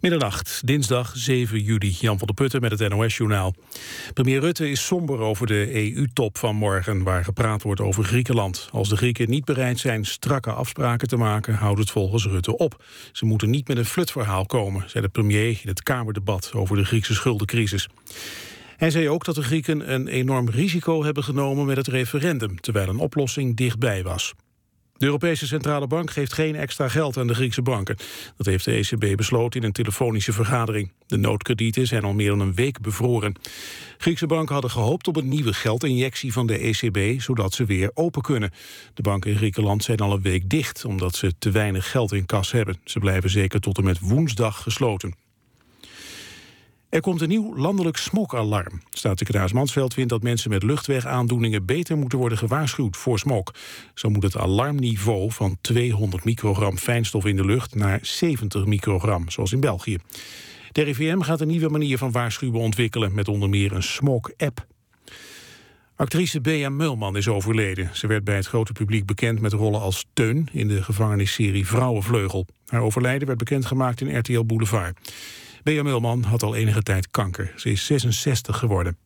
Middernacht, dinsdag 7 juli. Jan van der Putten met het NOS-journaal. Premier Rutte is somber over de EU-top van morgen... waar gepraat wordt over Griekenland. Als de Grieken niet bereid zijn strakke afspraken te maken... houdt het volgens Rutte op. Ze moeten niet met een flutverhaal komen... zei de premier in het Kamerdebat over de Griekse schuldencrisis. Hij zei ook dat de Grieken een enorm risico hebben genomen met het referendum... terwijl een oplossing dichtbij was. De Europese Centrale Bank geeft geen extra geld aan de Griekse banken. Dat heeft de ECB besloten in een telefonische vergadering. De noodkredieten zijn al meer dan een week bevroren. Griekse banken hadden gehoopt op een nieuwe geldinjectie van de ECB... zodat ze weer open kunnen. De banken in Griekenland zijn al een week dicht... omdat ze te weinig geld in kas hebben. Ze blijven zeker tot en met woensdag gesloten. Er komt een nieuw landelijk smokalarm. Staatssecretaris Mansveld vindt dat mensen met luchtwegaandoeningen beter moeten worden gewaarschuwd voor smok. Zo moet het alarmniveau van 200 microgram fijnstof in de lucht naar 70 microgram, zoals in België. De RIVM gaat een nieuwe manier van waarschuwen ontwikkelen met onder meer een smok-app. Actrice Bea Mulman is overleden. Ze werd bij het grote publiek bekend met rollen als Teun in de gevangenisserie Vrouwenvleugel. Haar overlijden werd bekendgemaakt in RTL Boulevard. Bea Mulman had al enige tijd kanker. Ze is 66 geworden.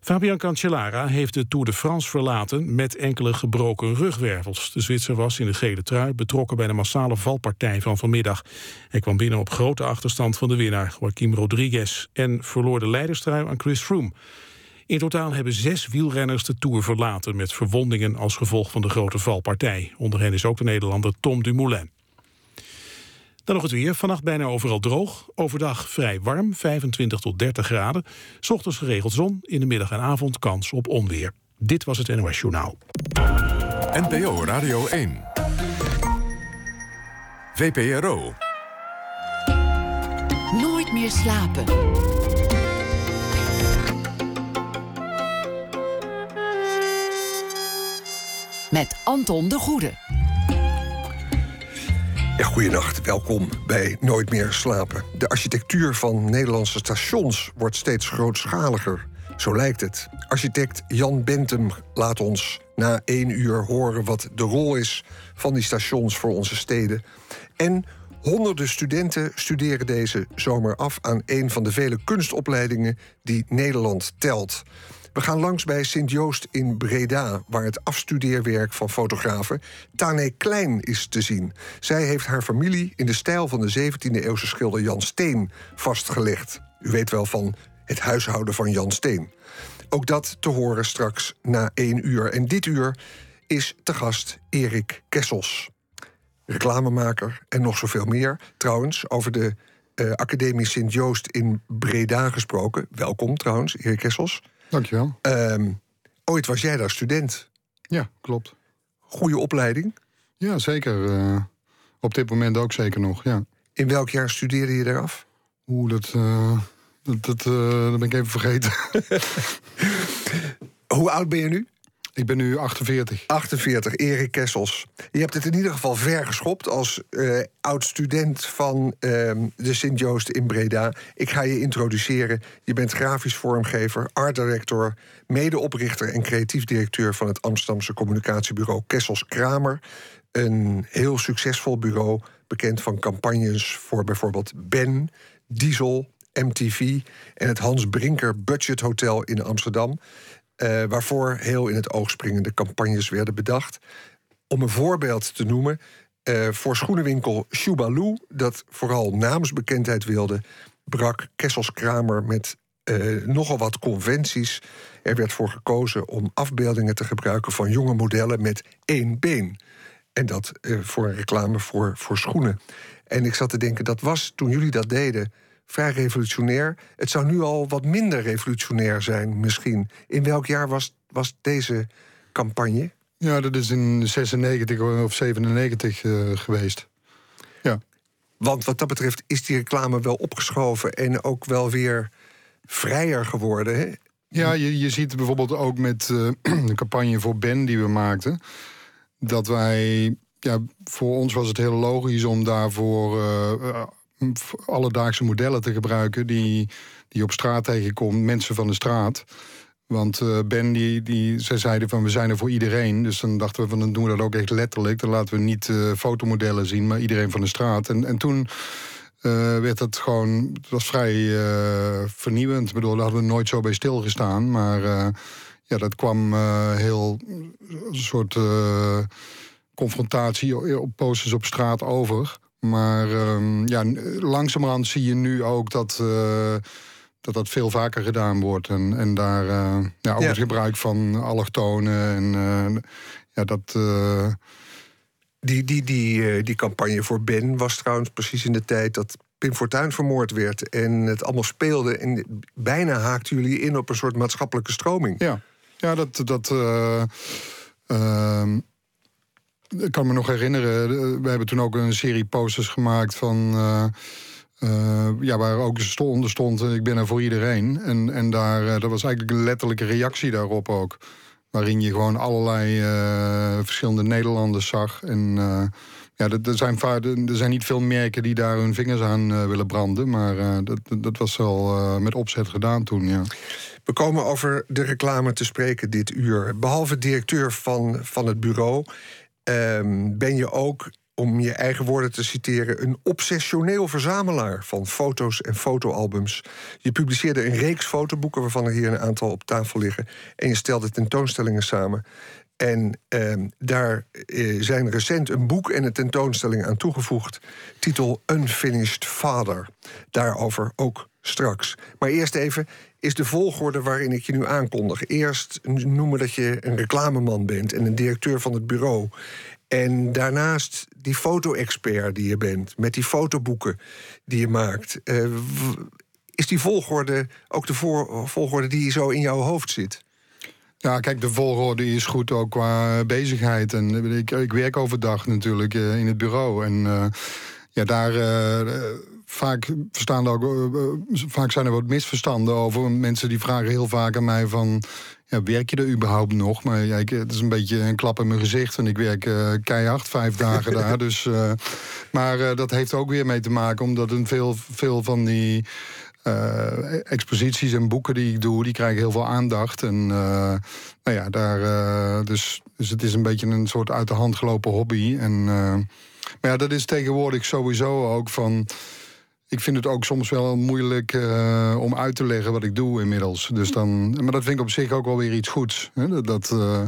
Fabian Cancellara heeft de Tour de France verlaten met enkele gebroken rugwervels. De Zwitser was in de gele trui betrokken bij de massale valpartij van vanmiddag. Hij kwam binnen op grote achterstand van de winnaar, Joaquim Rodriguez, en verloor de leiderstrui aan Chris Froome. In totaal hebben zes wielrenners de Tour verlaten met verwondingen als gevolg van de grote valpartij. Onder hen is ook de Nederlander Tom Dumoulin. Dan nog het weer. Vannacht bijna overal droog. Overdag vrij warm, 25 tot 30 graden. S ochtends geregeld zon. In de middag en avond kans op onweer. Dit was het NOS Journaal. NPO Radio 1. VPRO. Nooit meer slapen. Met Anton de Goede. Goedenacht, welkom bij Nooit meer slapen. De architectuur van Nederlandse stations wordt steeds grootschaliger. Zo lijkt het. Architect Jan Bentum laat ons na één uur horen wat de rol is van die stations voor onze steden. En honderden studenten studeren deze zomer af aan een van de vele kunstopleidingen die Nederland telt. We gaan langs bij Sint-Joost in Breda, waar het afstudeerwerk van fotografe Tane Klein is te zien. Zij heeft haar familie in de stijl van de 17e-eeuwse schilder Jan Steen vastgelegd. U weet wel van het huishouden van Jan Steen. Ook dat te horen straks na één uur. En dit uur is te gast Erik Kessels. Reclamemaker en nog zoveel meer. Trouwens, over de uh, Academie Sint-Joost in Breda gesproken. Welkom trouwens, Erik Kessels. Dankjewel. Um, ooit was jij daar student. Ja, klopt. Goede opleiding? Ja, zeker. Uh, op dit moment ook zeker nog, ja. In welk jaar studeerde je daar af? Oeh, dat, uh, dat, dat, uh, dat ben ik even vergeten. Hoe oud ben je nu? Ik ben nu 48. 48, Erik Kessels. Je hebt het in ieder geval ver geschopt als uh, oud-student van uh, de Sint-Joost in Breda. Ik ga je introduceren. Je bent grafisch vormgever, art director, medeoprichter en creatief directeur van het Amsterdamse communicatiebureau Kessels Kramer. Een heel succesvol bureau, bekend van campagnes voor bijvoorbeeld Ben, Diesel, MTV en het Hans Brinker Budget Hotel in Amsterdam. Uh, waarvoor heel in het oog springende campagnes werden bedacht. Om een voorbeeld te noemen, uh, voor schoenenwinkel Shubalu, dat vooral naamsbekendheid wilde, brak Kessels Kramer met uh, nogal wat conventies. Er werd voor gekozen om afbeeldingen te gebruiken van jonge modellen met één been. En dat voor een reclame voor, voor schoenen. En ik zat te denken, dat was toen jullie dat deden vrij revolutionair. Het zou nu al wat minder revolutionair zijn, misschien. In welk jaar was, was deze campagne? Ja, dat is in 96 of 97 uh, geweest. Ja. Want wat dat betreft is die reclame wel opgeschoven en ook wel weer vrijer geworden. Hè? Ja, je, je ziet bijvoorbeeld ook met uh, de campagne voor Ben die we maakten. Dat wij ja, voor ons was het heel logisch om daarvoor uh, alledaagse modellen te gebruiken die, die op straat tegenkomt, mensen van de straat. Want uh, Ben, die, die, zij zeiden van we zijn er voor iedereen. Dus dan dachten we van dan doen we dat ook echt letterlijk. Dan laten we niet uh, fotomodellen zien, maar iedereen van de straat. En, en toen eh, werd het gewoon, het was vrij eh, vernieuwend. Ik bedoel, daar hadden we nooit zo bij stilgestaan. Maar eh, ja, dat kwam eh, heel een soort eh, confrontatie op posters op straat over. Maar ehm, ja, langzamerhand zie je nu ook dat, eh, dat dat veel vaker gedaan wordt. En, en daar eh, ja, ook Ja. het gebruik van allochtonen en eh, ja, dat. Die, die, die, die campagne voor Ben was trouwens precies in de tijd dat Pim Fortuyn vermoord werd. En het allemaal speelde. En bijna haakten jullie in op een soort maatschappelijke stroming. Ja, ja dat. dat eh, ehm, ik kan me nog herinneren, eh, we hebben toen ook een serie posters gemaakt van. eh, eh, ja, waar ook stond: eh, Ik ben er voor iedereen. En, en daar, dat was eigenlijk een letterlijke reactie daarop ook. Waarin je gewoon allerlei verschillende Nederlanders zag. En ja, er, zijn er zijn niet veel merken die daar hun vingers aan willen branden. Maar dat, dat- was wel met opzet gedaan toen, ja. We komen over de reclame te spreken dit uur. Behalve directeur van, van het bureau ehm, ben je ook, om je eigen woorden te citeren, een obsessioneel verzamelaar van foto's en fotoalbums. Je publiceerde een reeks fotoboeken, waarvan er hier een aantal op tafel liggen. En je stelde tentoonstellingen samen. En ehm, daar eh, zijn recent een boek en een tentoonstelling aan toegevoegd. Titel Unfinished Father. Daarover ook straks. Maar eerst even, is de volgorde waarin ik je nu aankondig. Eerst noemen dat je een reclameman bent en een directeur van het bureau. En daarnaast die foto-expert die je bent, met die fotoboeken die je maakt. Eh, is die volgorde ook de volgorde die zo in jouw hoofd zit? Ja, kijk, de volgorde is goed ook qua bezigheid. En ik, ik werk overdag natuurlijk eh, in het bureau. En eh, ja, daar eh, eh, vaak verstaan er ook, eh, eh, vaak zijn er wat misverstanden over. Mensen die vragen heel vaak aan mij van. Ja, werk je er überhaupt nog? Maar ja, ik, het is een beetje een klap in mijn gezicht. En ik werk eh, keihard vijf dagen daar. Dus, eh, maar eh, dat heeft ook weer mee te maken, omdat een veel, veel van die eh, exposities en boeken die ik doe, die krijgen heel veel aandacht. En eh, nou ja, daar, eh, dus, dus het is een beetje een soort uit de hand gelopen hobby. En, eh, maar ja, dat is tegenwoordig sowieso ook van. Ik vind het ook soms wel moeilijk eh, om uit te leggen wat ik doe inmiddels. Dus dan, maar dat vind ik op zich ook wel weer iets goeds. Hè? Dat, dat, eh,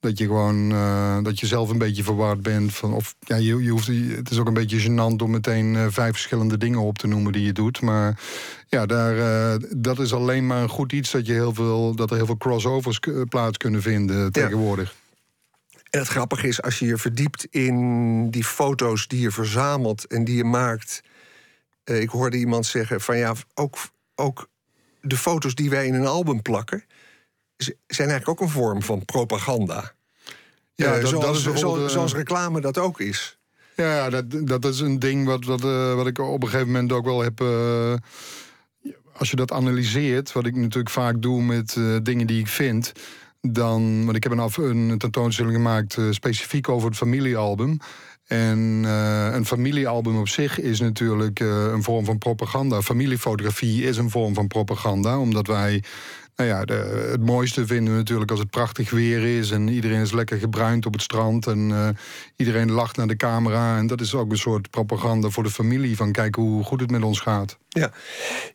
dat je gewoon eh, dat je zelf een beetje verward bent. Van, of ja, je, je hoeft, het is ook een beetje gênant om meteen vijf verschillende dingen op te noemen die je doet. Maar ja, daar, dat is alleen maar een goed iets dat, je heel veel, dat er heel veel crossovers plaats kunnen vinden tegenwoordig. En het grappige is, als je je verdiept in die foto's die je verzamelt en die je maakt. Eh, ik hoorde iemand zeggen van ja, ook, ook de foto's die wij in een album plakken. zijn eigenlijk ook een vorm van propaganda. Ja, Eh, dat- dat zoals, is bijvoorbeeld, eh, zoals reclame dat ook is. Ja, dat, dat is een ding wat, wat, wat ik op een gegeven moment ook wel heb. als je dat analyseert, wat ik natuurlijk vaak doe met dingen die ik vind. Dan, want ik heb een, af, een tentoonstelling gemaakt specifiek over het familiealbum. En eh, een familiealbum op zich is natuurlijk eh, een vorm van propaganda. Familiefotografie is een vorm van propaganda, omdat wij. Nou ja, de, het mooiste vinden we natuurlijk als het prachtig weer is en iedereen is lekker gebruind op het strand en eh, iedereen lacht naar de camera. En dat is ook een soort propaganda voor de familie van kijk hoe goed het met ons gaat. Ja,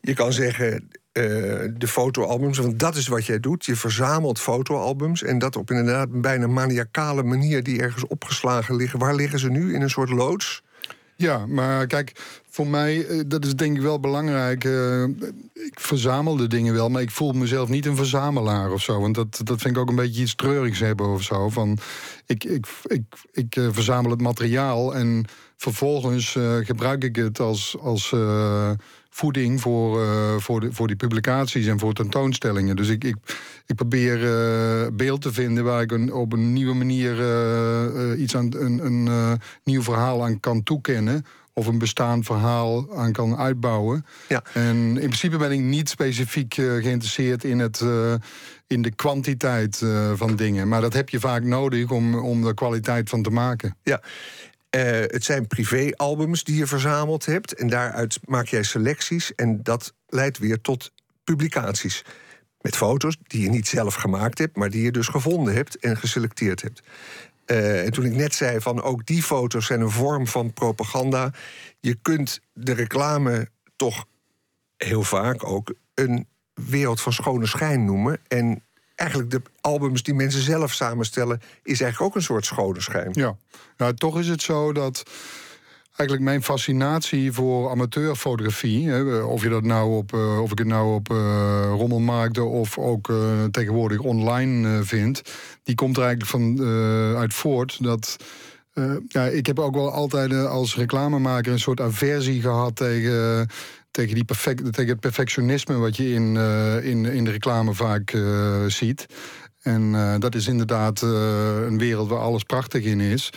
je kan zeggen eh, de fotoalbums, want dat is wat jij doet. Je verzamelt fotoalbums en dat op inderdaad een bijna maniacale manier die ergens opgeslagen liggen. Waar liggen ze nu? In een soort loods? Ja, maar kijk, voor mij, eh, dat is denk ik wel belangrijk. eh, ik verzamel de dingen wel, maar ik voel mezelf niet een verzamelaar of zo. Want dat, dat vind ik ook een beetje iets treurigs hebben of zo. Van, ik ik, ik, ik verzamel het materiaal en vervolgens gebruik ik het als, als voeding voor, eh, voor, de, voor die publicaties en voor tentoonstellingen. Dus ik, ik, ik probeer eh, beeld te vinden waar ik een, op een nieuwe manier eh, iets aan een, een nieuw verhaal aan kan toekennen. Of een bestaand verhaal aan kan uitbouwen. Ja. En in principe ben ik niet specifiek geïnteresseerd in, het, in de kwantiteit van dingen. Maar dat heb je vaak nodig om, om er kwaliteit van te maken. Ja. Eh, het zijn privéalbums die je verzameld hebt. En daaruit maak jij selecties. En dat leidt weer tot publicaties. Met foto's die je niet zelf gemaakt hebt, maar die je dus gevonden hebt en geselecteerd hebt. Eh, en toen ik net zei van ook die foto's zijn een vorm van propaganda. Je kunt de reclame toch heel vaak ook een wereld van schone schijn noemen. En eigenlijk de albums die mensen zelf samenstellen, is eigenlijk ook een soort schone schijn. Ja, nou, toch is het zo dat eigenlijk mijn fascinatie voor amateurfotografie, hè, of je dat nou op, uh, of ik het nou op uh, rommelmarkten of ook tegenwoordig online vind, die komt er eigenlijk van uit voort dat. ja, ik heb ook wel altijd als reclamemaker een soort aversie gehad tegen tegen, die perfect, tegen het perfectionisme wat je in, in, in de reclame vaak ziet. En dat is inderdaad een wereld waar alles prachtig in is.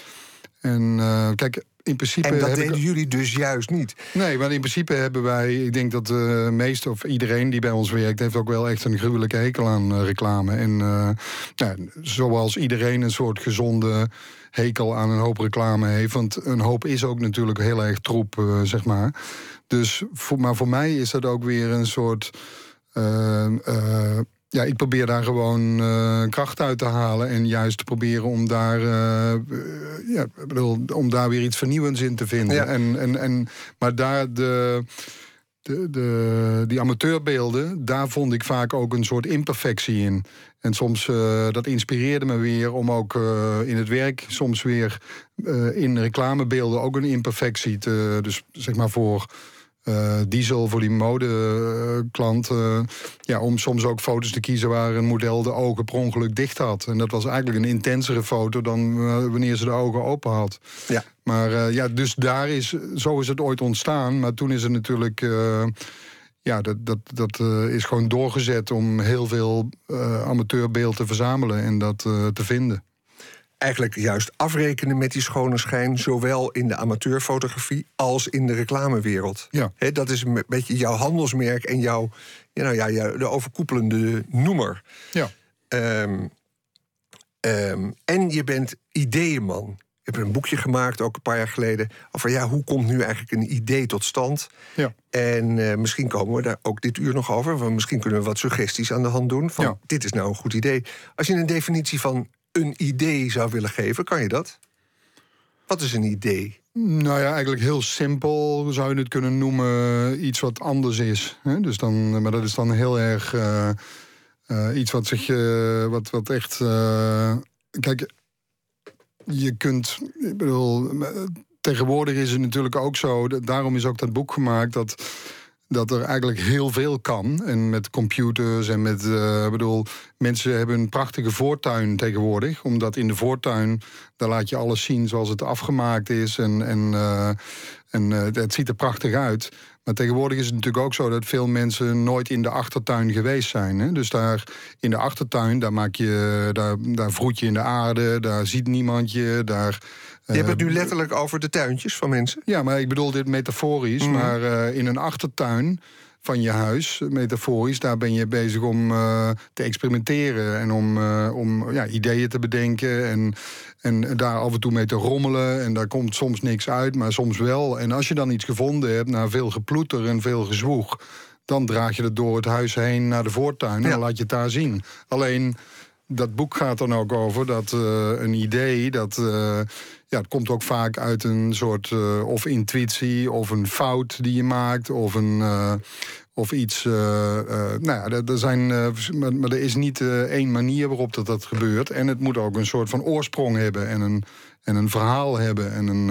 En kijk, in principe. En dat deden jullie dus juist niet. Nee, maar in principe hebben wij. Ik denk dat de meeste of iedereen die bij ons werkt. heeft ook wel echt een gruwelijke hekel aan uh, reclame. En uh, ja, zoals iedereen een soort gezonde hekel aan een hoop reclame heeft. Want een hoop is ook natuurlijk heel erg troep, zeg maar. Dus voor, maar voor mij is dat ook weer een soort ja, ik probeer daar gewoon uh, kracht uit te halen. En juist te proberen om daar, uh, ja, bedoel, om daar weer iets vernieuwends in te vinden. Ja. En, en, en, maar daar de, de, de, die amateurbeelden, daar vond ik vaak ook een soort imperfectie in. En soms uh, dat inspireerde me weer om ook in het werk soms weer in reclamebeelden ook een imperfectie te. Dus zeg maar voor uh, diesel voor die modeklant. Uh, ja, om soms ook foto's te kiezen waar een model de ogen per ongeluk dicht had. En dat was eigenlijk een intensere foto dan uh, wanneer ze de ogen open had. Ja. Maar ja, dus daar is, zo is het ooit ontstaan. Maar toen is het natuurlijk. ja, dat, dat, dat is gewoon doorgezet om heel veel amateurbeeld te verzamelen en dat te vinden eigenlijk juist afrekenen met die schone schijn, zowel in de amateurfotografie als in de reclamewereld. Ja. dat is een beetje jouw handelsmerk en jouw, ja, nou ja, de overkoepelende noemer. Ja. Um, um, en je bent ideeënman. Je hebt een boekje gemaakt, ook een paar jaar geleden, over ja, hoe komt nu eigenlijk een idee tot stand? Ja. En uh, misschien komen we daar ook dit uur nog over. Want misschien kunnen we wat suggesties aan de hand doen. Van ja. dit is nou een goed idee. Als je een definitie van een idee zou willen geven, kan je dat? Wat is een idee? Nou ja, eigenlijk heel simpel zou je het kunnen noemen iets wat anders is. Hè? Dus dan, maar dat is dan heel erg uh, iets wat zich, uh, wat, wat echt. kijk, je kunt, ik bedoel, tegenwoordig is het natuurlijk ook zo. Daarom is ook dat boek gemaakt dat dat er eigenlijk heel veel kan. En met computers en met. Uh, bedoel, mensen hebben een prachtige voortuin tegenwoordig. Omdat in de voortuin. daar laat je alles zien zoals het afgemaakt is. En, en, uh, en uh, het ziet er prachtig uit. Maar tegenwoordig is het natuurlijk ook zo dat veel mensen nooit in de achtertuin geweest zijn. Hè? Dus daar in de achtertuin, daar, maak je, daar, daar vroet je in de aarde, daar ziet niemand je. Daar, je hebt het nu letterlijk over de tuintjes van mensen? Ja, maar ik bedoel dit metaforisch. Mhm. Maar uh, in een achtertuin van je huis, metaforisch. Daar ben je bezig om uh, te experimenteren en om, uh, om ja, ideeën te bedenken. En, en daar af en toe mee te rommelen. En daar komt soms niks uit, maar soms wel. En als je dan iets gevonden hebt, na veel geploeter en veel gezwoeg. dan draag je het door het huis heen naar de voortuin. En laat je het daar zien. Alleen dat boek gaat dan ook over dat uh, een idee dat ja, het komt ook vaak uit een soort uh, of intuïtie of een fout die je maakt of een. Uh, of iets. Uh, nou ja, er zijn. Maar, maar, er is niet één manier waarop dat, dat gebeurt. En het moet ook een soort van oorsprong hebben en een, en een verhaal hebben. En, een,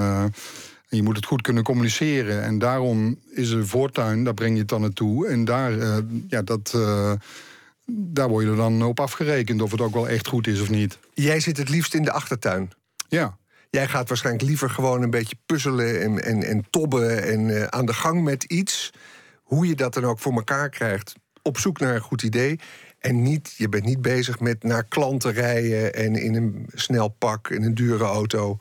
en je moet het goed kunnen communiceren. En daarom is een voortuin, daar breng je het dan naartoe. En daar, ja, dat daar word je er dan op afgerekend of het ook wel echt goed is of niet. Jij zit het liefst in de achtertuin. Ja. Jij gaat waarschijnlijk liever gewoon een beetje puzzelen en, en, en tobben en uh, aan de gang met iets. Hoe je dat dan ook voor elkaar krijgt. Op zoek naar een goed idee. En niet, je bent niet bezig met naar klanten rijden en in een snel pak, in een dure auto.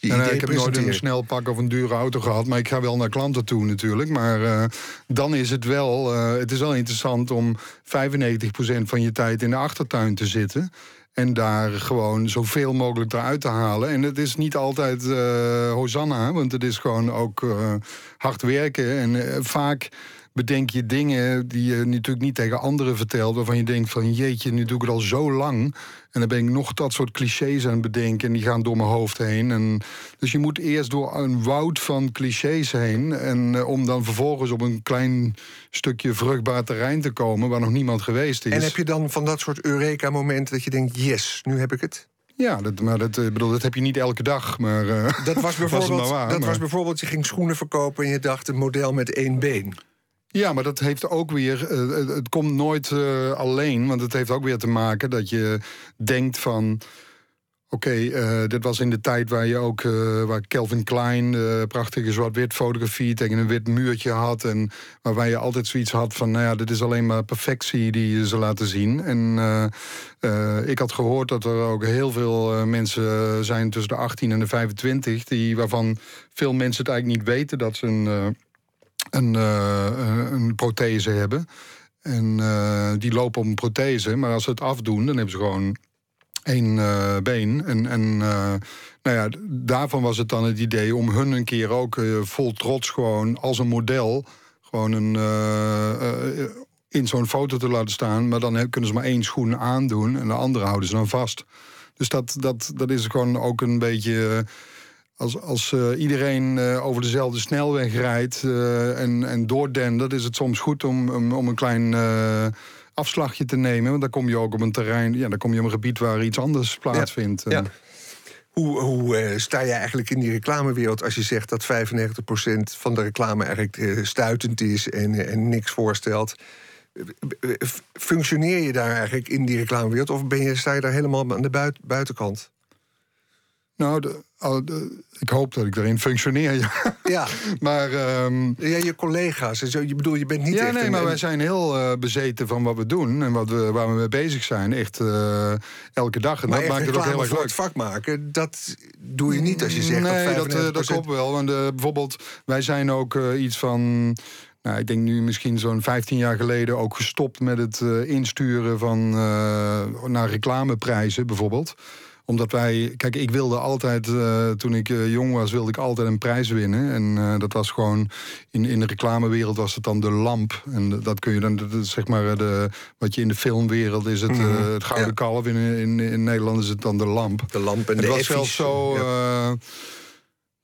Nee, nee, ik heb nooit een snel pak of een dure auto gehad. Maar ik ga wel naar klanten toe natuurlijk. Maar uh, dan is het wel. Uh, het is wel interessant om 95% van je tijd in de achtertuin te zitten. En daar gewoon zoveel mogelijk eruit te halen. En het is niet altijd uh, Hosanna, want het is gewoon ook uh, hard werken. En uh, vaak bedenk je dingen die je natuurlijk niet tegen anderen vertelt. Waarvan je denkt van jeetje, nu doe ik het al zo lang. En dan ben ik nog dat soort clichés aan het bedenken. En die gaan door mijn hoofd heen. En, dus je moet eerst door een woud van clichés heen. En eh, om dan vervolgens op een klein stukje vruchtbaar terrein te komen. waar nog niemand geweest is. En heb je dan van dat soort Eureka-momenten dat je denkt: yes, nu heb ik het? Ja, dat, maar dat, ik bedoel, dat heb je niet elke dag. Maar, eh, Dat was bijvoorbeeld, waar, dat maar- was bijvoorbeeld je ging schoenen verkopen en je dacht een model met één been. Ja, maar dat heeft ook weer. eh, het, het komt nooit eh, alleen. Want het heeft ook weer te maken dat je denkt van. Oké, eh, dit was in de tijd waar je ook eh, waar Calvin Klein eh, prachtige zwart-wit fotografie tegen een wit muurtje had. En waarbij je altijd zoiets had van, nou ja, dit is alleen maar perfectie die ze laten zien. En eh, eh, ik had gehoord dat er ook heel veel eh, mensen zijn tussen de 18 en de 25, die, waarvan veel mensen het eigenlijk niet weten dat ze een. Een, eh, een- prothese hebben. En eh, die lopen op een prothese, maar als ze het afdoen, dan hebben ze gewoon één eh, been. En, en nou ja, daarvan was het dan het idee om hun een keer ook vol trots gewoon als een model gewoon een, in zo'n foto te laten staan. Maar dan kunnen ze maar één schoen aandoen en de andere houden ze dan vast. Dus dat, dat, dat is gewoon ook een beetje. Als, als eh, iedereen eh, over dezelfde snelweg rijdt eh, en, en doordendert, is het soms goed om, om, om een klein afslagje te nemen. Want dan kom je ook op een terrein, ja, dan kom je op een gebied waar iets anders plaatsvindt. Ja. Hoe, hoe sta je eigenlijk in die reclamewereld als je zegt dat 95% van de reclame eigenlijk stuitend is en, en niks voorstelt? Functioneer je daar eigenlijk in die reclamewereld of ben je, sta je daar helemaal aan de buit- buitenkant? Nou, de- de- ik hoop dat ik erin functioneer. Ja. Ja, maar ehm, ja je collega's. en zo, Je bedoel, je bent niet ja, echt nee, een- maar wij zijn heel eh, bezeten van wat we doen en wat we, waar we mee bezig zijn. Echt eh, elke dag. En maar dat maakt het ook heel erg leuk. het vak maken, dat doe je niet als je zegt nee, dat dat, 95%... eh, dat klopt wel. Want bijvoorbeeld, wij zijn ook iets van. Nou, ik denk nu misschien zo'n 15 jaar geleden ook gestopt met het insturen van naar reclameprijzen bijvoorbeeld omdat wij, kijk, ik wilde altijd, eh, toen ik eh, jong was, wilde ik altijd een prijs winnen. En eh, dat was gewoon, in, in de reclamewereld was het dan de lamp. En dat kun je dan, dat is zeg maar, de, wat je in de filmwereld is het, eh, het gouden ja. kalf. In, in, in Nederland is het dan de lamp. De lamp en Het de was effies. zelfs zo Ja.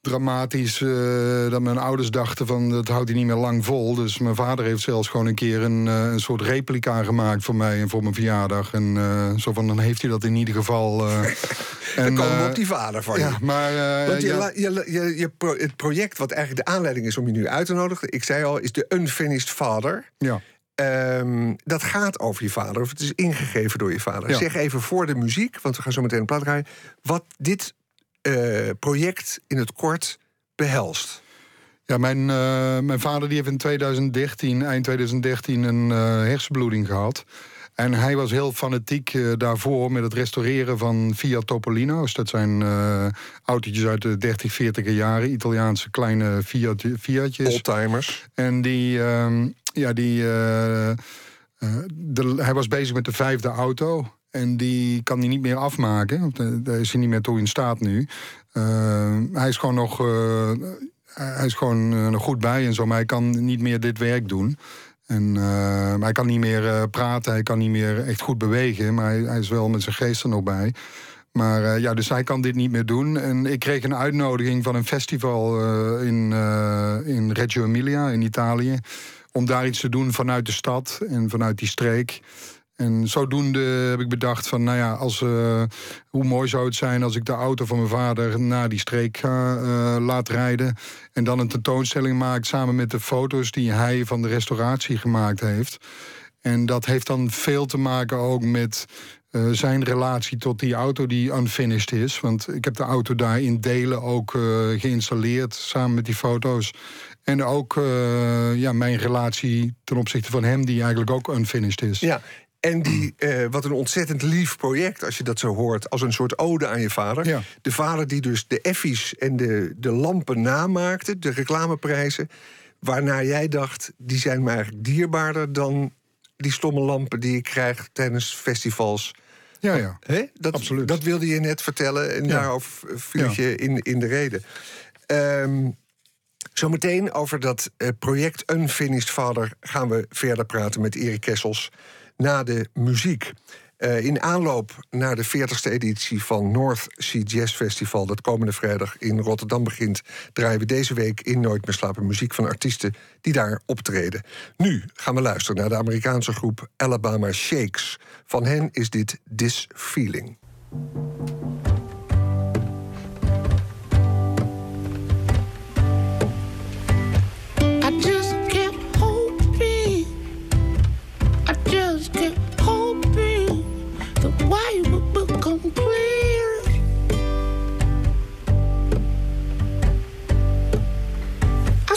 Dramatisch eh, dat mijn ouders dachten van dat houdt hij niet meer lang vol. Dus mijn vader heeft zelfs gewoon een keer een, eh, een soort replica gemaakt voor mij en voor mijn verjaardag. En eh, zo van dan heeft hij dat in ieder geval. Dan en, komen we op die vader van je. Ja, maar Want je, ja, la- je, je, je pro- het project wat eigenlijk de aanleiding is om je nu uit te nodigen... ik zei al, is de Unfinished Father. ja. Ehm, dat gaat over je vader, of het is ingegeven door je vader. Ja. Zeg even voor de muziek, want we gaan zo meteen een plaat draaien... wat dit eh, project in het kort behelst. Ja, mijn, eh, mijn vader die heeft in 2013, eind 2013, een eh, hersenbloeding gehad. En hij was heel fanatiek daarvoor met het restaureren van Fiat Topolino's. Dat zijn autootjes uit de 30, 40 jaren. Italiaanse kleine Fiat, Fiatjes. Oldtimers. En die, ehm, ja, die, de, hij was bezig met de vijfde auto. En die kan hij niet meer afmaken. eh, Daar is hij niet meer toe in staat nu. Eh, hij is gewoon nog. eh, hij is gewoon nog goed bij en zo, maar hij kan niet meer dit werk doen. En hij kan niet meer praten, hij kan niet meer echt goed bewegen, maar hij, is wel met zijn geest er nog bij. Maar ja, dus hij kan dit niet meer doen. En ik kreeg een uitnodiging van een festival in, in Reggio Emilia in Italië. Om daar iets te doen vanuit de stad en vanuit die streek. En zodoende heb ik bedacht van, nou ja, als, eh, hoe mooi zou het zijn als ik de auto van mijn vader naar die streek eh, laat rijden. En dan een tentoonstelling maak samen met de foto's die hij van de restauratie gemaakt heeft. En dat heeft dan veel te maken ook met eh, zijn relatie tot die auto die unfinished is. Want ik heb de auto daar in delen ook geïnstalleerd samen met die foto's. En ook ja, mijn relatie ten opzichte van hem, die eigenlijk ook unfinished is. Ja, en die, eh, wat een ontzettend lief project, als je dat zo hoort, als een soort ode aan je vader. Ja. De vader die dus de effies en de, de lampen namaakte, de reclameprijzen. Waarna jij dacht, die zijn me eigenlijk dierbaarder dan die stomme lampen die ik krijg tijdens festivals. ja. ja. Hè? Dat, Absoluut. Dat wilde je net vertellen en Ja. daarover viel Ja. je in, in de reden. Ehm, Zometeen over dat eh, project Unfinished Father gaan we verder praten met Erik Kessels na de muziek. Eh, in aanloop naar de 40ste editie van North Sea Jazz Festival, dat komende vrijdag in Rotterdam begint, draaien we deze week in Nooit meer slapen muziek van artiesten die daar optreden. Nu gaan we luisteren naar de Amerikaanse groep Alabama Shakes. Van hen is dit This Feeling.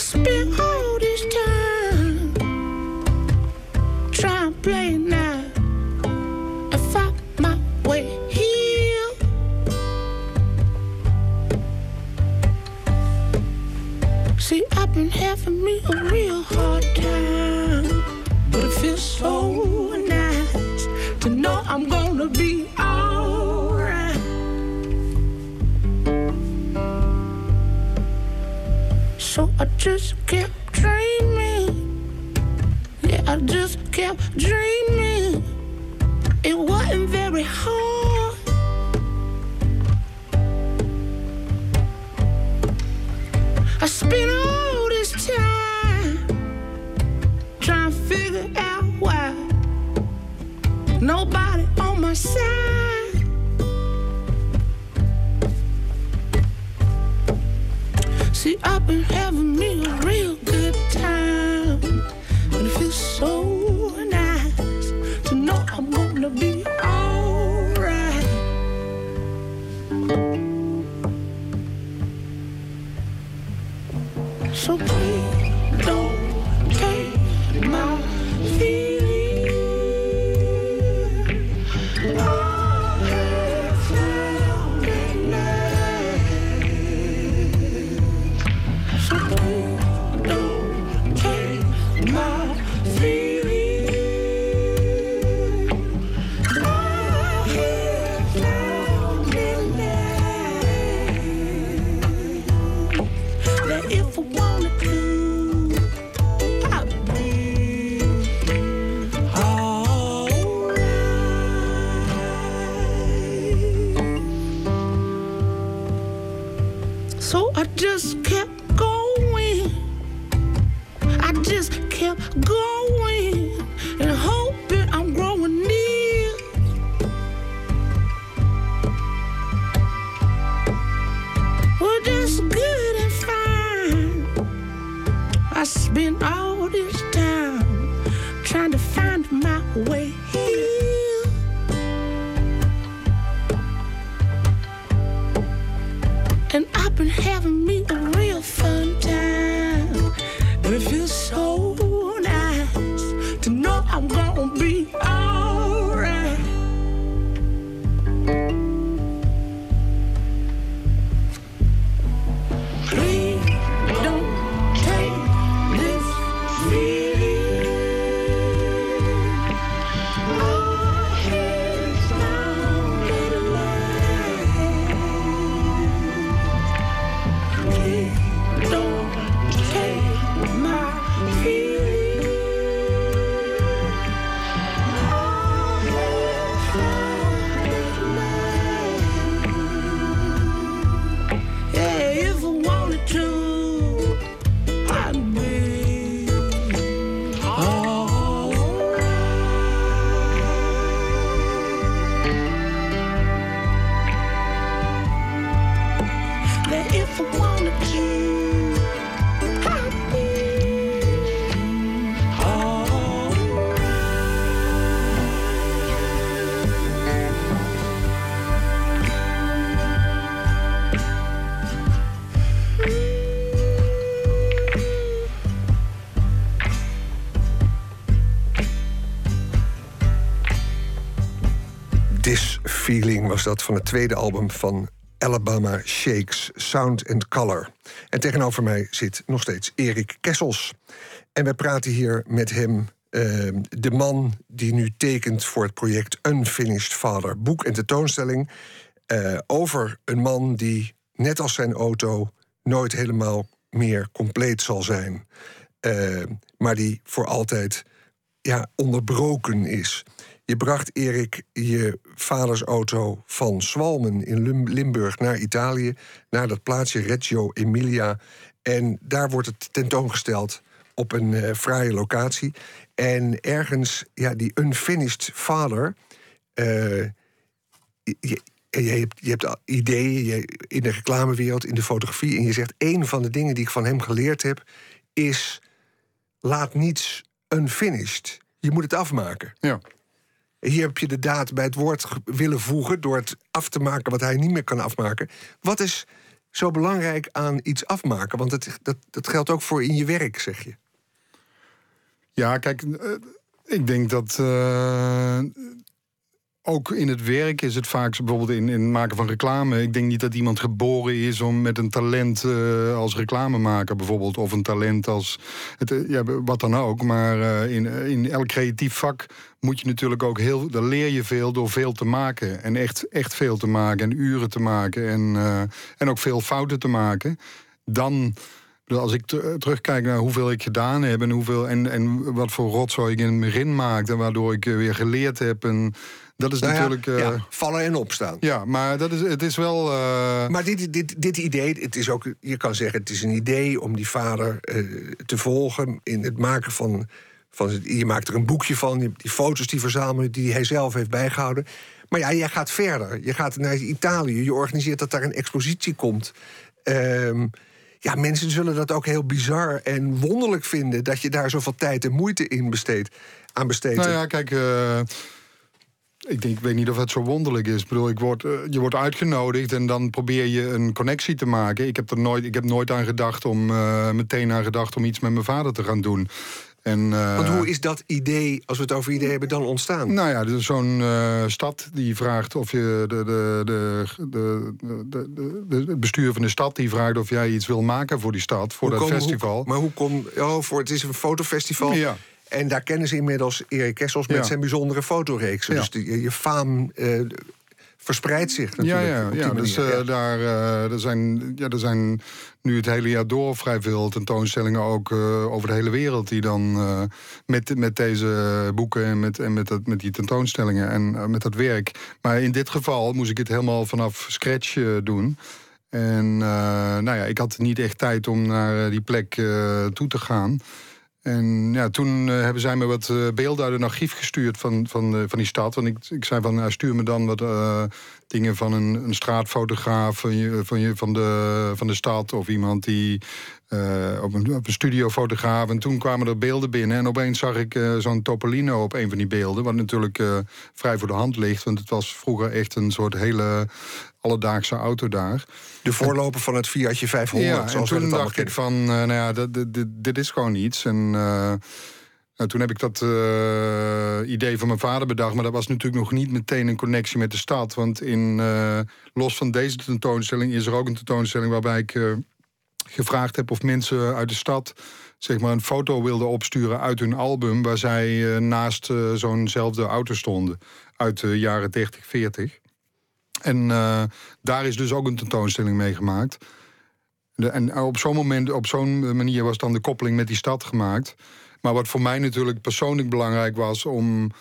Spent all this time trying to play now and find my way here. See, I've been having me a real hard time. But it feels so nice to know I'm gonna be alright. So I just kept dreaming. Yeah, I just kept dreaming. It wasn't very hard. I spent all this time trying to figure out why nobody on my side. See, I've been having me a real good time, but it feels so nice to know I'm gonna be alright. So please just Feeling was dat van het tweede album van Alabama Shakes, Sound and Color. En tegenover mij zit nog steeds Erik Kessels. En we praten hier met hem, eh, de man die nu tekent voor het project Unfinished Father, boek en tentoonstelling. eh, over een man die, net als zijn auto, nooit helemaal meer compleet zal zijn. Eh, maar die voor altijd ja, onderbroken is. Je bracht, Erik, je vaders auto van Zwalmen in Lim- Limburg naar Italië, naar dat plaatsje Reggio Emilia. En daar wordt het tentoongesteld op een eh, fraaie locatie. En ergens, ja, die unfinished father. eh, je, hebt, je hebt ideeën je, in de reclamewereld, in de fotografie. En je zegt: een van de dingen die ik van hem geleerd heb, is laat niets unfinished. Je moet het afmaken. Ja. Hier heb je de daad bij het woord willen voegen door het af te maken wat hij niet meer kan afmaken. Wat is zo belangrijk aan iets afmaken? Want het, dat, dat geldt ook voor in je werk, zeg je. Ja, kijk, eh, ik denk dat eh, ook in het werk is het vaak bijvoorbeeld in, in het maken van reclame. Ik denk niet dat iemand geboren is om met een talent eh, als reclamemaker bijvoorbeeld, of een talent als het, eh, ja, wat dan ook. Maar eh, in, in elk creatief vak moet je natuurlijk ook heel, daar leer je veel door veel te maken en echt, echt veel te maken en uren te maken en, en ook veel fouten te maken. Dan Als ik te- terugkijk naar hoeveel ik gedaan heb en, hoeveel, en, en wat voor rotzooi ik in het begin maakte, waardoor ik weer geleerd heb. En dat is Nou ja, natuurlijk. eh, ja, ja, vallen en opstaan. maar dat is, het is wel. eh, Maar dit, dit, dit idee, het is ook, je kan zeggen, het is een idee om die vader eh, te volgen in het maken van, van. Je maakt er een boekje van, die, foto's die verzamelen, die hij zelf heeft bijgehouden. Maar ja, jij gaat verder. Je gaat naar Italië, je organiseert dat daar een expositie komt. Ehm, ja, mensen zullen dat ook heel bizar en wonderlijk vinden dat je daar zoveel tijd en moeite in besteedt. Aan besteedt. nou ja, kijk. eh, ik, denk, ik weet niet of het zo wonderlijk is. Ik bedoel, ik word, eh, je wordt uitgenodigd en dan probeer je een connectie te maken. Ik heb er nooit, ik heb nooit aan gedacht om eh, meteen aan gedacht om iets met mijn vader te gaan doen. En, eh, Want hoe is dat idee, als we het over idee hebben, dan ontstaan? Nou ja, dus zo'n stad die vraagt of je. De, de, de, de, de, de, de- het bestuur van de stad die vraagt of jij iets wil maken voor die stad, voor Hoe dat kom- festival. hoe- maar hoe kom oh, voor het is een fotofestival. Ja. En daar kennen ze inmiddels Erik Kessels met Ja. zijn bijzondere fotoreeksen. Ja. Dus die, je, faam eh, verspreidt zich natuurlijk. ja, op die ja, dus eh, daar eh, er zijn, ja, er zijn nu het hele jaar door vrij veel tentoonstellingen ook over de hele wereld die dan met, met deze boeken en met, en met, dat, met die tentoonstellingen en met dat werk. Maar in dit geval moest ik het helemaal vanaf scratch doen. En nou ja, ik had niet echt tijd om naar die plek toe te gaan. En ja, toen eh, hebben zij me wat eh, beelden uit een archief gestuurd van, van, eh, van die stad. Want ik, ik zei van, stuur me dan wat dingen van een, een straatfotograaf van, je, van, je, van, de, van de stad. Of iemand die op, een, op een studiofotograaf. En toen kwamen er beelden binnen. En opeens zag ik zo'n Topolino op een van die beelden. Wat natuurlijk vrij voor de hand ligt. Want het was vroeger echt een soort hele alledaagse auto daar. De voorloper van het Fiatje 500, Ja, en zoals toen dacht ik van, eh, nou ja, dit, dit, dit, dit is gewoon iets. En eh, nou, toen heb ik dat eh, idee van mijn vader bedacht. Maar dat was natuurlijk nog niet meteen een connectie met de stad. Want in, los van deze tentoonstelling is er ook een tentoonstelling... waarbij ik gevraagd heb of mensen uit de stad... zeg maar een foto wilden opsturen uit hun album... waar zij naast zo'nzelfde auto stonden. Uit de jaren 30, 40. En eh, daar is dus ook een tentoonstelling mee gemaakt. De- en op zo'n moment, op zo'n manier was dan de koppeling met die stad gemaakt. Maar wat voor mij natuurlijk persoonlijk belangrijk was om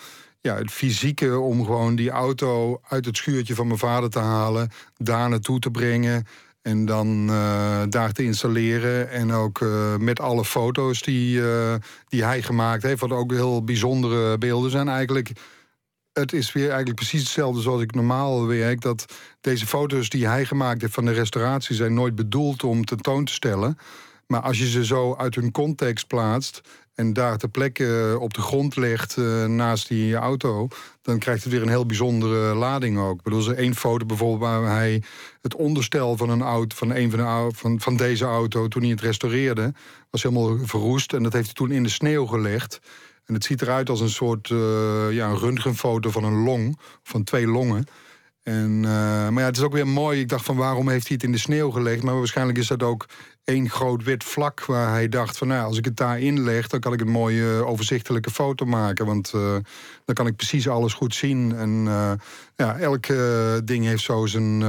ja, het fysieke, om gewoon die auto uit het schuurtje van mijn vader te halen, daar naartoe te brengen. En dan eh, daar te installeren. En ook eh, met alle foto's die, eh, die hij gemaakt heeft. Wat ook heel bijzondere beelden zijn eigenlijk het is weer eigenlijk precies hetzelfde zoals ik normaal werk. Dat deze foto's die hij gemaakt heeft van de restauratie zijn nooit bedoeld om tentoon te stellen. Maar als je ze zo uit hun context plaatst en daar ter plekke op de grond legt eh, naast die auto, dan krijgt het weer een heel bijzondere lading ook. Ik bedoel, één foto bijvoorbeeld waar hij het onderstel van een auto, van een van, de, van, van deze auto, toen hij het restaureerde, was helemaal verroest. En dat heeft hij toen in de sneeuw gelegd. En het ziet eruit als een soort eh, ja, een röntgenfoto van een long, van twee longen. En, eh, maar ja, het is ook weer mooi. Ik dacht van waarom heeft hij het in de sneeuw gelegd? Maar waarschijnlijk is dat ook één groot wit vlak waar hij dacht van nou, als ik het daarin leg, dan kan ik een mooie eh, overzichtelijke foto maken. Want dan kan ik precies alles goed zien. En eh, ja, elk ding heeft zo zijn,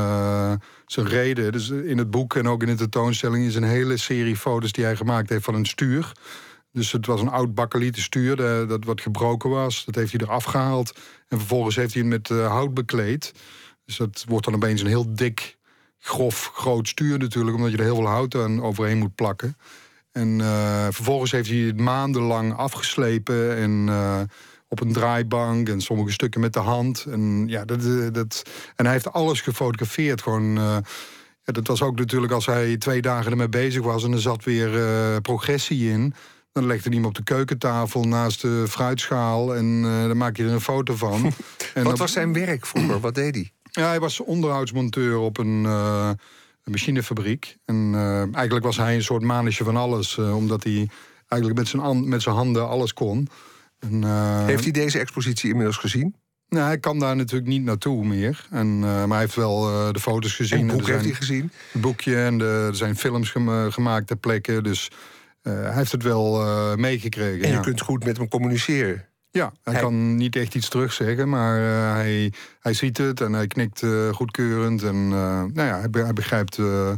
zijn reden. Dus in het boek en ook in de tentoonstelling is een hele serie foto's die hij gemaakt heeft van een stuur. Dus het was een oud bakkelieten stuur de- dat wat gebroken was. Dat heeft hij eraf gehaald. En vervolgens heeft hij het met eh, hout bekleed. Dus dat wordt dan opeens een heel dik, grof, groot stuur natuurlijk... omdat je er heel veel hout aan overheen moet plakken. En eh, vervolgens heeft hij het maandenlang afgeslepen... en eh, op een draaibank en sommige stukken met de hand. En, ja, dat, eh, dat, en hij heeft alles gefotografeerd. Gewoon, eh, ja, dat was ook natuurlijk als hij twee dagen ermee bezig was... en er zat weer eh, progressie in... Dan legde hij hem op de keukentafel naast de fruitschaal... en eh, dan maak je er een foto van. en Wat op- was zijn werk vroeger? Wat deed hij? ja, hij was onderhoudsmonteur op een, eh, een machinefabriek. En eh, eigenlijk was hij een soort manetje van alles, omdat hij eigenlijk met zijn, met zijn handen alles kon. En, Heeft hij deze expositie inmiddels gezien? nou, hij kan daar natuurlijk niet naartoe meer. En, maar hij heeft wel de foto's gezien. En boek heeft hij gezien? een boekje en de, er zijn films gema- gemaakt ter plekke. Dus hij heeft het wel eh, meegekregen. En je ja. kunt goed met hem communiceren. Ja, hij, Hij- kan niet echt iets terugzeggen, maar eh, hij, hij ziet het en hij knikt eh, goedkeurend. En eh, nou ja, hij, be- hij begrijpt eh,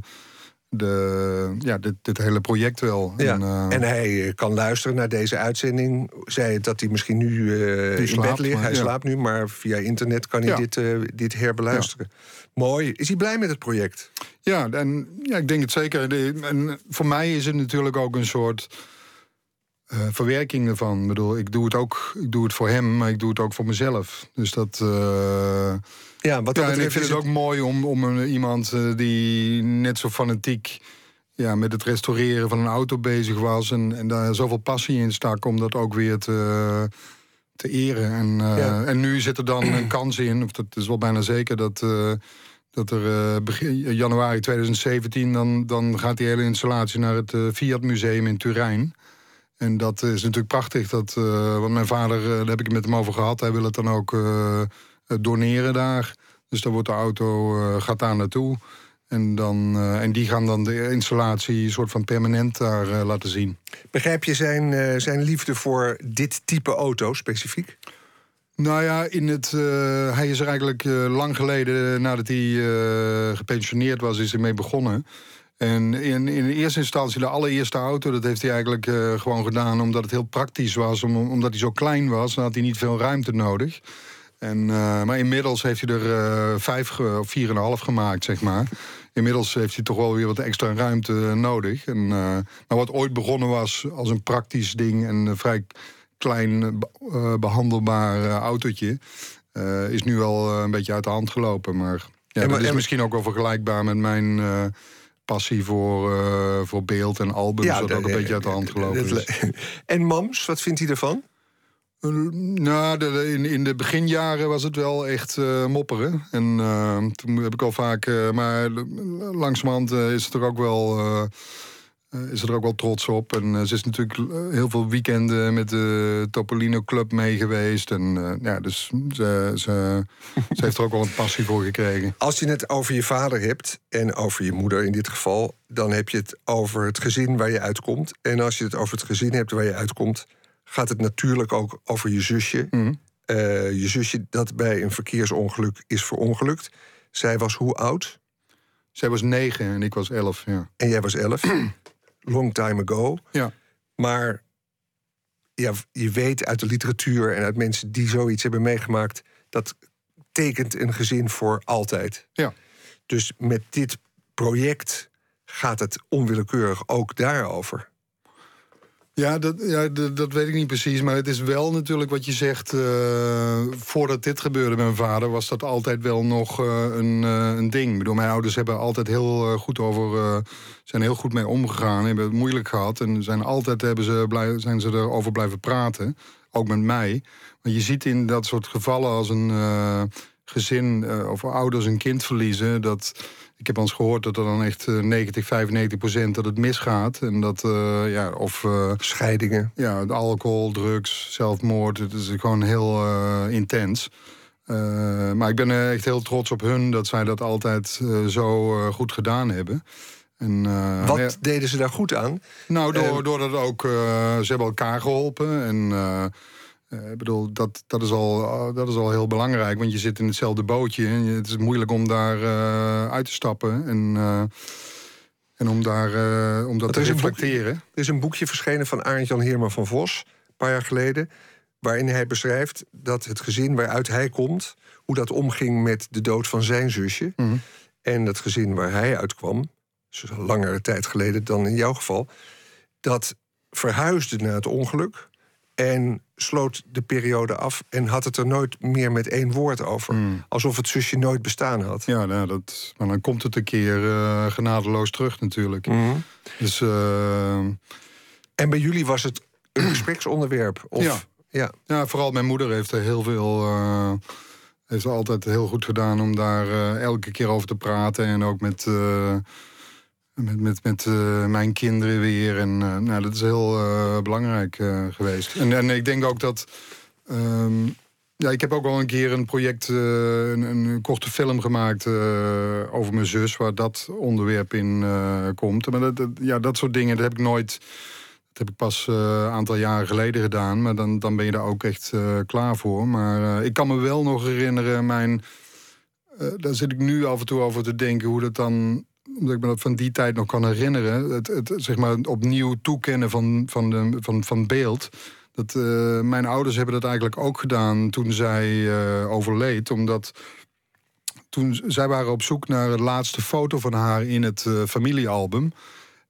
de, ja, dit, dit hele project wel. Ja. En, eh, En hij eh, kan luisteren naar deze uitzending. Zei het dat hij misschien nu eh, in slaapt, bed ligt. maar Hij ja. slaapt nu, maar via internet kan hij Ja. dit, dit herbeluisteren. Mooi. Is hij blij met het project? Ja, en ja, ik denk het zeker. De- en voor mij is het natuurlijk ook een soort verwerking ervan. Ik bedoel, ik doe het ook, ik doe het voor hem, maar ik doe het ook voor mezelf. Dus dat. Ja, wat ja, en ik vind is het ook mooi om, om een, iemand eh, die net zo fanatiek ja, met het restaureren van een auto bezig was. En, en daar zoveel passie in stak om dat ook weer te, te eren. En, eh, Ja. en nu zit er dan een kans in, of dat is wel bijna zeker, dat. eh, dat er begin januari 2017, dan, dan gaat die hele installatie naar het Fiat Museum in Turijn. En dat is natuurlijk prachtig. Dat, want mijn vader, daar heb ik het met hem over gehad. Hij wil het dan ook doneren daar. Dus dan wordt de auto eh, gaat daar naartoe. En, dan, eh, en die gaan dan de installatie soort van permanent daar eh, laten zien. Begrijp je zijn, eh, zijn liefde voor dit type auto specifiek? Nou ja, in het, eh, hij is er eigenlijk eh, lang geleden, nadat hij eh, gepensioneerd was, is hij mee begonnen. En in, in eerste instantie de allereerste auto, dat heeft hij eigenlijk eh, gewoon gedaan omdat het heel praktisch was. Om, omdat hij zo klein was, dan had hij niet veel ruimte nodig. En, eh, maar inmiddels heeft hij er eh, vijf of vier en een half gemaakt, zeg maar. Inmiddels heeft hij toch wel weer wat extra ruimte nodig. En, eh, maar wat ooit begonnen was als een praktisch ding en een vrij klein eh, be- eh, behandelbaar eh, autootje, eh, is nu wel eh, een beetje uit de hand gelopen. Maar ja, En dat is en- misschien ook wel vergelijkbaar met mijn eh, passie voor, eh, voor beeld en albums, dat de- ook een beetje uit de hand gelopen dat- is. En Mams, wat vindt hij ervan? Nou, de- in, in de beginjaren was het wel echt eh, mopperen. En eh, toen heb ik al vaak... eh, maar langzamerhand is het er ook wel... is het er ook wel trots op. En ze is natuurlijk heel veel weekenden met de Topolino Club mee geweest. En ja, dus ze, ze, ze heeft er ook wel een passie voor gekregen. Als je het over je vader hebt, en over je moeder in dit geval... dan heb je het over het gezin waar je uitkomt. En als je het over het gezin hebt waar je uitkomt... gaat het natuurlijk ook over je zusje. Mhm. Eh, je zusje dat bij een verkeersongeluk is verongelukt. Zij was hoe oud? Zij was negen en ik was elf, ja. En jij was elf. Long time ago. Ja. Maar ja, je weet uit de literatuur en uit mensen die zoiets hebben meegemaakt... dat tekent een gezin voor altijd. Ja. Dus met dit project gaat het onwillekeurig ook daarover. Ja, dat, ja dat, weet ik niet precies. Maar het is wel natuurlijk wat je zegt. eh, voordat dit gebeurde met mijn vader, was dat altijd wel nog eh, een, eh, een ding. Ik bedoel, mijn ouders hebben altijd heel goed over. zijn heel goed mee omgegaan. Hebben het moeilijk gehad. En zijn altijd hebben ze blij, zijn ze erover blijven praten. Ook met mij. Maar je ziet in dat soort gevallen als een gezin of ouders een kind verliezen. Dat, ik heb al eens gehoord dat er dan echt eh, 90, 95 procent dat het misgaat. En dat, eh, ja, of eh, Scheidingen. ja, alcohol, drugs, zelfmoord. Het is gewoon heel eh, intens. Eh, maar ik ben eh, echt heel trots op hun dat zij dat altijd eh, zo eh, goed gedaan hebben. En, eh, Wat ja, deden ze daar goed aan? nou, door, eh, doordat ook, eh, ze hebben elkaar geholpen. En eh, eh, ik bedoel, dat, dat, is al, eh, dat is al heel belangrijk. Want je zit in hetzelfde bootje. En het is moeilijk om daar eh, uit te stappen. En, eh, en om, daar, eh, om dat er te reflecteren. Er is een boekje verschenen van Arend-Jan Heerman van Vos, een paar jaar geleden, waarin hij beschrijft dat het gezin waaruit hij komt, hoe dat omging met de dood van zijn zusje. Mhm. En dat gezin waar hij uitkwam, dus langere tijd geleden dan in jouw geval, dat verhuisde na het ongeluk en sloot de periode af en had het er nooit meer met één woord over. Alsof het zusje nooit bestaan had. Ja, nou, dat, maar dan komt het een keer eh, genadeloos terug natuurlijk. Mhm. Dus eh, En bij jullie was het een gespreksonderwerp? Of, Ja. ja. ja, vooral mijn moeder heeft er heel veel... eh, heeft altijd heel goed gedaan om daar elke keer over te praten. En ook met, met, met, met eh, mijn kinderen weer. En eh, nou, dat is heel eh, belangrijk geweest. En, en ik denk ook dat... ehm, ja, ik heb ook al een keer een project, een, een korte film gemaakt over mijn zus, waar dat onderwerp in komt. Maar dat, dat- ja, dat soort dingen, dat heb ik nooit. Dat heb ik pas een aantal jaren geleden gedaan. Maar dan, dan ben je daar ook echt klaar voor. Maar ik kan me wel nog herinneren, mijn. daar zit ik nu af en toe over te denken hoe dat dan. Omdat ik me dat van die tijd nog kan herinneren. Het, het zeg maar opnieuw toekennen van, van, de, van, van beeld. Dat, eh, mijn ouders hebben dat eigenlijk ook gedaan toen zij eh, overleed. Omdat toen zij waren op zoek naar de laatste foto van haar in het eh, familiealbum.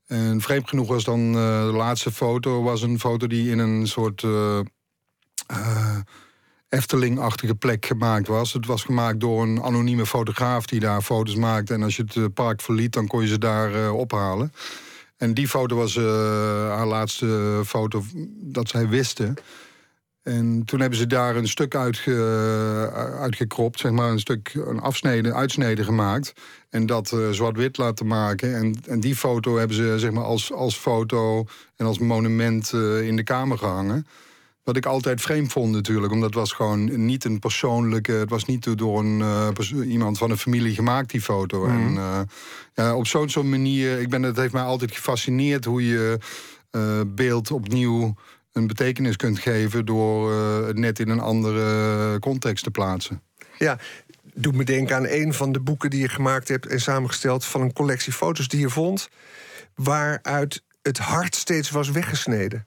En vreemd genoeg was dan de laatste foto was een foto die in een soort Efteling-achtige plek gemaakt was. Het was gemaakt door een anonieme fotograaf die daar foto's maakte. En als je het eh, park verliet, dan kon je ze daar eh, ophalen. En die foto was eh, haar laatste foto dat zij wisten. En toen hebben ze daar een stuk uitge, uitgekropt, zeg maar, een stuk een afsnede, uitsnede gemaakt. En dat eh, zwart-wit laten maken. En, en die foto hebben ze zeg maar, als, als foto en als monument in de kamer gehangen. Wat ik altijd vreemd vond natuurlijk, omdat het was gewoon niet een persoonlijke... het was niet door een, eh, iemand van een familie gemaakt, die foto. En eh, ja, op zo'n zo'n manier, ik ben, het heeft mij altijd gefascineerd... hoe je eh, beeld opnieuw een betekenis kunt geven... door het net in een andere context te plaatsen. Ja, doet me denken aan een van de boeken die je gemaakt hebt en samengesteld van een collectie foto's die je vond, waaruit het hart steeds was weggesneden.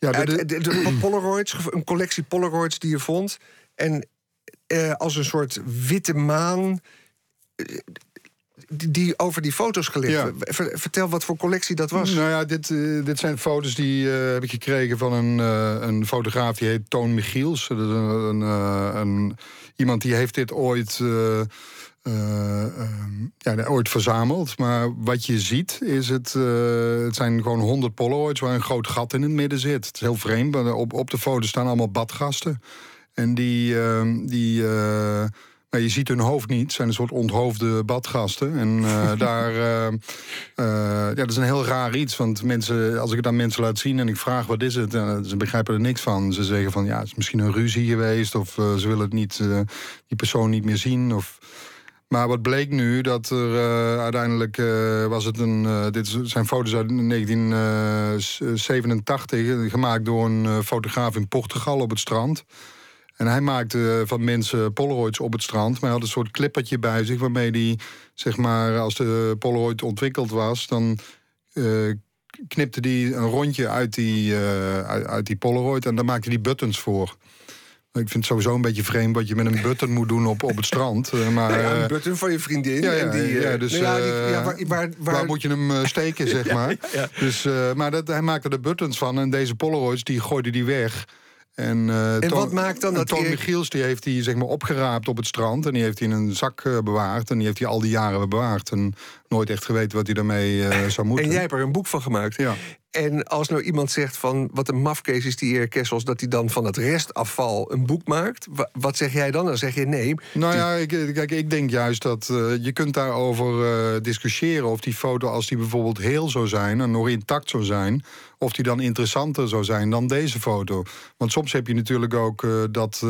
Ja, Uit, de- de, de- Polaroids, een collectie Polaroids die je vond. En eh, als een soort witte maan. eh, die- over die foto's gelegd. Ja. Vertel wat voor collectie dat was. Nou ja, dit, eh, dit zijn foto's die eh, heb ik gekregen van een, eh, een fotograaf die heet Toon Michiels. Dat is een, een, eh, een- iemand die heeft dit ooit, eh, eh, ja, ooit verzameld. Maar wat je ziet is het, eh, het zijn gewoon 100 Polaroids waar een groot gat in het midden zit. Het is heel vreemd, maar op, op de foto staan allemaal badgasten. En die, ehm, die eh, maar je ziet hun hoofd niet. Het zijn een soort onthoofde badgasten. En eh, daar, eh, eh, ja, dat is een heel raar iets. Want mensen, als ik het aan mensen laat zien en ik vraag wat is het, eh, ze begrijpen er niks van. Ze zeggen van ja, het is misschien een ruzie geweest, of eh, ze willen het niet, eh, die persoon niet meer zien. Of, maar wat bleek nu, dat er eh, uiteindelijk eh, was het een. eh, dit zijn foto's uit 1987, gemaakt door een fotograaf in Portugal op het strand. En hij maakte van mensen Polaroids op het strand. Maar hij had een soort clippertje bij zich waarmee hij, zeg maar, als de Polaroid ontwikkeld was, dan knipte hij een rondje uit die, uit, uit die Polaroid en daar maakte hij buttons voor. Ik vind het sowieso een beetje vreemd wat je met een button moet doen op, op het strand. eh, Maar, Ja, eh, een button van je vriendin. ja, ja, en die, ja, eh, dus, nou ja, die- ja, waar, waar, waar- Waar moet je hem steken, zeg maar. Dus, maar dat, hij maakte er buttons van. En deze Polaroids, die gooide die weg. En, En wat maakt dan dat Toon Erik- Michiels, die heeft hij zeg maar opgeraapt op het strand. En die heeft hij in een zak bewaard. En die heeft hij al die jaren bewaard. En nooit echt geweten wat hij daarmee zou moeten. En jij hebt er een boek van gemaakt. Ja. En als nou iemand zegt van wat een mafkees is die Erik Kessels... dat hij dan van het restafval een boek maakt. wa- Wat zeg jij dan? Dan zeg je nee. Nou ja, ik, kijk, ik denk juist dat eh, je kunt daarover eh discussiëren of die foto, als die bijvoorbeeld heel zou zijn en nog intact zou zijn, of die dan interessanter zou zijn dan deze foto. Want soms heb je natuurlijk ook eh, dat.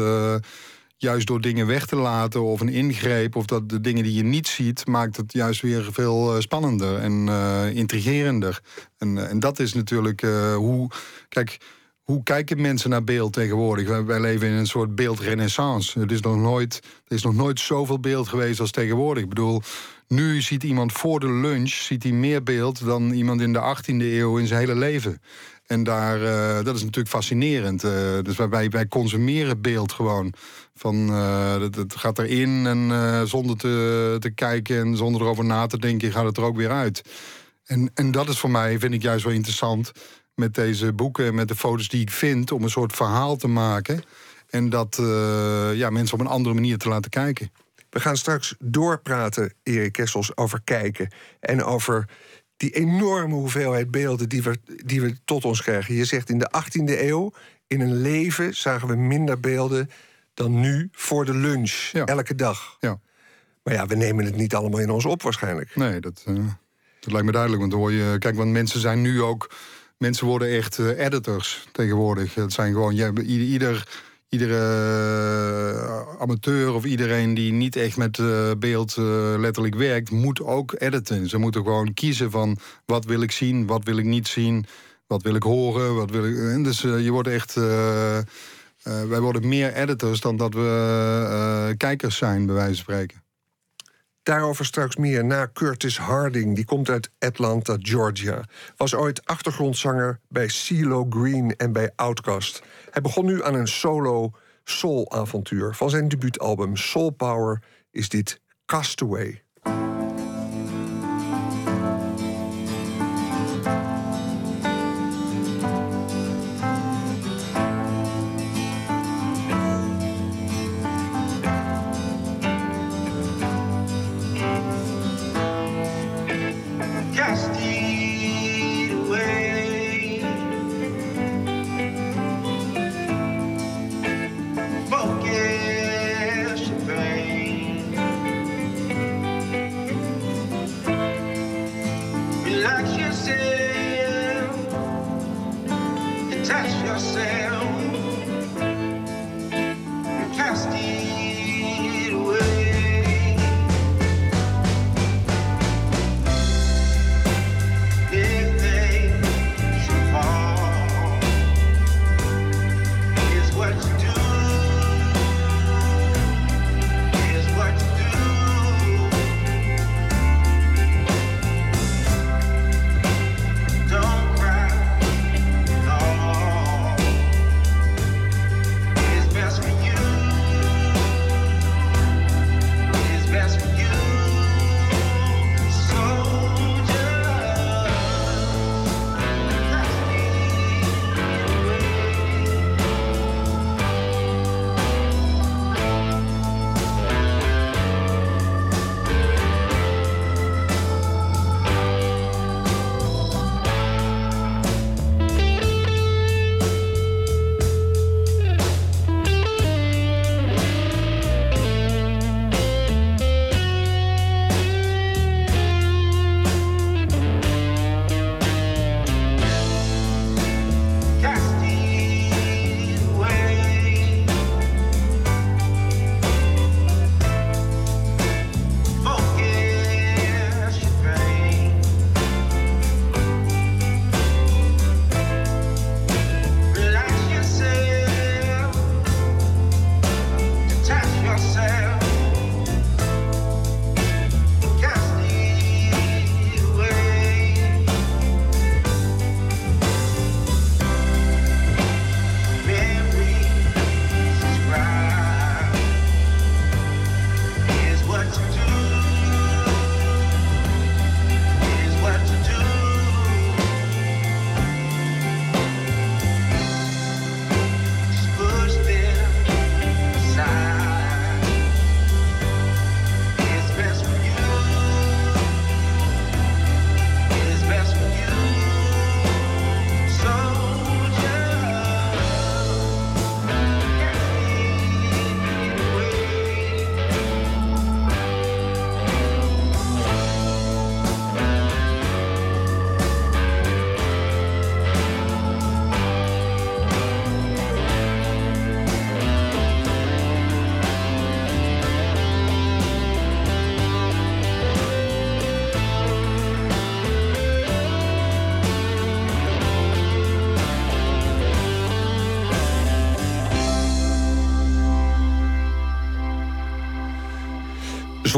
Eh, juist door dingen weg te laten of een ingreep of dat de dingen die je niet ziet, maakt het juist weer veel eh, spannender en uh, intrigerender. En, uh, en dat is natuurlijk hoe. Kijk, hoe kijken mensen naar beeld tegenwoordig? Wij, leven in een soort beeldrenaissance. Het is nog nooit, er is nog nooit zoveel beeld geweest als tegenwoordig. Ik bedoel, nu ziet iemand voor de lunch ziet hij meer beeld dan iemand in de 18e eeuw in zijn hele leven. En daar, dat is natuurlijk fascinerend. Dus wij, wij consumeren beeld gewoon. Van, het, het, gaat erin en zonder te, te kijken en zonder erover na te denken, gaat het er ook weer uit. En, en dat is voor mij, vind ik juist wel interessant met deze boeken, met de foto's die ik vind, om een soort verhaal te maken. En dat ja, mensen op een andere manier te laten kijken. We gaan straks doorpraten, Erik Kessels, over kijken. En over die enorme hoeveelheid beelden die we, die we tot ons krijgen. Je zegt in de 18e eeuw, in een leven zagen we minder beelden dan nu voor de lunch, elke dag. Ja. Maar ja, we nemen het niet allemaal in ons op waarschijnlijk. Nee, dat, uh, dat lijkt me duidelijk. Want hoor je, kijk, want mensen zijn nu ook. Mensen worden echt uh, editors tegenwoordig. Het zijn gewoon, ja, ieder iedere eh, amateur of iedereen die niet echt met uh, beeld uh, letterlijk werkt, moet ook editen. Ze moeten gewoon kiezen van wat wil ik zien, wat wil ik niet zien, wat wil ik horen, wat wil ik. En dus je wordt echt. Wij worden meer editors dan dat we kijkers zijn, bij wijze van spreken. Daarover straks meer na Curtis Harding. Die komt uit Atlanta, Georgia. Was ooit achtergrondzanger bij CeeLo Green en bij Outkast. Hij begon nu aan een solo soul-avontuur. Van zijn debuutalbum Soul Power is dit Castaway.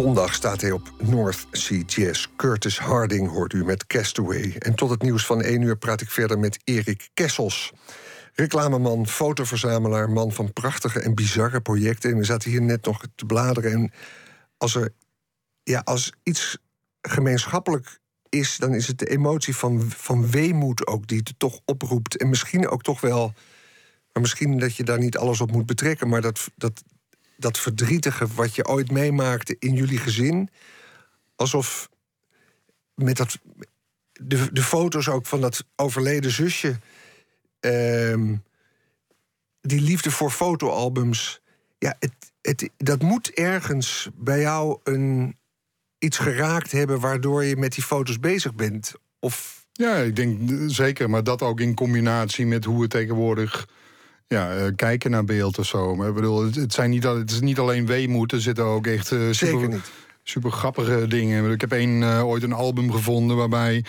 Zondag staat hij op North Sea Jazz. Curtis Harding hoort u met Castaway. En tot het nieuws van 1 uur praat ik verder met Erik Kessels. Reclameman, fotoverzamelaar, man van prachtige en bizarre projecten. En we zaten hier net nog te bladeren. En als er ja, als iets gemeenschappelijk is, dan is het de emotie van, van weemoed ook die het toch oproept. En misschien ook toch wel. Maar misschien dat je daar niet alles op moet betrekken. Maar dat, dat, dat verdrietige wat je ooit meemaakte in jullie gezin. Alsof met dat. De, de foto's ook van dat overleden zusje. ehm, die liefde voor fotoalbums. Ja, het, het, dat moet ergens bij jou een, iets geraakt hebben waardoor je met die foto's bezig bent. Of Ja, ik denk eh, zeker. Maar dat ook in combinatie met hoe we tegenwoordig ja, eh, kijken naar beeld of zo. Maar ik bedoel, het, het zijn niet, al- het is niet alleen weemoed. Er zitten ook echt eh, zeker super, niet. super grappige dingen. Ik heb een, eh, ooit een album gevonden waarbij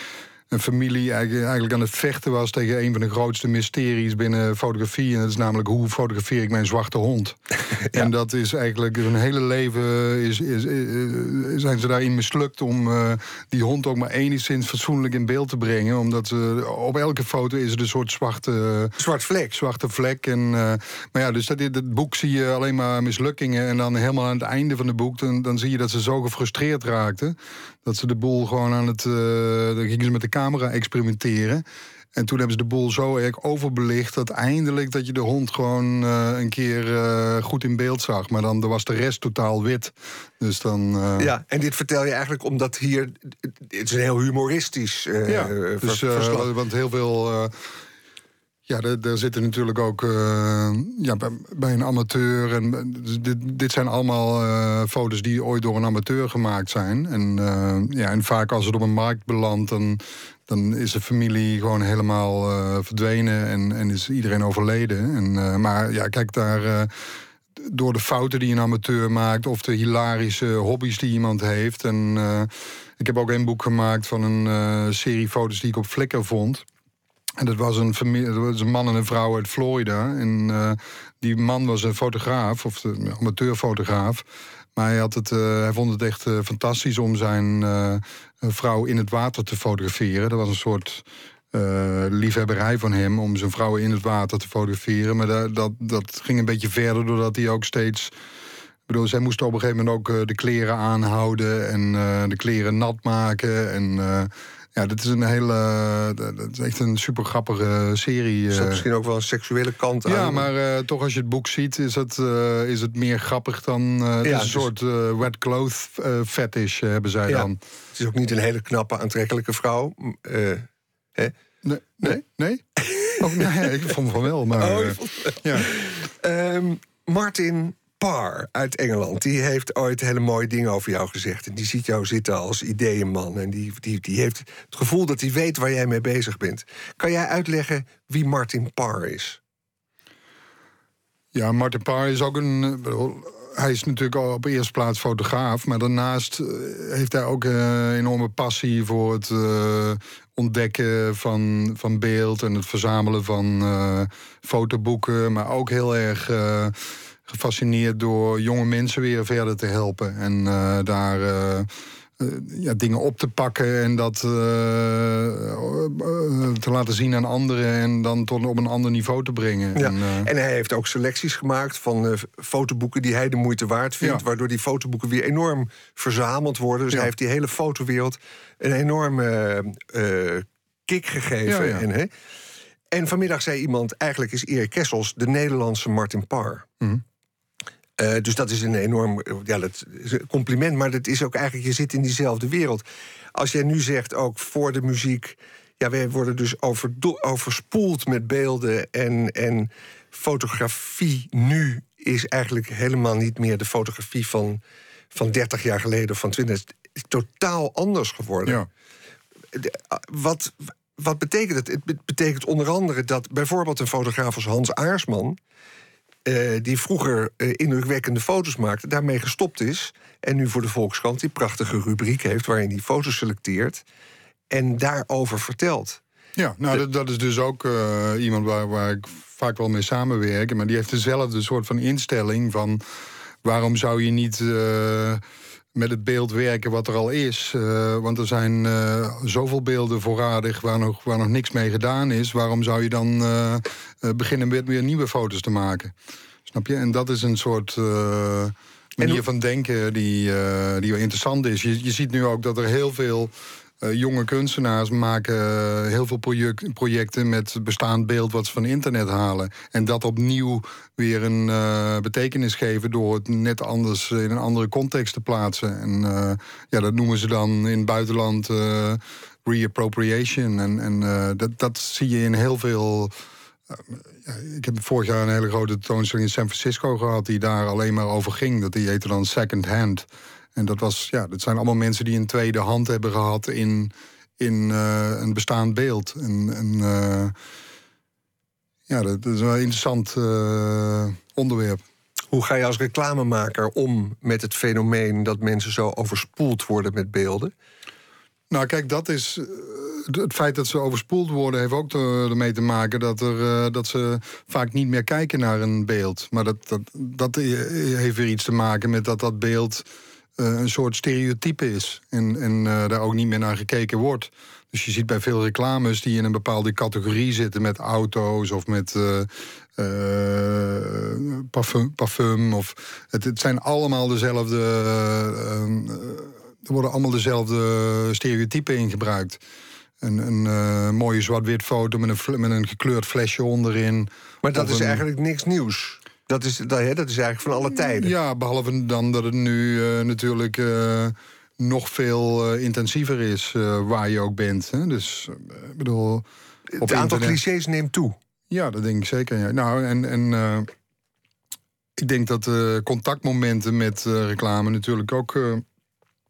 een familie eigenlijk, eigenlijk aan het vechten was tegen een van de grootste mysteries binnen fotografie. En dat is namelijk hoe fotografeer ik mijn zwarte hond. En dat is eigenlijk hun hele leven is, is, is- zijn ze daarin mislukt om eh, die hond ook maar enigszins fatsoenlijk in beeld te brengen. Omdat ze op elke foto is het een soort zwarte Zwart vlek. zwarte vlek. En, eh, maar ja, dus dat, het boek zie je alleen maar mislukkingen. En dan helemaal aan het einde van het boek, dan, dan zie je dat ze zo gefrustreerd raakten. Dat ze de boel gewoon aan het. eh, dan gingen ze met de camera experimenteren. En toen hebben ze de boel zo erg overbelicht dat eindelijk dat je de hond gewoon eh, een keer eh, goed in beeld zag. Maar dan was de rest totaal wit. Dus dan. Ja, en dit vertel je eigenlijk omdat hier. Het is een heel humoristisch Ja, dus, want heel veel. Ja, daar, zitten natuurlijk ook eh, ja, bij, een amateur. En, dus dit, dit zijn allemaal eh, foto's die ooit door een amateur gemaakt zijn. En, eh, ja, en vaak als het op een markt belandt, dan, dan is de familie gewoon helemaal verdwenen en, en is iedereen overleden. En, maar ja, kijk daar. door de fouten die een amateur maakt of de hilarische hobby's die iemand heeft. En ik heb ook een boek gemaakt van een serie foto's die ik op Flickr vond. En dat was een, was een man en een vrouw uit Florida. En eh, die man was een fotograaf, of een amateurfotograaf. Maar hij, had het, eh, hij vond het echt eh, fantastisch om zijn vrouw in het water te fotograferen. Dat was een soort liefhebberij van hem om zijn vrouwen in het water te fotograferen. Maar dat, dat, dat ging een beetje verder doordat hij ook steeds. Ik bedoel, zij moesten op een gegeven moment ook de kleren aanhouden en de kleren nat maken. En ja, dit is een hele. dat dat is echt een super grappige serie. Er zat eh. misschien ook wel een seksuele kant aan. Ja, maar eh, toch als je het boek ziet, is het, eh, is het meer grappig dan... eh, het Ja, is een soort eh, wet cloth eh, fetish eh, hebben zij Ja. dan. Het is ook niet een hele knappe, aantrekkelijke vrouw. Eh, Nee? Nee? nee? Oh, nee, ik vond van wel, maar... Oh, eh, ja. Ehm, Martin Parr uit Engeland, die heeft ooit hele mooie dingen over jou gezegd. En die ziet jou zitten als ideeënman. En die, die, die heeft het gevoel dat hij weet waar jij mee bezig bent. Kan jij uitleggen wie Martin Parr is? Ja, Martin Parr is ook een. eh, Hij is natuurlijk al op eerste plaats fotograaf, maar daarnaast eh, heeft hij ook een enorme passie voor het eh, ontdekken van, van beeld en het verzamelen van eh, fotoboeken, maar ook heel erg eh, gefascineerd door jonge mensen weer verder te helpen en eh, daar. eh, eh, ja, dingen op te pakken en dat te laten zien aan anderen en dan tot op een ander niveau te brengen. Ja. En, En hij heeft ook selecties gemaakt van fotoboeken die hij de moeite waard vindt. Ja. Waardoor die fotoboeken weer enorm verzameld worden. Dus hij heeft die hele fotowereld een enorme kick gegeven. Ja, ja. En, hè? en vanmiddag zei iemand: eigenlijk is Erik Kessels de Nederlandse Martin Parr. Mhm. Eh, dus dat is een enorm ja, dat is een compliment, maar dat is ook eigenlijk, je zit in diezelfde wereld. Als jij nu zegt, ook voor de muziek, ja, wij worden dus overspoeld met beelden en, en fotografie nu is eigenlijk helemaal niet meer de fotografie van, van 30 jaar geleden of van 20. Het is totaal anders geworden. ja. De- ah, wat, wat betekent het? Het be- betekent onder andere dat bijvoorbeeld een fotograaf als Hans Aarsman... eh, die vroeger eh, indrukwekkende foto's maakte, daarmee gestopt is... en nu voor de Volkskrant die prachtige rubriek heeft... waarin hij foto's selecteert en daarover vertelt. Ja, nou, dat, dat is dus ook eh, iemand waar, waar ik vaak wel mee samenwerk. Maar die heeft dezelfde soort van instelling van... waarom zou je niet... met het beeld werken wat er al is. Eh, want er zijn eh, zoveel beelden voorradig waar nog, waar nog niks mee gedaan is. Waarom zou je dan eh, beginnen met weer nieuwe foto's te maken? Snap je? En dat is een soort manier hoe- van denken die, die wel interessant is. Je, je ziet nu ook dat er heel veel eh, jonge kunstenaars maken eh, heel veel project- projecten met bestaand beeld wat ze van internet halen. En dat opnieuw weer een eh, betekenis geven door het net anders in een andere context te plaatsen. En ja, dat noemen ze dan in het buitenland reappropriation. En, en dat, dat zie je in heel veel. ik heb vorig jaar een hele grote tentoonstelling in San Francisco gehad die daar alleen maar over ging. Dat die heette dan Second Hand. En dat, was, ja, dat zijn allemaal mensen die een tweede hand hebben gehad in, in eh, een bestaand beeld. En, en, eh, ja, dat, is wel een interessant eh, onderwerp. Hoe ga je als reclamemaker om met het fenomeen dat mensen zo overspoeld worden met beelden? Nou, kijk, dat is. Het feit dat ze overspoeld worden, heeft ook ermee te maken dat, er, dat ze vaak niet meer kijken naar een beeld. Maar dat, dat, dat heeft weer iets te maken met dat dat beeld een soort stereotype is. En, en eh, daar ook niet meer naar gekeken wordt. Dus je ziet bij veel reclames die in een bepaalde categorie zitten met auto's of met eh, eh, parfum, parfum. Of het, het zijn allemaal dezelfde. eh, eh, er worden allemaal dezelfde stereotypen in gebruikt. Een, een eh, mooie zwart-wit foto met een, met een gekleurd flesje onderin. Maar dat is een- eigenlijk niks nieuws. Dat is, dat, hè, dat is eigenlijk van alle tijden. Ja, behalve dan dat het nu eh, natuurlijk eh, nog veel eh, intensiever is waar je ook bent. Hè? Dus ik bedoel. het aantal internet- clichés neemt toe. Ja, dat denk ik zeker. Ja. Nou, en, en ik denk dat contactmomenten met reclame natuurlijk ook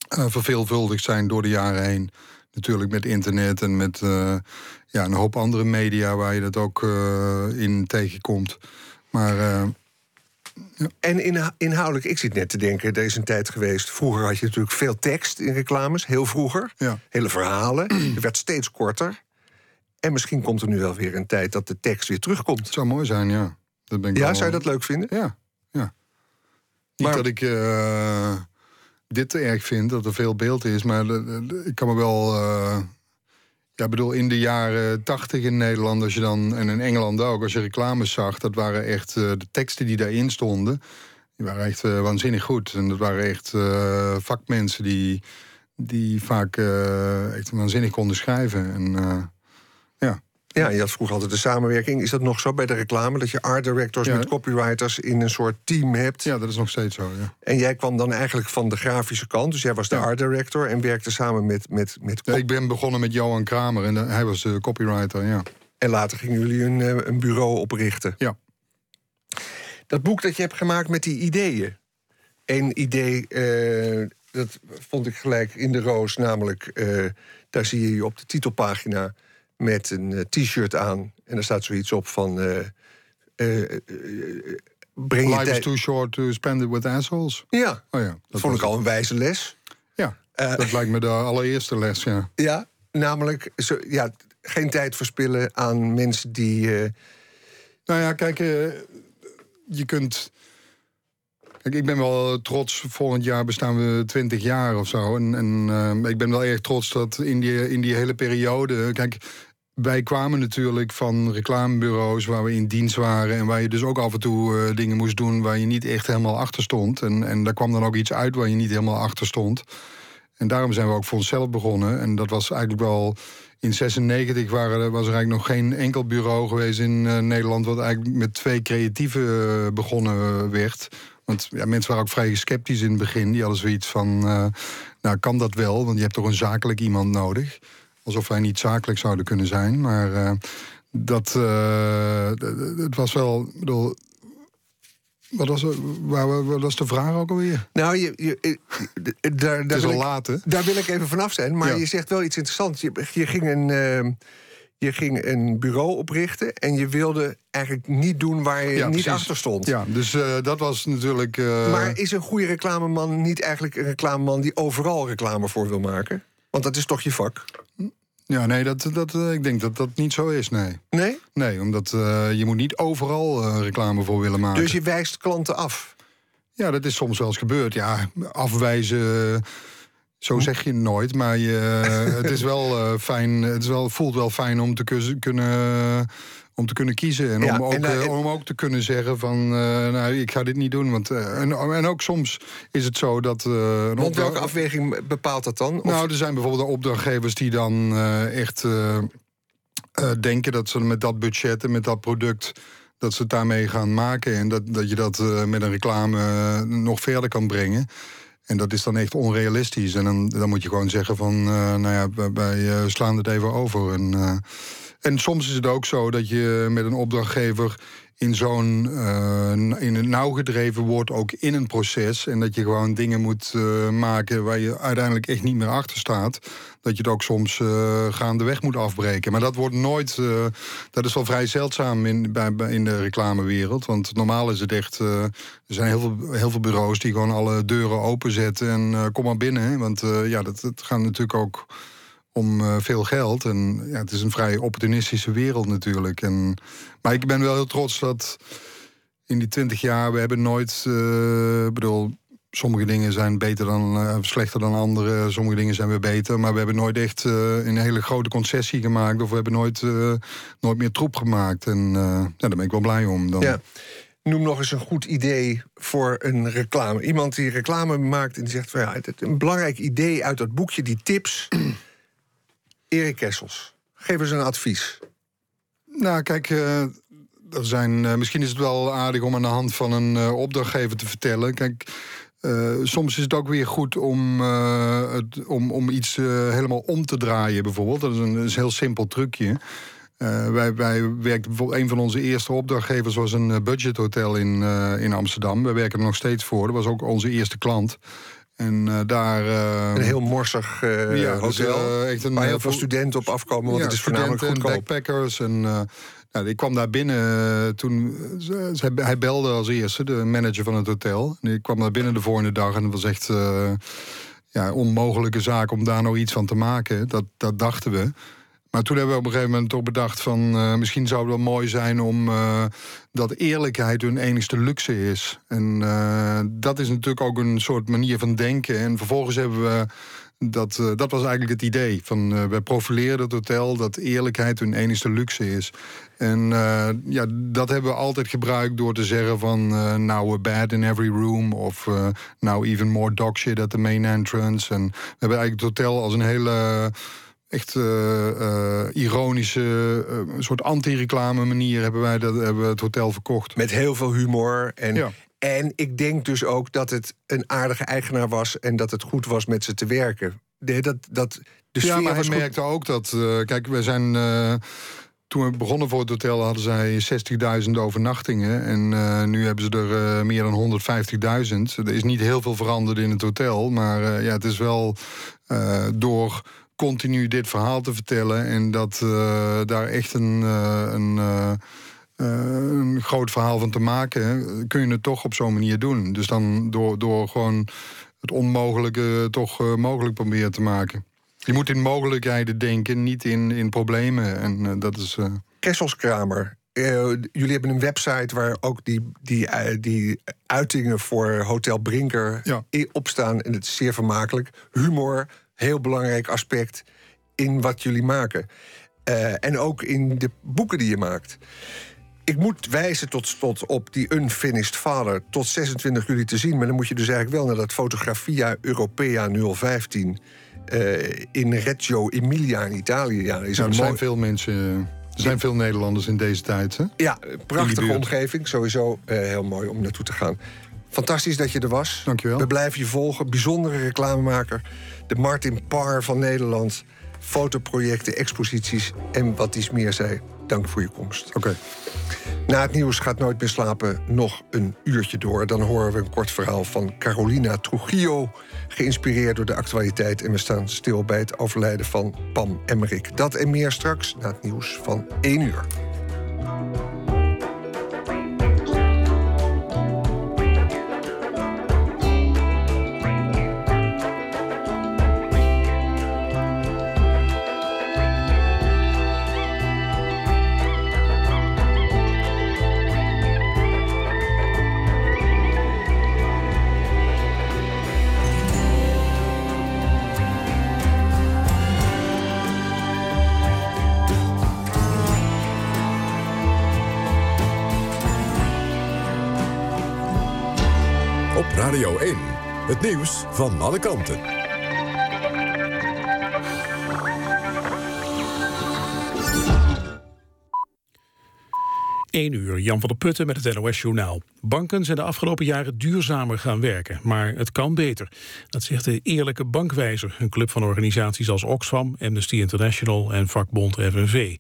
verveelvuldigd zijn door de jaren heen. Natuurlijk met internet en met ja, een hoop andere media waar je dat ook in tegenkomt. Maar En inha- inhoudelijk, ik zit net te denken, er is een tijd geweest. Vroeger had je natuurlijk veel tekst in reclames, heel vroeger. ja. Hele verhalen. Het werd steeds korter. En misschien komt er nu wel weer een tijd dat de tekst weer terugkomt. het zou mooi zijn, ja. Dat ben ik Ja, wel- zou je dat leuk vinden? Ja, ja. Niet Maar- dat ik eh, dit te erg vind, dat er veel beeld is, maar ik kan me wel. eh, ja, ik bedoel, in de jaren tachtig in Nederland, als je dan, en in Engeland ook, als je reclames zag, dat waren echt eh, de teksten die daarin stonden, die waren echt eh, waanzinnig goed. En dat waren echt eh, vakmensen die, die vaak echt waanzinnig konden schrijven. En, ja. Je had vroeger altijd de samenwerking. Is dat nog zo bij de reclame? Dat je art directors Ja. met copywriters in een soort team hebt. ja, dat is nog steeds zo. Ja. En jij kwam dan eigenlijk van de grafische kant. Dus jij was de Ja. art director en werkte samen met. met, met ik ben begonnen met Johan Kramer en eh, hij was de copywriter. Ja. En later gingen jullie een, eh, een bureau oprichten. Ja. Dat boek dat je hebt gemaakt met die ideeën. Eén idee, eh, dat vond ik gelijk in de roos. Namelijk, daar zie je je op de titelpagina met een eh, t-shirt aan. En daar staat zoiets op van... eh, eh, breng je Life is too short to spend it with assholes. Ja, Oh ja, dat vond ik al een wijze les. Ja, dat lijkt me de allereerste les, ja. Ja, namelijk zo, ja, geen tijd verspillen aan mensen die... Nou ja, kijk, je kunt... Kijk, ik ben wel trots, volgend jaar bestaan we 20 jaar of zo. En, en ik ben wel erg trots dat in die, in die hele periode... Kijk, wij kwamen natuurlijk van reclamebureaus waar we in dienst waren... en waar je dus ook af en toe eh, dingen moest doen waar je niet echt helemaal achter stond. En, en daar kwam dan ook iets uit waar je niet helemaal achter stond. En daarom zijn we ook voor onszelf begonnen. En dat was eigenlijk wel... In 96 waren, was er eigenlijk nog geen enkel bureau geweest in eh, Nederland... wat eigenlijk met twee creatieven eh, begonnen werd. Want ja, mensen waren ook vrij sceptisch in het begin. Die hadden zoiets van, nou kan dat wel? Want je hebt toch een zakelijk iemand nodig. Alsof wij niet zakelijk zouden kunnen zijn. Maar eh, dat, eh, het was wel... bedoel, wat was, waar, wat was de vraag ook alweer? nou, je, je, eh, daar, Het daar, is wil ik, laat, daar wil ik even vanaf zijn. Maar Ja. je zegt wel iets interessants. Je, je, ging een, eh, je ging een bureau oprichten... en je wilde eigenlijk niet doen waar je Ja, niet precies. achter stond. Ja, dus dat was natuurlijk... Maar is een goede reclameman niet eigenlijk een reclameman... die overal reclame voor wil maken? Want dat is toch je vak? Ja, nee, dat, dat, eh, ik denk dat dat niet zo is, nee. Nee? Nee, omdat eh, je moet niet overal eh, reclame voor willen maken. Dus je wijst klanten af. Ja, dat is soms wel eens gebeurd. Ja, afwijzen, zo zeg je nooit. Maar je, het is wel fijn, het is wel, voelt wel fijn om te kunnen, om te kunnen kiezen. En, Ja, om, ook, en, eh, eh, om ook te kunnen zeggen van, eh, nou, ik ga dit niet doen. Want, en, en ook soms is het zo dat... een Want welke afweging bepaalt dat dan? Of- nou, er zijn bijvoorbeeld opdrachtgevers die dan echt denken dat ze met dat budget en met dat product. dat ze het daarmee gaan maken. En dat, dat je dat met een reclame nog verder kan brengen. En dat is dan echt onrealistisch. En dan, dan moet je gewoon zeggen van, nou ja, wij, slaan het even over. En, en soms is het ook zo dat je met een opdrachtgever in zo'n eh, in een nauw gedreven wordt, ook in een proces. En dat je gewoon dingen moet eh, maken waar je uiteindelijk echt niet meer achter staat. Dat je het ook soms eh gaandeweg moet afbreken. Maar dat wordt nooit. dat is wel vrij zeldzaam in, bij, in de reclamewereld. Want normaal is het echt. er zijn heel veel, heel veel bureaus die gewoon alle deuren openzetten. En kom maar binnen. Want ja, dat, het gaat natuurlijk ook om eh, veel geld. En ja, het is een vrij opportunistische wereld natuurlijk. En, maar ik ben wel heel trots dat in die twintig jaar... we hebben nooit... ik bedoel, sommige dingen zijn beter dan, eh, slechter dan andere. Sommige dingen zijn weer beter. Maar we hebben nooit echt een hele grote concessie gemaakt. Of we hebben nooit, nooit meer troep gemaakt. En ja, daar ben ik wel blij om. Dan. Noem nog eens een goed idee voor een reclame. Iemand die reclame maakt en die zegt... Van, ja, het, een belangrijk idee uit dat boekje, die tips. Erik Kessels, geef eens een advies. Nou, kijk, eh, er zijn, eh, misschien is het wel aardig om aan de hand van een eh, opdrachtgever te vertellen. Kijk, soms is het ook weer goed om, het, om, om iets helemaal om te draaien, bijvoorbeeld. Dat is een, dat is heel simpel trucje. Eh, wij, wij bijvoorbeeld, een van onze eerste opdrachtgevers was een budgethotel in, in Amsterdam. We werken er nog steeds voor. Dat was ook onze eerste klant. En eh, daar. eh, Een heel morsig eh, ja, dus, hotel. eh, een, waar heel eh, veel studenten op afkomen, want het is voornamelijk studenten en goedkoop. backpackers. En, eh, nou, ik kwam daar binnen eh, toen... eh, ze- ze- hij belde als eerste, de manager van het hotel. En ik kwam daar binnen de volgende dag en het was echt... eh, ja, onmogelijke zaak om daar nou iets van te maken. Dat, dat dachten we. Maar toen hebben we op een gegeven moment toch bedacht van... eh, misschien zou het wel mooi zijn om eh, dat eerlijkheid hun enigste luxe is. En eh, dat is natuurlijk ook een soort manier van denken. En vervolgens hebben we... Dat, dat was eigenlijk het idee. Van, wij profileren het hotel dat eerlijkheid hun enigste luxe is. En ja, dat hebben we altijd gebruikt door te zeggen van... eh now a bed in every room. Of now even more dog shit at the main entrance. En we hebben eigenlijk het hotel als een hele echt eh, eh, ironische, eh, een soort anti-reclame manier hebben wij dat, hebben we het hotel verkocht. Met heel veel humor. En, Ja. en ik denk dus ook dat het een aardige eigenaar was... en dat het goed was met ze te werken. Dat, dat, de ja, maar hij goed. merkte ook dat. kijk, we zijn. toen we begonnen voor het hotel hadden zij 60.000 overnachtingen. En nu hebben ze er meer dan 150.000. Er is niet heel veel veranderd in het hotel. Maar ja, het is wel door continu dit verhaal te vertellen. En dat eh, daar echt een. eh, een eh, een groot verhaal van te maken, kun je het toch op zo'n manier doen. Dus dan door, door gewoon het onmogelijke toch mogelijk proberen te maken. Je moet in mogelijkheden denken, niet in, in problemen. En dat is. Kesselskramer. jullie hebben een website waar ook die, die, die uitingen voor Hotel Brinker Ja. in- op staan. En het is zeer vermakelijk. Humor, heel belangrijk aspect in wat jullie maken. Eh, en ook in de boeken die je maakt. Ik moet wijzen tot slot op die Unfinished Father tot 26 juli te zien. Maar dan moet je dus eigenlijk wel naar dat Fotografia Europea 015 eh, in Reggio Emilia in Italië. Ja, is er zijn mooi- veel mensen. Er zijn veel Nederlanders in deze tijd. Hè? Ja, prachtige omgeving. Sowieso eh, heel mooi om naartoe te gaan. Fantastisch dat je er was. Dankjewel. We blijven je volgen. Bijzondere reclamemaker. De Martin Parr van Nederland. Fotoprojecten, exposities en wat iets meer zei. Dank voor je komst. Oké. Na het nieuws gaat Nooit meer slapen nog een uurtje door. Dan horen we een kort verhaal van Carolina Trujillo. Geïnspireerd door de actualiteit. En we staan stil bij het overlijden van Pam Emmerik. Dat en meer straks na het nieuws van 1 uur. Het nieuws van alle kanten. 1 uur, Jan van der Putten met het NOS-journaal. Banken zijn de afgelopen jaren duurzamer gaan werken, maar het kan beter. Dat zegt de Eerlijke Bankwijzer, een club van organisaties als Oxfam, Amnesty International en vakbond FNV.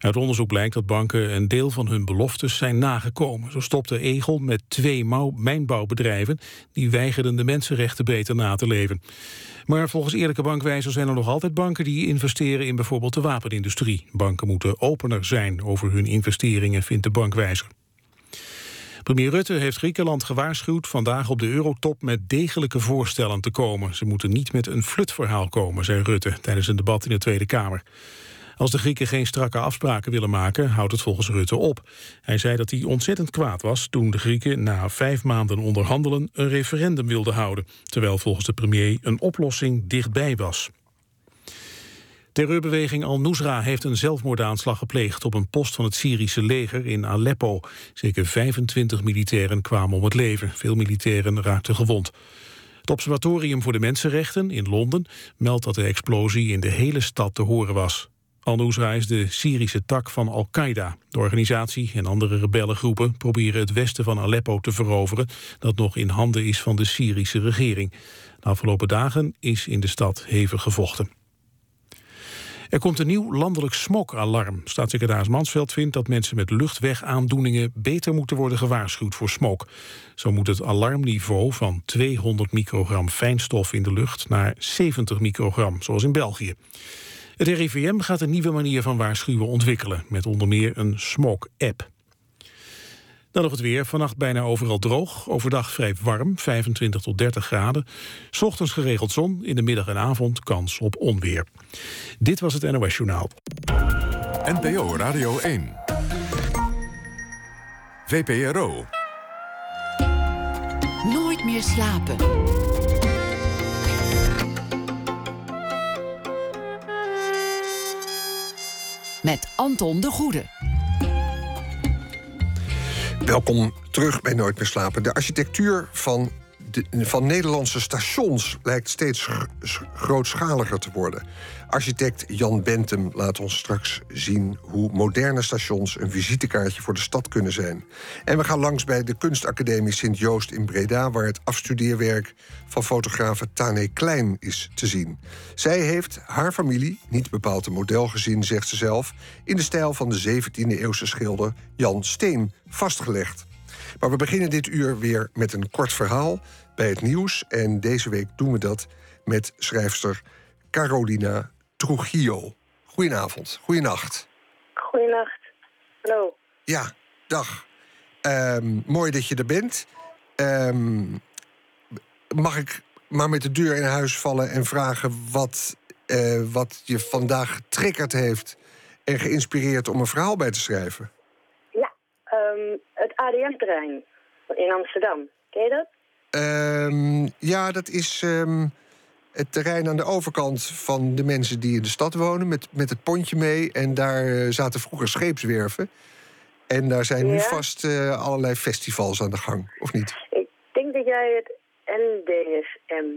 Uit onderzoek blijkt dat banken een deel van hun beloftes zijn nagekomen. Zo stopte Egel met twee mijnbouwbedrijven... die weigerden de mensenrechten beter na te leven. Maar volgens eerlijke bankwijzers zijn er nog altijd banken... die investeren in bijvoorbeeld de wapenindustrie. Banken moeten opener zijn over hun investeringen, vindt de bankwijzer. Premier Rutte heeft Griekenland gewaarschuwd vandaag op de eurotop met degelijke voorstellen te komen. Ze moeten niet met een flutverhaal komen, zei Rutte tijdens een debat in de Tweede Kamer. Als de Grieken geen strakke afspraken willen maken, houdt het volgens Rutte op. Hij zei dat hij ontzettend kwaad was toen de Grieken na vijf maanden onderhandelen een referendum wilden houden, terwijl volgens de premier een oplossing dichtbij was. Terreurbeweging Al-Nusra heeft een zelfmoordaanslag gepleegd op een post van het Syrische leger in Aleppo. Zeker 25 militairen kwamen om het leven. Veel militairen raakten gewond. Het Observatorium voor de Mensenrechten in Londen meldt dat de explosie in de hele stad te horen was. Al-Nusra is de Syrische tak van Al-Qaeda. De organisatie en andere rebellengroepen proberen het westen van Aleppo te veroveren... dat nog in handen is van de Syrische regering. De afgelopen dagen is in de stad hevig gevochten. Er komt een nieuw landelijk smokalarm. Staatssecretaris Mansveld vindt dat mensen met luchtwegaandoeningen beter moeten worden gewaarschuwd voor smok. Zo moet het alarmniveau van 200 microgram fijnstof in de lucht naar 70 microgram, zoals in België. Het RIVM gaat een nieuwe manier van waarschuwen ontwikkelen... met onder meer een smog-app. Dan nog het weer. Vannacht bijna overal droog. Overdag vrij warm, 25 tot 30 graden. S ochtends geregeld zon. In de middag en avond kans op onweer. Dit was het NOS Journaal. NPO Radio 1. VPRO. Nooit meer slapen. Met Anton de Goede. Welkom terug bij Nooit meer slapen. De architectuur van, de, van Nederlandse stations lijkt steeds grootschaliger te worden. Architect Jan Bentum laat ons straks zien hoe moderne stations een visitekaartje voor de stad kunnen zijn. En we gaan langs bij de Kunstacademie Sint-Joost in Breda, waar het afstudeerwerk van fotografe Tane Klein is te zien. Zij heeft haar familie, niet bepaald een modelgezin, zegt ze zelf, in de stijl van de 17e-eeuwse schilder Jan Steen vastgelegd. Maar we beginnen dit uur weer met een kort verhaal bij het nieuws. En deze week doen we dat met schrijfster Carolina Trujillo. Goedenavond, goedenacht. Goedenacht. Hallo. Ja, dag. Ehm, mooi dat je er bent. Ehm, mag ik maar met de deur in huis vallen en vragen wat, eh, wat je vandaag getriggerd heeft en geïnspireerd om een verhaal bij te schrijven? Ja, ehm, het ADM-terrein in Amsterdam. Ken je dat? Ja, dat is het terrein aan de overkant van de mensen die in de stad wonen, met, met het pontje mee. En daar eh, zaten vroeger scheepswerven. En daar zijn nu vast eh, allerlei festivals aan de gang, of niet? Ik denk dat jij het NDSM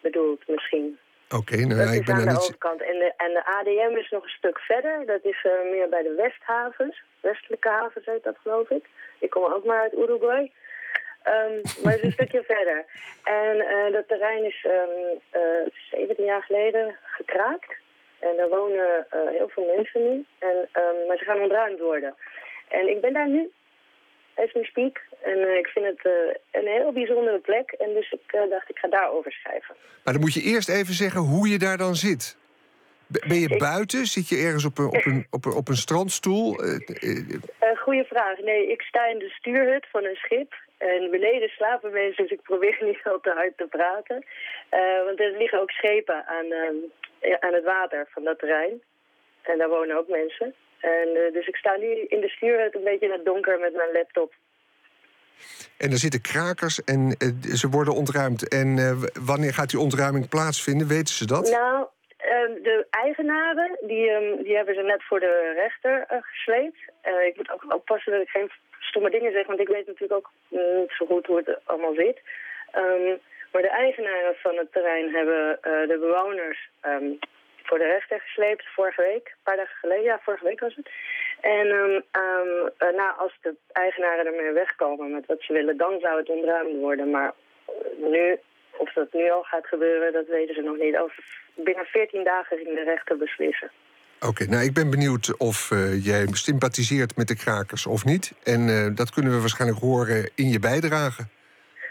bedoelt misschien. Oké, nou ja, ik ben aan de niet. overkant. En de, en de ADM is nog een stuk verder. Dat is eh, meer bij de Westhavens. Westelijke havens heet dat, geloof ik. Ik kom ook maar uit Uruguay. Ehm, maar het is een stukje verder. En eh, dat terrein is ehm, eh, 17 jaar geleden gekraakt. En daar wonen eh, heel veel mensen nu. En, ehm, maar ze gaan ontruimd worden. En ik ben daar nu, as we speak. En eh, ik vind het eh, een heel bijzondere plek. En dus ik eh, dacht, ik ga daarover schrijven. Maar dan moet je eerst even zeggen hoe je daar dan zit. Ben je buiten? Zit je ergens op een, op een, op een, op een strandstoel? Eh, eh, Eh goeie vraag. Nee, ik sta in de stuurhut van een schip. En beneden slapen mensen, dus ik probeer niet al te hard te praten. Eh, want er liggen ook schepen aan, ehm, aan het water van dat terrein. En daar wonen ook mensen. En, eh, dus ik sta nu in de stuurhut een beetje in het donker met mijn laptop. en er zitten krakers en eh, ze worden ontruimd. En wanneer gaat die ontruiming plaatsvinden? Weten ze dat? Nou, ehm, de eigenaren, die, ehm, die hebben ze net voor de rechter gesleept. Ik moet ook oppassen dat ik geen stomme dingen zeg, want ik weet natuurlijk ook niet zo goed hoe het allemaal zit. Ehm, maar de eigenaren van het terrein hebben eh, de bewoners ehm, voor de rechter gesleept vorige week. Een paar dagen geleden, ja, vorige week was het. En ehm, eh, nou, als de eigenaren ermee wegkomen met wat ze willen, dan zou het ontruimd worden. Maar eh, nu, of dat nu al gaat gebeuren, dat weten ze nog niet. Over, binnen 14 dagen ging de rechter beslissen. Oké, nou ik ben benieuwd of eh, jij sympathiseert met de krakers of niet. En eh, dat kunnen we waarschijnlijk horen in je bijdrage.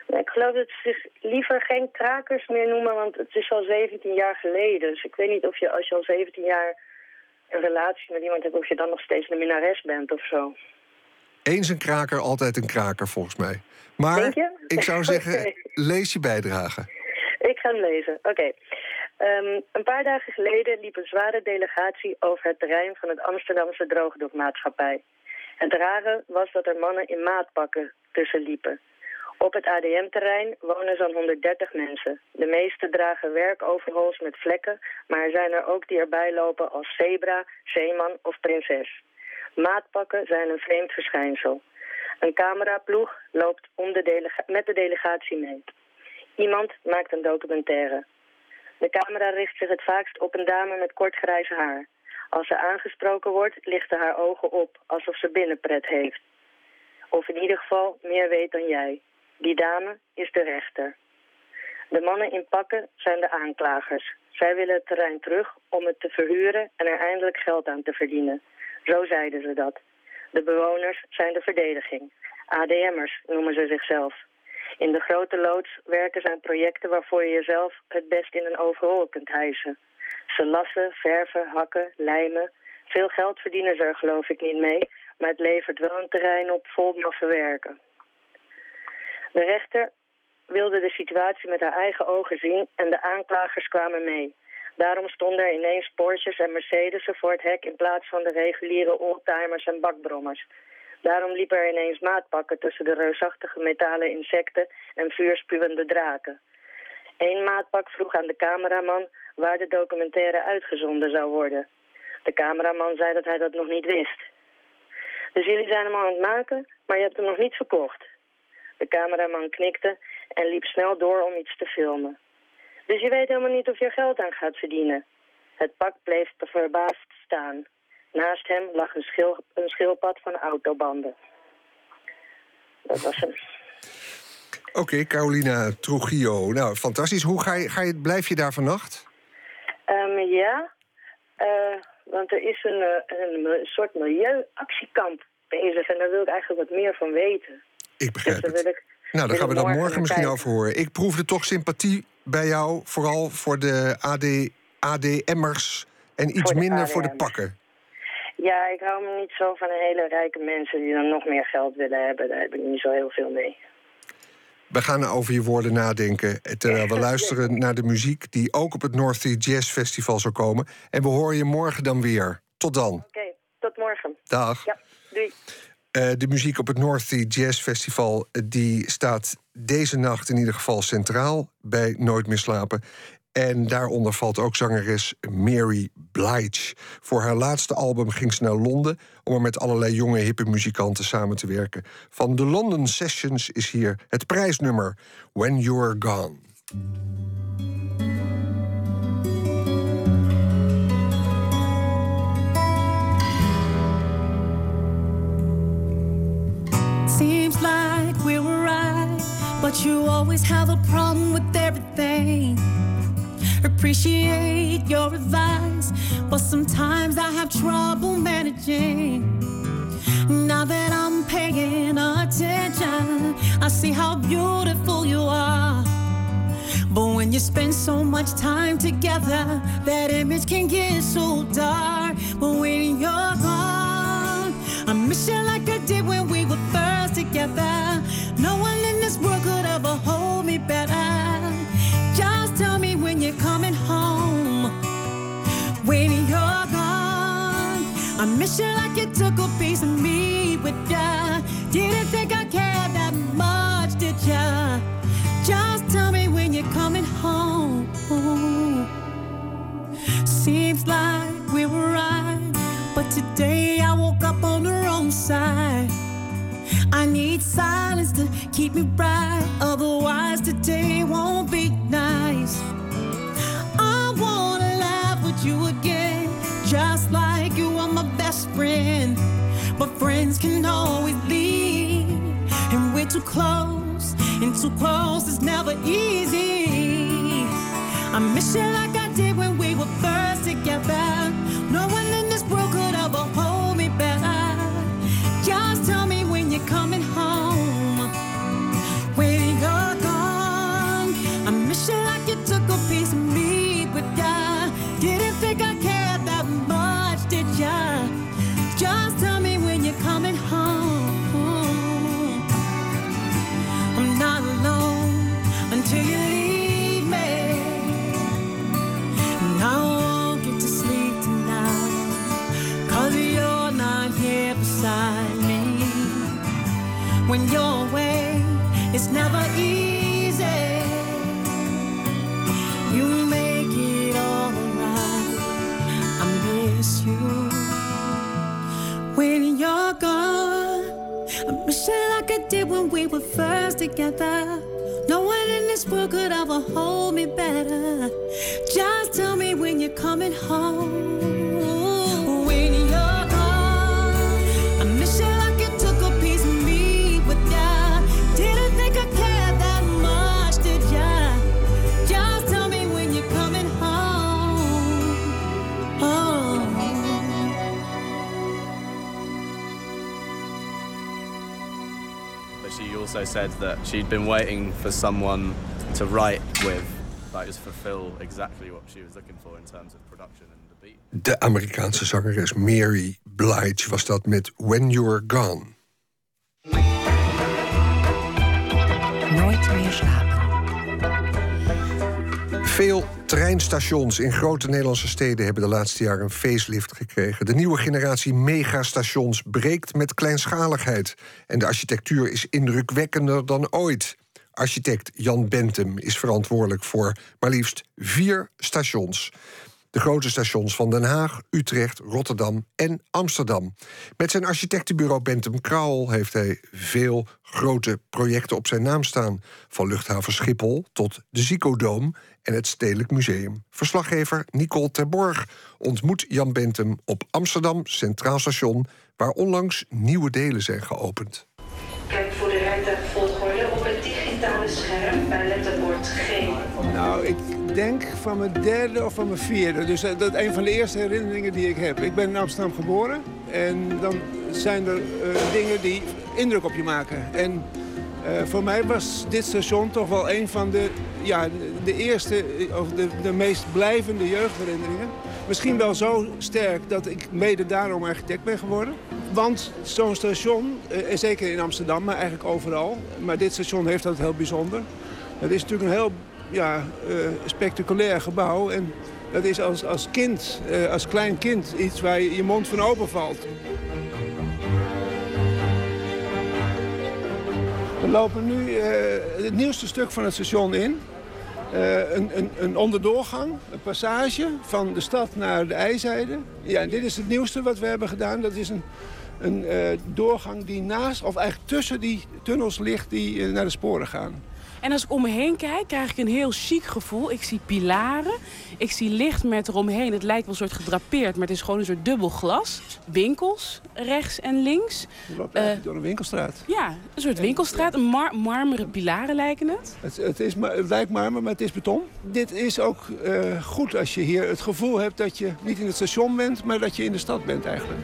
Ik geloof dat ze zich liever geen krakers meer noemen, want het is al 17 jaar geleden. Dus ik weet niet of je als je al 17 jaar een relatie met iemand hebt, of je dan nog steeds een minnares bent of zo. Eens een kraker, altijd een kraker volgens mij. Maar Denk je? ik zou zeggen, lees je bijdrage. Ik ga hem lezen. Oké. Ehm, een paar dagen geleden liep een zware delegatie over het terrein van het Amsterdamse droogdoekmaatschappij. Het rare was dat er mannen in maatpakken tussen liepen. Op het ADM-terrein wonen zo'n 130 mensen. De meeste dragen werkoverhols met vlekken, maar er zijn er ook die erbij lopen als zebra, zeeman of prinses. Maatpakken zijn een vreemd verschijnsel. Een cameraploeg loopt om de met de delegatie mee. Iemand maakt een documentaire. De camera richt zich het vaakst op een dame met kort grijs haar. Als ze aangesproken wordt, lichten haar ogen op, alsof ze binnenpret heeft. Of in ieder geval meer weet dan jij. Die dame is de rechter. De mannen in pakken zijn de aanklagers. Zij willen het terrein terug om het te verhuren en er eindelijk geld aan te verdienen. Zo zeiden ze dat. De bewoners zijn de verdediging. ADM'ers noemen ze zichzelf. In de grote loods werken zijn projecten waarvoor je jezelf het best in een overhol kunt hijsen. Ze lassen, verven, hakken, lijmen. Veel geld verdienen ze er geloof ik niet mee, maar het levert wel een terrein op vol maffe werken. De rechter wilde de situatie met haar eigen ogen zien en de aanklagers kwamen mee. Daarom stonden er ineens Porsches en Mercedes'en voor het hek in plaats van de reguliere oldtimers en bakbrommers. Daarom liepen er ineens maatpakken tussen de reusachtige metalen insecten en vuurspuwende draken. Eén maatpak vroeg aan de cameraman waar de documentaire uitgezonden zou worden. De cameraman zei dat hij dat nog niet wist. Dus jullie zijn hem aan het maken, maar je hebt hem nog niet verkocht. De cameraman knikte en liep snel door om iets te filmen. Dus je weet helemaal niet of je geld aan gaat verdienen. Het pak bleef verbaasd staan. Naast hem lag een, schil, een schildpad van autobanden. Dat was hem. Oké, Carolina Trujillo. Nou, fantastisch. Hoe ga je, ga je, blijf je daar vannacht? Ehm, ja, eh, want er is een, eh, een, soort milieuactiekamp bezig en daar wil ik eigenlijk wat meer van weten. Ik begrijp Dus daar het. ik, Nou, daar gaan we dan morgen misschien over horen. Ik proefde toch sympathie bij jou, vooral voor de AD, ADM'ers en iets Voor minder voor de pakken. Ja, ik hou me niet zo van hele rijke mensen die dan nog meer geld willen hebben. Daar heb ik niet zo heel veel mee. We gaan over je woorden nadenken terwijl we luisteren naar de muziek die ook op het North Sea Jazz Festival zal komen. En we horen je morgen dan weer. Tot dan. Oké, tot morgen. Dag. Ja, doei. Eh, de muziek op het North Sea Jazz Festival eh, die staat deze nacht in ieder geval centraal bij Nooit meer slapen. En daaronder valt ook zangeres Mary Blige. Voor haar laatste album ging ze naar Londen om er met allerlei jonge hippe muzikanten samen te werken. Van de London Sessions is hier het prijsnummer When You're Gone. Seems like we were right, but you always have a problem with everything. Appreciate your advice, but sometimes I have trouble managing. Now that I'm paying attention, I see how beautiful you are. But when you spend so much time together, that image can get so dark. But when you're gone, I miss you like I did when we were first together. No one in this world could ever hold me better. I miss you like you took a piece of me with ya. Didn't think I cared that much, did ya? Just tell me when you're coming home. Seems like we were right, but today I woke up on the wrong side. I need silence to keep me bright, otherwise today won't be nice. I wanna laugh with you again, my best friend. But friends can always leave, and we're too close, and too close is never easy. I miss you like I did when we were first together. You're gone, I miss you like I did when we were first together. No one in this world could ever hold me better. Just tell me when you're coming home. Said that she'd been waiting for someone to write with, like just fulfill exactly what she was looking for in terms of production and the beat. De Amerikaanse zangeres Mary Blige was dat met When You're Gone. Nooit meer slapen. Veel treinstations in grote Nederlandse steden hebben de laatste jaren een facelift gekregen. De nieuwe generatie megastations breekt met kleinschaligheid. En de architectuur is indrukwekkender dan ooit. Architect Jan Bentum is verantwoordelijk voor maar liefst vier stations. De grote stations van Den Haag, Utrecht, Rotterdam en Amsterdam. Met zijn architectenbureau Bentum Krauwel heeft hij veel grote projecten op zijn naam staan. Van luchthaven Schiphol tot de Zicodoom en het Stedelijk Museum. Verslaggever Nicole Terborg ontmoet Jan Bentum op Amsterdam Centraal Station... waar onlangs nieuwe delen zijn geopend. Denk van mijn derde of van mijn vierde. Dus eh, dat is een van de eerste herinneringen die ik heb. Ik ben in Amsterdam geboren en dan zijn er eh, dingen die indruk op je maken. En eh, voor mij was dit station toch wel een van de, ja, de eerste of de, de meest blijvende jeugdherinneringen. Misschien wel zo sterk dat ik mede daarom architect ben geworden. Want zo'n station, en zeker in Amsterdam, maar eigenlijk overal... maar dit station heeft dat heel bijzonder. Het is natuurlijk een heel ja, eh, spectaculair gebouw. En dat is als, als kind, eh, als klein kind, iets waar je, je mond van open valt. We lopen nu eh, het nieuwste stuk van het station in. Een, een, een onderdoorgang, een passage van de stad naar de ijzijde. Ja, en dit is het nieuwste wat we hebben gedaan. Dat is een, een doorgang die naast, of eigenlijk tussen die tunnels ligt die naar de sporen gaan. En als ik om me heen kijk, krijg ik een heel chic gevoel. Ik zie pilaren, ik zie licht met eromheen. Het lijkt wel een soort gedrapeerd, maar het is gewoon een soort dubbel glas. Winkels, rechts en links. Je loopt Eh, door een winkelstraat. Ja, een soort winkelstraat. Een mar marmeren pilaren lijken het. Het, het, is, maar- het lijkt marmer, maar het is beton. Dit is ook eh, goed als je hier het gevoel hebt dat je niet in het station bent, maar dat je in de stad bent eigenlijk.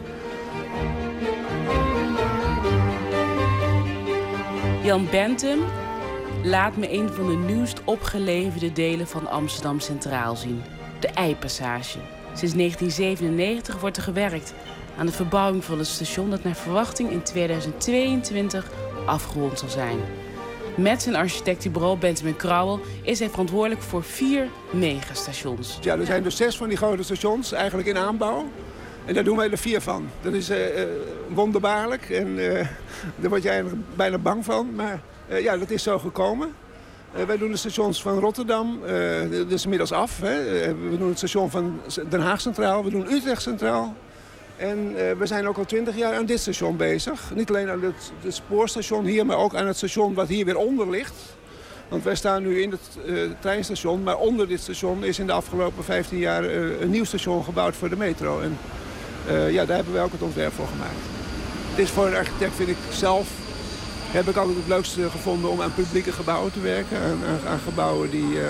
Jan Bentum laat me een van de nieuwst opgeleverde delen van Amsterdam Centraal zien. De Eipassage. Sinds 1997 wordt er gewerkt aan de verbouwing van het station dat naar verwachting in 2022 afgerond zal zijn. Met zijn architectenbureau Bentum Krauwel is hij verantwoordelijk voor vier megastations. Ja, er zijn dus zes van die grote stations eigenlijk in aanbouw. En daar doen wij er vier van. Dat is eh, eh, wonderbaarlijk en eh, daar word je eigenlijk bijna bang van. Maar ja, dat is zo gekomen. Eh, wij doen de stations van Rotterdam, eh, dat is inmiddels af. Hè. Eh, we doen het station van Den Haag Centraal, we doen Utrecht Centraal. En eh, we zijn ook al twintig jaar aan dit station bezig. Niet alleen aan het, spoorstation hier, maar ook aan het station wat hier weer onder ligt. Want wij staan nu in het eh, treinstation, maar onder dit station is in de afgelopen 15 jaar eh, een nieuw station gebouwd voor de metro. En eh, ja, daar hebben wij ook het ontwerp voor gemaakt. Het is voor een architect, vind ik zelf, heb ik altijd het leukste gevonden om aan publieke gebouwen te werken. Aan, aan, aan gebouwen die... eh,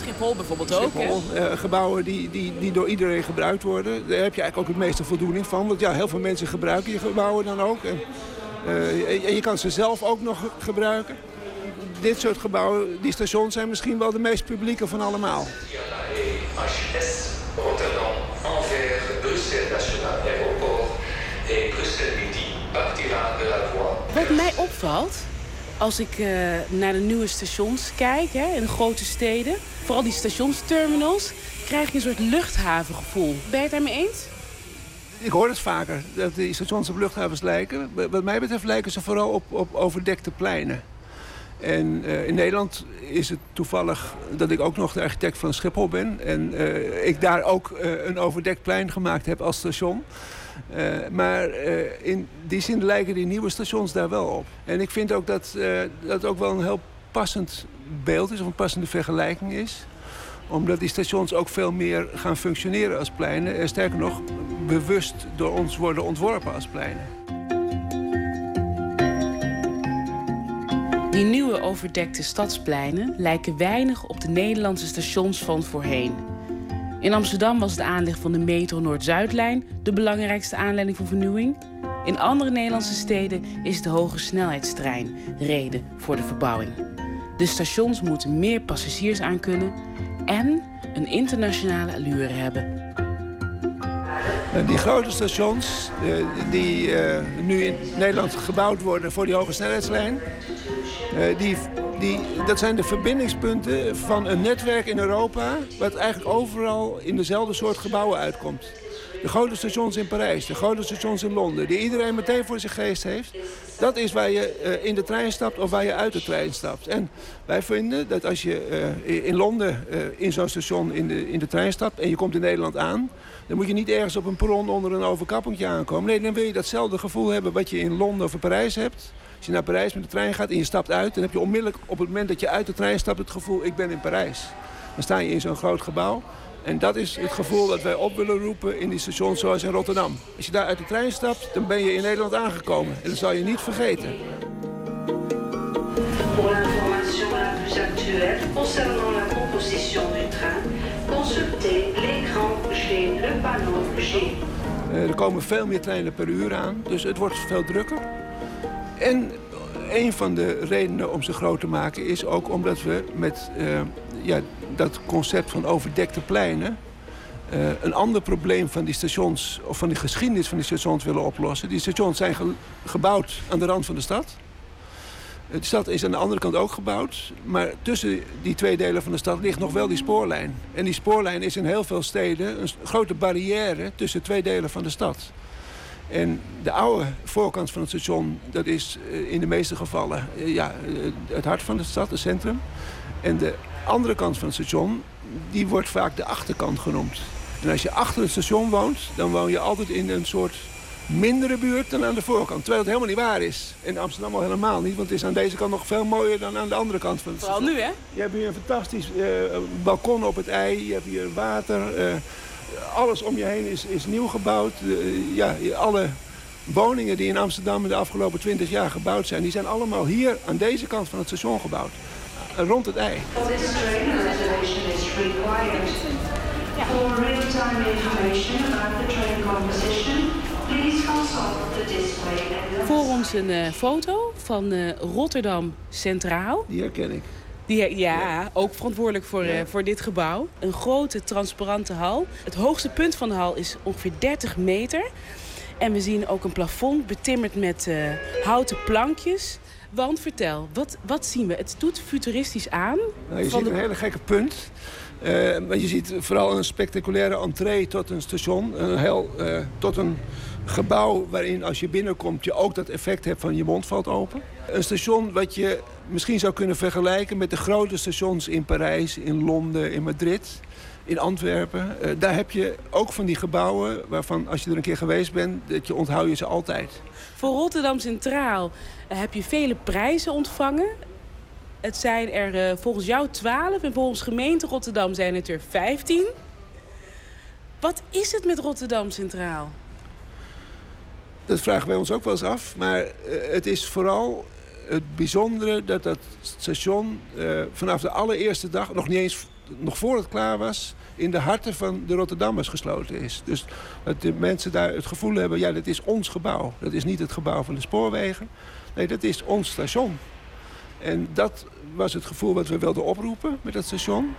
Schiphol bijvoorbeeld ook, hè? Schiphol, eh, gebouwen die, die, die door iedereen gebruikt worden. Daar heb je eigenlijk ook het meeste voldoening van. Want ja, heel veel mensen gebruiken je gebouwen dan ook. En, eh, en je kan ze zelf ook nog gebruiken. Dit soort gebouwen, die stations zijn misschien wel de meest publieke van allemaal. HS Rotterdam, Wat mij opvalt, als ik eh, naar de nieuwe stations kijk, hè, in grote steden, vooral die stationsterminals, krijg je een soort luchthavengevoel. Ben je het daarmee eens? Ik hoor het vaker, dat die stations op luchthavens lijken. Wat mij betreft lijken ze vooral op, op overdekte pleinen. En eh, in Nederland is het toevallig dat ik ook nog de architect van Schiphol ben. En eh, ik daar ook een overdekt plein gemaakt heb als station. Eh, maar eh, in die zin lijken die nieuwe stations daar wel op. En ik vind ook dat eh, dat ook wel een heel passend beeld is, of een passende vergelijking is omdat die stations ook veel meer gaan functioneren als pleinen. En sterker nog, bewust door ons worden ontworpen als pleinen. Die nieuwe overdekte stadspleinen lijken weinig op de Nederlandse stations van voorheen. In Amsterdam was de aanleg van de metro Noord-Zuidlijn de belangrijkste aanleiding voor vernieuwing. In andere Nederlandse steden is de hoge snelheidstrein reden voor de verbouwing. De stations moeten meer passagiers aankunnen en een internationale allure hebben. Eh, Die grote stations eh, die eh, nu in Nederland gebouwd worden voor die hoge snelheidslijn... eh, die, die, dat zijn de verbindingspunten van een netwerk in Europa... wat eigenlijk overal in dezelfde soort gebouwen uitkomt. De grote stations in Parijs, de grote stations in Londen... die iedereen meteen voor zijn geest heeft... dat is waar je eh, in de trein stapt of waar je uit de trein stapt. En wij vinden dat als je eh, in Londen in zo'n station in de, in de trein stapt... en je komt in Nederland aan... dan moet je niet ergens op een perron onder een overkappingje aankomen. Nee, dan wil je datzelfde gevoel hebben wat je in Londen of in Parijs hebt... Als je naar Parijs met de trein gaat en je stapt uit... dan heb je onmiddellijk op het moment dat je uit de trein stapt het gevoel... ik ben in Parijs. Dan sta je in zo'n groot gebouw. En dat is het gevoel dat wij op willen roepen in die stations zoals in Rotterdam. Als je daar uit de trein stapt, dan ben je in Nederland aangekomen. En dat zal je niet vergeten. Pour l'information la plus actuelle concernant la composition du train, consultez l'écran G, le panneau G. Eh, er komen veel meer treinen per uur aan, dus het wordt veel drukker. En een van de redenen om ze groot te maken is ook omdat we met eh, ja, dat concept van overdekte pleinen... eh, een ander probleem van die stations, of van de geschiedenis van die stations willen oplossen. Die stations zijn ge- gebouwd aan de rand van de stad. De stad is aan de andere kant ook gebouwd. Maar tussen die twee delen van de stad ligt nog wel die spoorlijn. En die spoorlijn is in heel veel steden een grote barrière tussen twee delen van de stad. En de oude voorkant van het station, dat is eh, in de meeste gevallen eh, ja, eh, het hart van de stad, het centrum. En de andere kant van het station, die wordt vaak de achterkant genoemd. En als je achter het station woont, dan woon je altijd in een soort mindere buurt dan aan de voorkant. Terwijl het helemaal niet waar is. In Amsterdam al helemaal niet, want het is aan deze kant nog veel mooier dan aan de andere kant van het Vooral nu, hè? Je hebt hier een fantastisch balkon op het ei. Je hebt hier water. Alles om je heen is, is nieuw gebouwd. Ja, alle woningen die in Amsterdam in de afgelopen 20 jaar gebouwd zijn... die zijn allemaal hier aan deze kant van het station gebouwd. Rond het ei. Voor ons een eh, foto van eh, Rotterdam Centraal. Die herken ik. Die, ja, ook verantwoordelijk voor, eh, voor dit gebouw. Een grote transparante hal. Het hoogste punt van de hal is ongeveer 30 meter. En we zien ook een plafond betimmerd met eh, houten plankjes. Want vertel, wat, wat zien we? Het doet futuristisch aan. Nou, je Van ziet de- een hele gekke punt. Eh, maar je ziet vooral een spectaculaire entree tot een station. Een heel, tot een gebouw waarin als je binnenkomt... je ook dat effect hebt van je mond valt open. Een station wat je misschien zou kunnen vergelijken... met de grote stations in Parijs, in Londen, in Madrid. in Antwerpen. Eh, daar heb je ook van die gebouwen waarvan als je er een keer geweest bent... dat je onthoud je ze altijd. Voor Rotterdam Centraal eh, heb je vele prijzen ontvangen. Het zijn er eh, volgens jou 12 en volgens gemeente Rotterdam zijn het er 15. Wat is het met Rotterdam Centraal? Dat vragen wij ons ook wel eens af. Maar eh, het is vooral het bijzondere dat dat station eh, vanaf de allereerste dag, nog niet eens nog voor het klaar was, in de harten van de Rotterdammers gesloten is. Dus dat de mensen daar het gevoel hebben, ja, dat is ons gebouw. Dat is niet het gebouw van de spoorwegen. Nee, dat is ons station. En dat was het gevoel wat we wilden oproepen met dat station.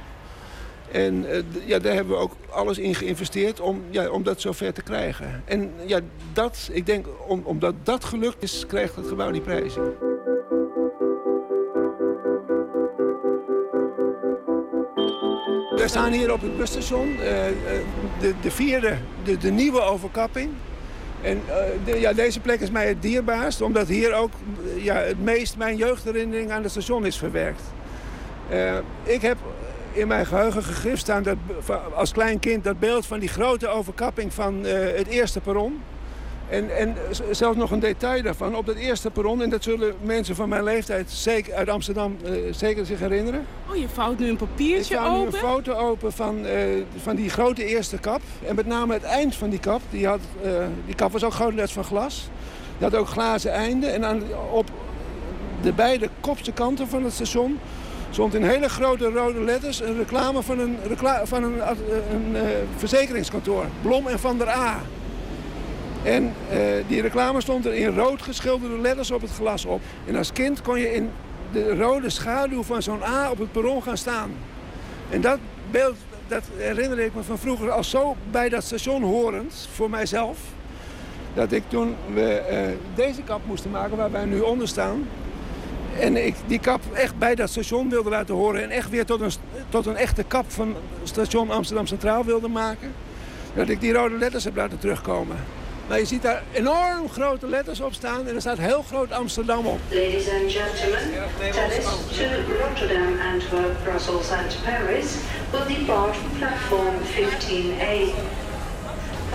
En eh, ja, daar hebben we ook alles in geïnvesteerd om, ja, om dat zover te krijgen. En ja, dat, ik denk, om, omdat dat gelukt is, krijgt het gebouw die prijzen. We staan hier op het busstation, eh, eh, de, de vierde, de, nieuwe overkapping. En de- ja, deze plek is mij het dierbaarst, omdat hier ook ja, het meest mijn jeugdherinnering aan het station is verwerkt. Ik heb in mijn geheugen gegrift staan dat, als klein kind dat beeld van die grote overkapping van eh, het eerste perron. En, en zelfs nog een detail daarvan. Op dat eerste perron, en dat zullen mensen van mijn leeftijd zeker, uit Amsterdam eh, zeker zich herinneren. Oh, je vouwt nu een papiertje Ik vouw nu open. een foto open van, eh, van die grote eerste kap. En met name het eind van die kap. Die, had, die kap was ook grotendeels van glas. Die had ook glazen einden. En aan, op de beide kopste kanten van het station stond in hele grote rode letters een reclame van een, van een, ad- een eh, verzekeringskantoor. Blom en Van der A. En eh, die reclame stond er in rood geschilderde letters op het glas op. En als kind kon je in de rode schaduw van zo'n A op het perron gaan staan. En dat beeld, dat herinner ik me van vroeger als zo bij dat station horend, voor mijzelf. Dat ik toen we eh, deze kap moesten maken waar wij nu onder staan. En ik die kap echt bij dat station wilde laten horen. En echt weer tot een, tot een echte kap van station Amsterdam Centraal wilde maken. Dat ik die rode letters heb laten terugkomen. Maar je ziet daar enorm grote letters op staan en er staat heel groot Amsterdam op. Ladies and gentlemen, Thalys to Rotterdam, Antwerp, Brussels and Paris will depart from platform 15A.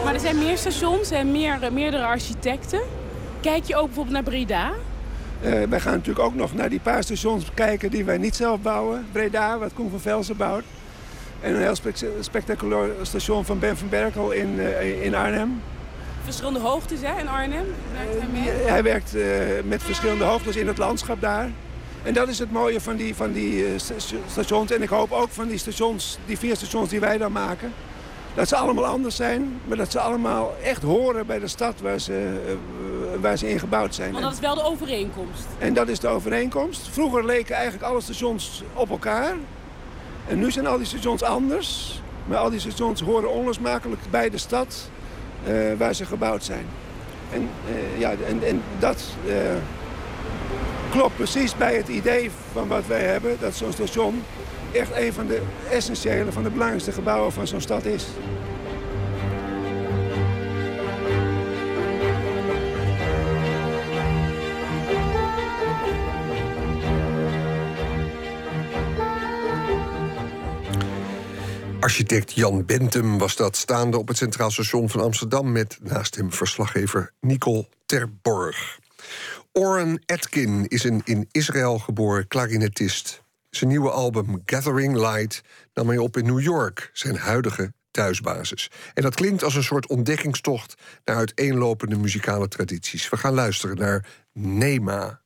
Maar er zijn meer stations en meer, meerdere architecten. Kijk je ook bijvoorbeeld naar Breda? Eh, wij gaan natuurlijk ook nog naar die paar stations kijken die wij niet zelf bouwen. Breda, wat Koen van Velsen bouwt. En een heel spec- spectaculair station van Ben van Berkel in, eh, in Arnhem. Verschillende hoogtes hè, in Arnhem. Werkt hij mee? Hij werkt eh, met verschillende hoogtes in het landschap daar. En dat is het mooie van die, van die eh, sta- stations. En ik hoop ook van die stations, die vier stations die wij dan maken. Dat ze allemaal anders zijn, maar dat ze allemaal echt horen bij de stad waar ze, eh, waar ze in gebouwd zijn. Want dat is wel de overeenkomst. En dat is de overeenkomst. Vroeger leken eigenlijk alle stations op elkaar. En nu zijn al die stations anders. Maar al die stations horen onlosmakelijk bij de stad eh, waar ze gebouwd zijn. En, eh, ja, en, en dat eh, klopt precies bij het idee van wat wij hebben. Dat zo'n station echt een van de essentiële, van de belangrijkste gebouwen van zo'n stad is. Architect Jan Bentum was dat, staande op het Centraal Station van Amsterdam... met naast hem verslaggever Nicole Terborg. Oren Atkin is een in Israël geboren klarinetist. Zijn nieuwe album Gathering Light nam hij op in New York, zijn huidige thuisbasis. En dat klinkt als een soort ontdekkingstocht naar uiteenlopende muzikale tradities. We gaan luisteren naar Nema.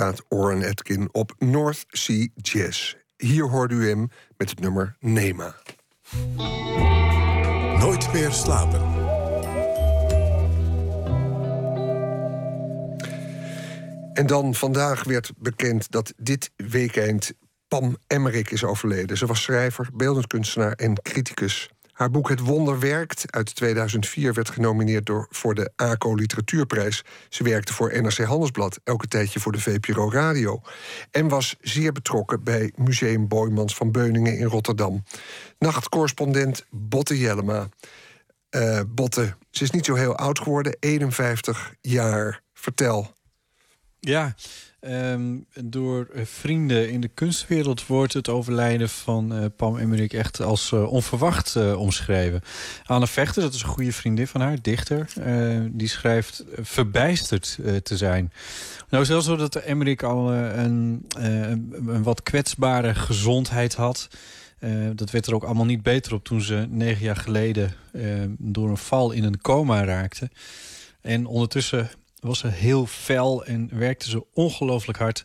Staat Oren Atkin op North Sea Jazz. Hier hoort u hem met het nummer Nema. Nooit meer slapen. En dan vandaag werd bekend dat dit weekend Pam Emmerich is overleden. Ze was schrijver, beeldend kunstenaar en criticus. Haar boek Het Wonder Werkt uit 2004 werd genomineerd door, voor de ACO Literatuurprijs. Ze werkte voor NRC Handelsblad, elke tijdje voor de VPRO Radio. En was zeer betrokken bij Museum Boymans van Beuningen in Rotterdam. Nachtcorrespondent Botte Jellema. Eh, Botte, ze is niet zo heel oud geworden, 51 jaar. Vertel. Ja, ehm, door eh, vrienden in de kunstwereld wordt het overlijden van eh, Pam Emmerich echt als eh, onverwacht uh, omschreven. Anne Vechter, dat is een goede vriendin van haar, dichter, die schrijft verbijsterd te zijn. Nou, zelfs zo dat Emmerich al een, een, wat kwetsbare gezondheid had. dat werd er ook allemaal niet beter op toen ze negen jaar geleden door een val in een coma raakte. En ondertussen was ze heel fel en werkte ze ongelooflijk hard.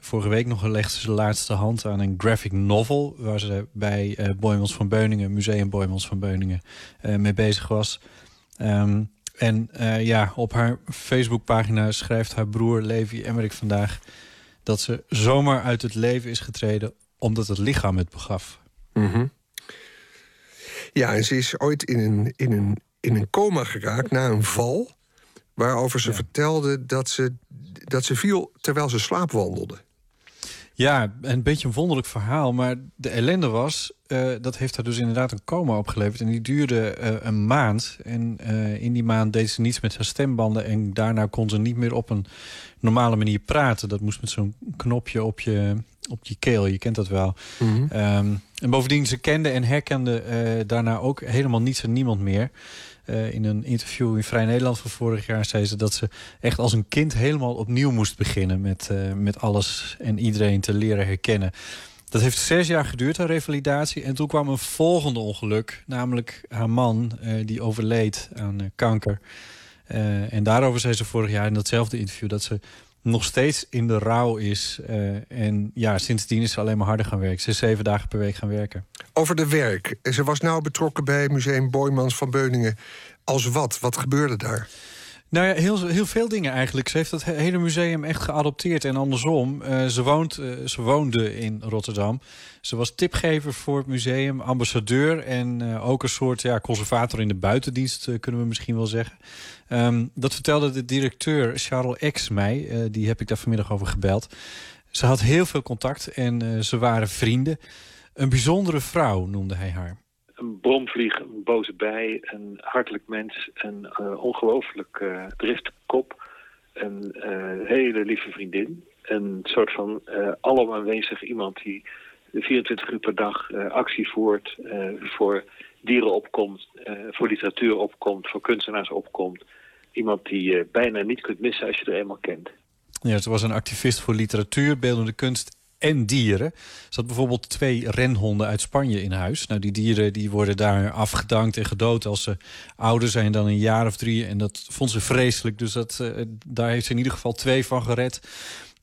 Vorige week nog legde ze de laatste hand aan een graphic novel... waar ze bij uh, Boymans van Beuningen, Museum Boymans van Beuningen, uh, mee bezig was. Um, en uh, ja, op haar Facebookpagina schrijft haar broer Levi Emmerich vandaag... dat ze zomaar uit het leven is getreden omdat het lichaam het begaf. -hmm. Ja, en ze is ooit in een, in, een, in een coma geraakt na een val... Waarover ze vertelde dat ze, dat ze viel terwijl ze slaapwandelde. Ja, een beetje een wonderlijk verhaal. Maar de ellende was, uh, dat heeft haar dus inderdaad een coma opgeleverd. En die duurde uh, een maand. En uh, in die maand deed ze niets met haar stembanden. En daarna kon ze niet meer op een normale manier praten. Dat moest met zo'n knopje op je, op je keel. Je kent dat wel. Mm -hmm. um, en bovendien, ze kende en herkende daarna ook helemaal niets en niemand meer. Uh, in een interview in Vrij Nederland van vorig jaar zei ze dat ze echt als een kind helemaal opnieuw moest beginnen met, uh, met alles en iedereen te leren herkennen. Dat heeft zes jaar geduurd, haar revalidatie. En toen kwam een volgende ongeluk, namelijk haar man, uh, die overleed aan kanker. en daarover zei ze vorig jaar in datzelfde interview dat ze nog steeds in de rouw is. Uh, en ja, sindsdien is ze alleen maar harder gaan werken. Ze is zeven dagen per week gaan werken. Over de werk. Ze was nou betrokken bij Museum Boymans van Beuningen. Als wat? Wat gebeurde daar? Nou ja, heel, heel veel dingen eigenlijk. Ze heeft het hele museum echt geadopteerd. En andersom, uh, ze, woont, uh, ze woonde in Rotterdam. Ze was tipgever voor het museum, ambassadeur... en uh, ook een soort ja, conservator in de buitendienst, kunnen we misschien wel zeggen. Um, dat vertelde de directeur Charles X mij. die heb ik daar vanmiddag over gebeld. Ze had heel veel contact en ze waren vrienden. Een bijzondere vrouw noemde hij haar een bromvlieg, een boze bij, een hartelijk mens, een uh, ongelooflijk uh, driftkop, een uh, hele lieve vriendin. Een soort van alom aanwezig iemand die 24 uur per dag actie voert, voor dieren opkomt, voor literatuur opkomt, voor kunstenaars opkomt. Iemand die je bijna niet kunt missen als je er eenmaal kent. Ja, ze was een activist voor literatuur, beeldende kunst en dieren. Ze had bijvoorbeeld twee renhonden uit Spanje in huis. Nou, die dieren die worden daar afgedankt en gedood als ze ouder zijn dan een jaar of drie. En dat vond ze vreselijk. Dus dat, uh, daar heeft ze in ieder geval twee van gered.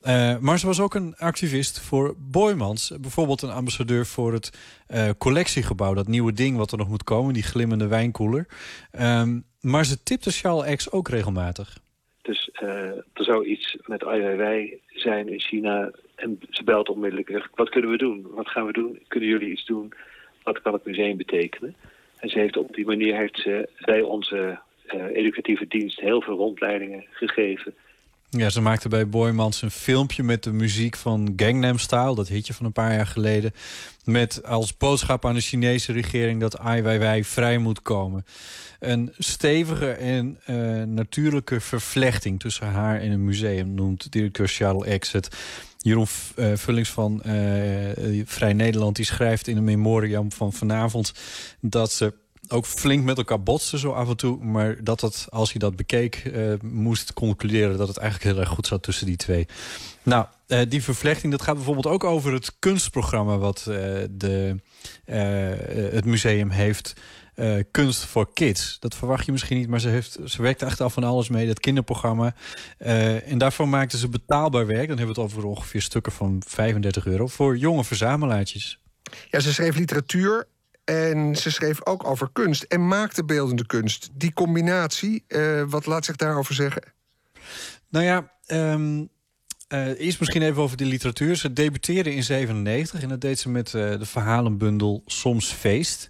Uh, maar ze was ook een activist voor Boymans. Bijvoorbeeld een ambassadeur voor het uh, collectiegebouw. Dat nieuwe ding wat er nog moet komen, die glimmende wijnkoeler. Um, maar ze tipte Charles X ook regelmatig. Dus er zou iets met Ai zijn in China en ze belt onmiddellijk. Wat kunnen we doen? Wat gaan we doen? Kunnen jullie iets doen? Wat kan het museum betekenen? En ze heeft op die manier heeft ze bij onze uh, educatieve dienst heel veel rondleidingen gegeven. Ja, ze maakte bij Boymans een filmpje met de muziek van Gangnam Style, dat hitje van een paar jaar geleden. Met als boodschap aan de Chinese regering dat Ai Weiwei vrij moet komen. Een stevige en uh, natuurlijke vervlechting tussen haar en een museum, noemt directeur Charles het. Jeroen uh, Vullings van uh, Vrij Nederland die schrijft in een memoriam van vanavond dat ze ook flink met elkaar botsten zo af en toe. Maar dat het, als hij dat bekeek, uh, moest concluderen dat het eigenlijk heel erg goed zat tussen die twee. Nou, die vervlechting, dat gaat bijvoorbeeld ook over het kunstprogramma wat de, het museum heeft. Eh, kunst voor kids. Dat verwacht je misschien niet, maar ze, heeft, ze werkte echt al van alles mee. Dat kinderprogramma. Eh, en daarvoor maakte ze betaalbaar werk. Dan hebben we het over ongeveer stukken van 35 euro. Voor jonge verzamelaartjes. Ja, ze schreef literatuur en ze schreef ook over kunst en maakte beeldende kunst. Die combinatie, eh, wat laat zich daarover zeggen? Nou ja, ehm, eh, eerst misschien even over de literatuur. Ze debuteerde in 97 en dat deed ze met de verhalenbundel Soms Feest.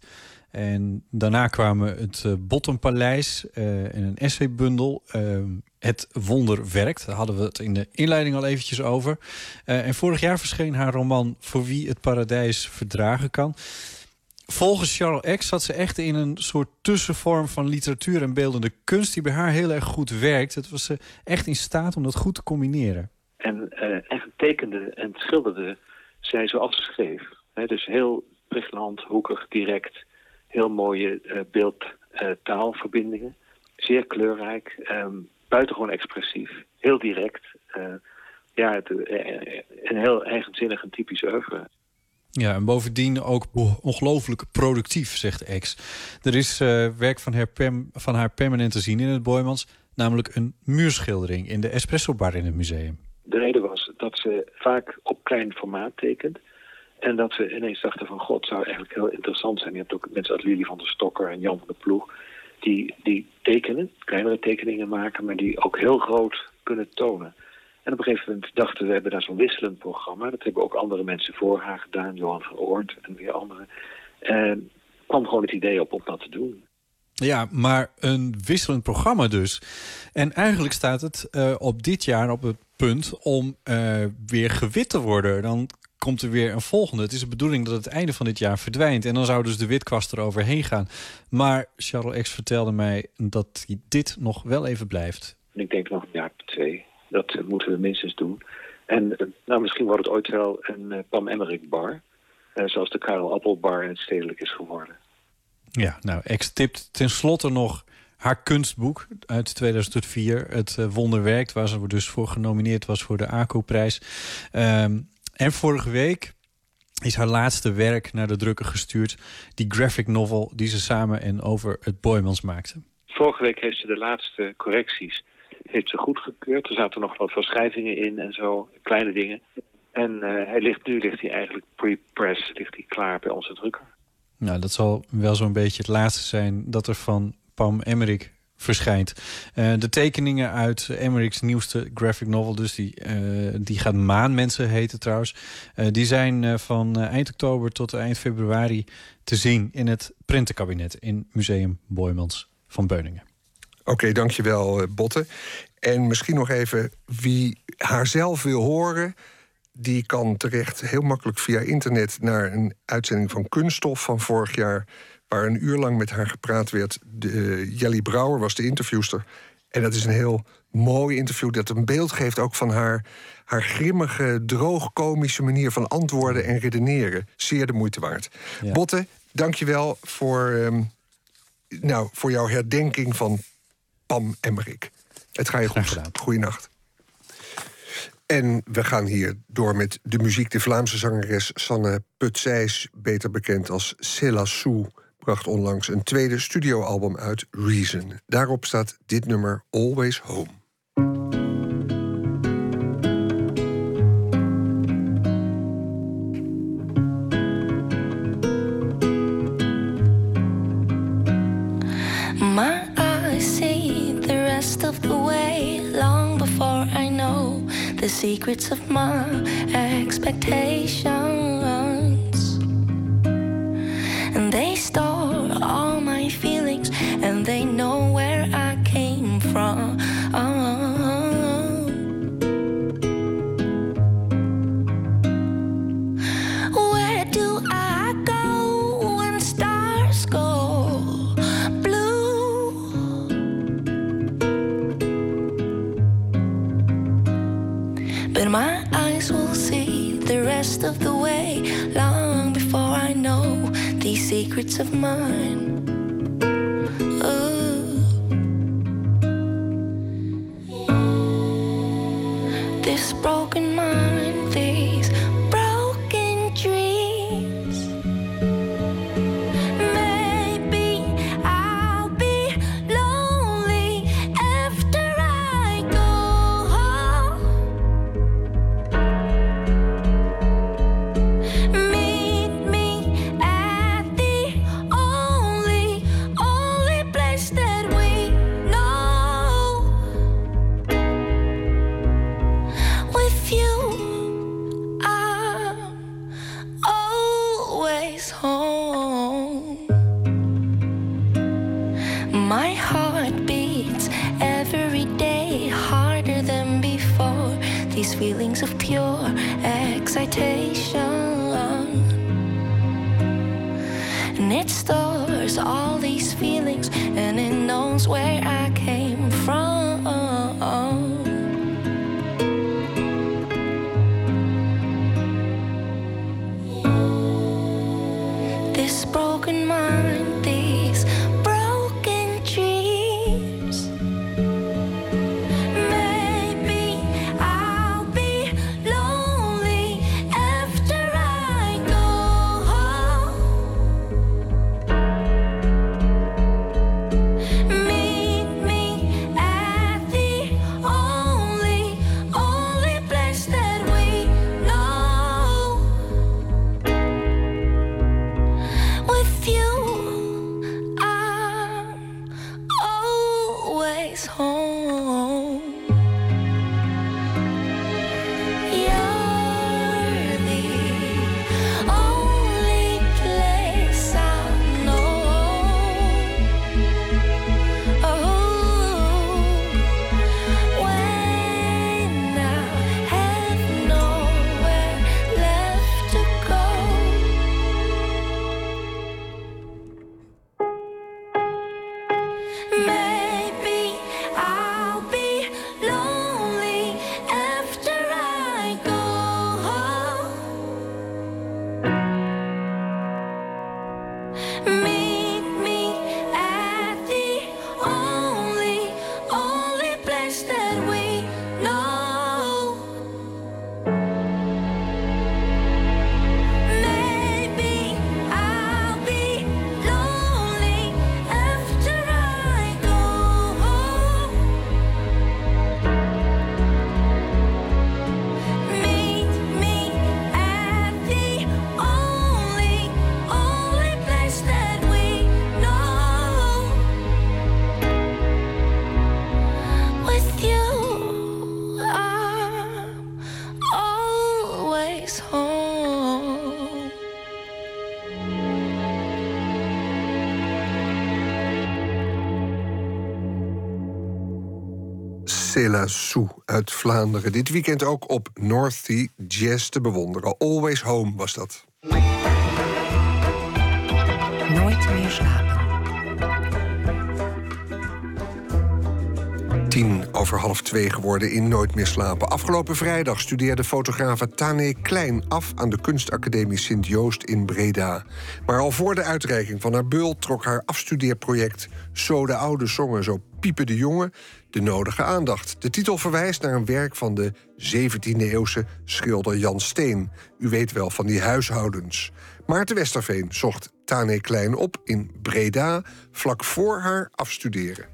En daarna kwamen het uh, Bottompaleis en een essaybundel. Ehm, het Wonder Werkt. Daar hadden we het in de inleiding al eventjes over. en vorig jaar verscheen haar roman Voor wie het paradijs verdragen kan. Volgens Charles X zat ze echt in een soort tussenvorm van literatuur en beeldende kunst... die bij haar heel erg goed werkt. Het was ze echt in staat om dat goed te combineren. En uh, eigenlijk tekende en schilderde zij zoals ze schreef. dus heel pregnant, hoekig, direct. Heel mooie uh, beeld-taalverbindingen. zeer kleurrijk. Um, buitengewoon expressief. Heel direct. Uh, ja, het, een heel eigenzinnig en typisch oeuvre. Ja, en bovendien ook ongelooflijk productief, zegt X. Er is uh, werk van haar, pem, van haar permanent te zien in het Boymans, namelijk een muurschildering in de Espresso Bar in het museum. De reden was dat ze vaak op klein formaat tekent. En dat ze ineens dachten van god, zou eigenlijk heel interessant zijn. Je hebt ook mensen als Lili van der Stokker en Jan van der Ploeg... die, die tekenen, kleinere tekeningen maken, maar die ook heel groot kunnen tonen. En op een gegeven moment dachten we, we hebben daar zo'n wisselend programma. Dat hebben ook andere mensen voor haar gedaan, Johan van Oort en weer anderen. En kwam gewoon het idee op om dat te doen. Ja, maar een wisselend programma dus. En eigenlijk staat het uh, op dit jaar op het punt om uh, weer gewit te worden. Dan komt er weer een volgende. Het is de bedoeling dat het einde van dit jaar verdwijnt. En dan zou dus de witkwast er overheen gaan. Maar Charles X vertelde mij dat dit nog wel even blijft. Ik denk nog een jaar twee. Dat moeten we minstens doen. En eh, nou, misschien wordt het ooit wel een uh, Pam Emmerich bar. Uh, zoals de Karel Appel bar in het stedelijk is geworden. Ja, nou, Ex tipt tenslotte nog haar kunstboek uit 2004. Het Wonderwerkt, waar ze dus voor genomineerd was voor de ACO-prijs. Um, en vorige week is haar laatste werk naar de drukker gestuurd. Die graphic novel die ze samen en over het Boymans maakte. Vorige week heeft ze de laatste correcties heeft ze goedgekeurd. Er zaten nog wat verschrijvingen in en zo, kleine dingen. En uh, hij ligt, nu ligt hij eigenlijk pre-press, ligt hij klaar bij onze drukker. Nou, dat zal wel zo'n beetje het laatste zijn dat er van Pam Emmerich verschijnt. Uh, de tekeningen uit Emmerich's nieuwste graphic novel, dus die, uh, die gaat Maanmensen heten trouwens. Uh, die zijn van eind oktober tot eind februari te zien in het printenkabinet in Museum Boymans van Beuningen. Oké, dankjewel Botte. En misschien nog even wie haar zelf wil horen die kan terecht heel makkelijk via internet naar een uitzending van Kunststof van vorig jaar. Waar een uur lang met haar gepraat werd. De, Jelly Brouwer was de interviewster. En dat is een heel mooi interview dat een beeld geeft ook van haar, haar grimmige, droog-komische manier van antwoorden en redeneren. Zeer de moeite waard. Ja. Botte, dankjewel voor, um, nou, voor jouw herdenking van Pam Emmerik. Het gaat je goed. Goeienacht. En we gaan hier door met de muziek. De Vlaamse zangeres Sanne Putzijs, beter bekend als Céla Sou, bracht onlangs een tweede studioalbum uit, Reason. Daarop staat dit nummer Always Home. Secrets of my. Secrets of mine. Cela Sou uit Vlaanderen. Dit weekend ook op North Sea Jazz te bewonderen. Always Home was dat. Nooit meer slapen. Tien over half twee geworden in Nooit meer slapen. Afgelopen vrijdag studeerde fotografe Tane Klein af aan de kunstacademie Sint-Joost in Breda. Maar al voor de uitreiking van haar beul trok haar afstudeerproject Zo de oude zongen, zo piepen de jongen de nodige aandacht. De titel verwijst naar een werk van de 17e-eeuwse schilder Jan Steen. U weet wel van die huishoudens. Maarten Westerveen zocht Tane Klein op in Breda vlak voor haar afstuderen.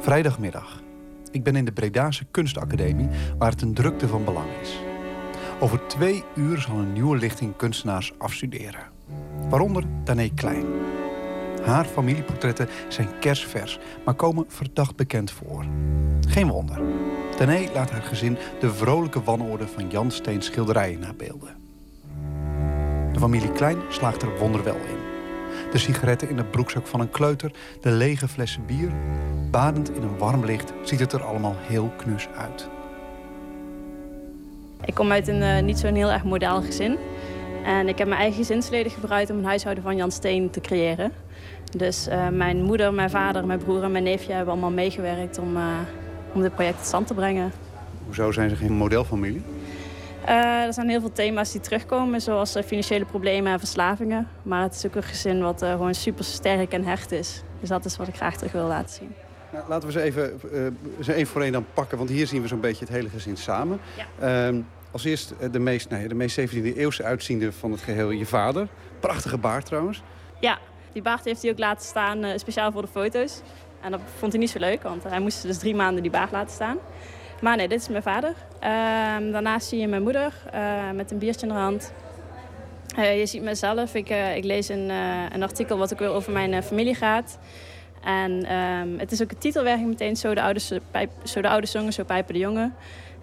Vrijdagmiddag. Ik ben in de Bredaanse Kunstacademie, waar het een drukte van belang is. Over twee uur zal een nieuwe lichting kunstenaars afstuderen. Waaronder Dané Klein. Haar familieportretten zijn kersvers, maar komen verdacht bekend voor. Geen wonder. Dané laat haar gezin de vrolijke wanorde van Jan Steens schilderijen nabeelden. De familie Klein slaagt er wonderwel in. De sigaretten in de broekzak van een kleuter, de lege flessen bier. Badend in een warm licht ziet het er allemaal heel knus uit. Ik kom uit een eh, niet zo'n heel erg modaal gezin. En ik heb mijn eigen gezinsleden gebruikt om een huishouden van Jan Steen te creëren. Dus eh, mijn moeder, mijn vader, mijn broer en mijn neefje hebben allemaal meegewerkt om, eh, om dit project tot stand te brengen. Hoezo zijn ze geen modelfamilie? Eh, er zijn heel veel thema's die terugkomen, zoals financiële problemen en verslavingen. Maar het is ook een gezin wat gewoon super sterk en hecht is. Dus dat is wat ik graag terug wil laten zien. Nou, laten we ze even, ze één voor één dan pakken, want hier zien we zo'n beetje het hele gezin samen. Ehm, als eerst eh, de meest, ja, de meest 17e eeuwse uitziende van het geheel, je vader. Prachtige baard trouwens. Ja, die baard heeft hij ook laten staan eh, speciaal voor de foto's. En dat vond hij niet zo leuk, want hij moest dus drie maanden die baard laten staan. Maar nee, dit is mijn vader. Ehm, daarnaast zie je mijn moeder eh, met een biertje in haar hand. Je ziet mezelf. Ik, ik lees een, een artikel wat ook weer over mijn familie gaat. En ehm, het is ook een titelwerking meteen. Zo de, oude, pijp, zo de oude zongen, zo pijpen de jongen.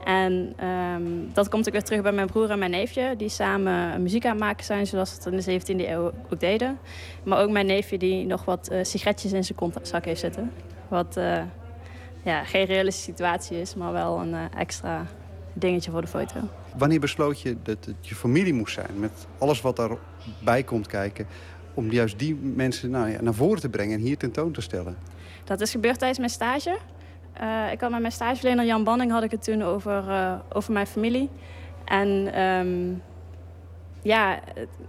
En ehm, dat komt ook weer terug bij mijn broer en mijn neefje. Die samen muziek aan het maken zijn, zoals ze het in de 17e eeuw ook deden. Maar ook mijn neefje die nog wat eh, sigaretjes in zijn kontzak heeft zitten. Wat, eh, ja, geen realistische situatie is, maar wel een eh, extra dingetje voor de foto. Wanneer besloot je dat het je familie moest zijn, met alles wat daarbij komt kijken, om juist die mensen nou ja, naar voren te brengen en hier tentoon te stellen? Dat is gebeurd tijdens mijn stage. Eh, ik had met mijn stageverlener Jan Banning had ik het toen over, eh, over mijn familie. En ehm, ja,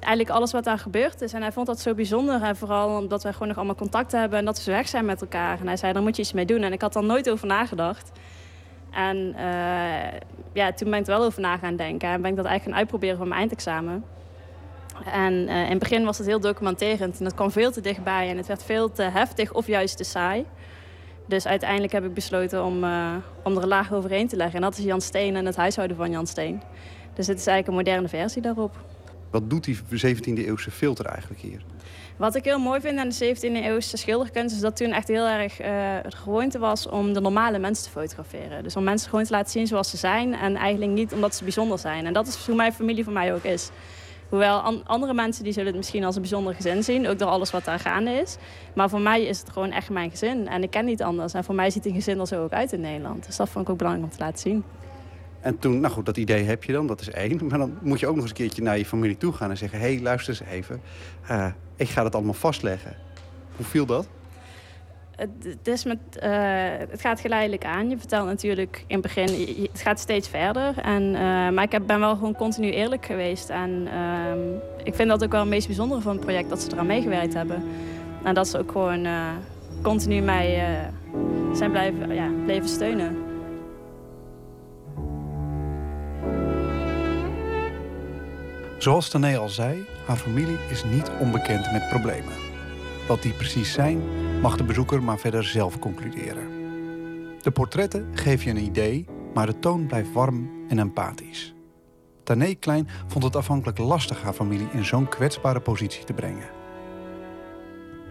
eigenlijk alles wat daar gebeurd is. En hij vond dat zo bijzonder. En vooral omdat wij gewoon nog allemaal contact hebben en dat we zo weg zijn met elkaar. En hij zei, daar moet je iets mee doen. En ik had er nooit over nagedacht. En eh, ja, toen ben ik er wel over na gaan denken. En ben ik dat eigenlijk gaan uitproberen voor mijn eindexamen. En in het begin was het heel documenterend. En dat kwam veel te dichtbij. En het werd veel te heftig of juist te saai. Dus uiteindelijk heb ik besloten om, eh, om er een laag overheen te leggen. En dat is Jan Steen en het huishouden van Jan Steen. Dus het is eigenlijk een moderne versie daarop. Wat doet die 17e eeuwse filter eigenlijk hier? Wat ik heel mooi vind aan de 17e eeuwse schilderkunst... is dat toen echt heel erg eh, de gewoonte was om de normale mensen te fotograferen. Dus om mensen gewoon te laten zien zoals ze zijn... en eigenlijk niet omdat ze bijzonder zijn. En dat is hoe mijn familie voor mij ook is. Hoewel an- andere mensen die zullen het misschien als een bijzonder gezin zien... ook door alles wat daar gaande is. Maar voor mij is het gewoon echt mijn gezin. En ik ken niet anders. En voor mij ziet een gezin er zo ook uit in Nederland. Dus dat vond ik ook belangrijk om te laten zien. En toen, nou goed, dat idee heb je dan, dat is één. Maar dan moet je ook nog eens een keertje naar je familie toe gaan en zeggen... hé, hey, luister eens even, eh, ik ga dat allemaal vastleggen. Hoe viel dat? Het, met, eh, het gaat geleidelijk aan. Je vertelt natuurlijk in het begin, het gaat steeds verder. En, eh, maar ik heb, ben wel gewoon continu eerlijk geweest. En ehm, ik vind dat ook wel het meest bijzondere van het project, dat ze eraan meegewerkt hebben. En dat ze ook gewoon eh, continu mij zijn blijven, ja, blijven steunen. Zoals Tané al zei, haar familie is niet onbekend met problemen. Wat die precies zijn, mag de bezoeker maar verder zelf concluderen. De portretten geven je een idee, maar de toon blijft warm en empathisch. Tané Klein vond het afhankelijk lastig haar familie in zo'n kwetsbare positie te brengen.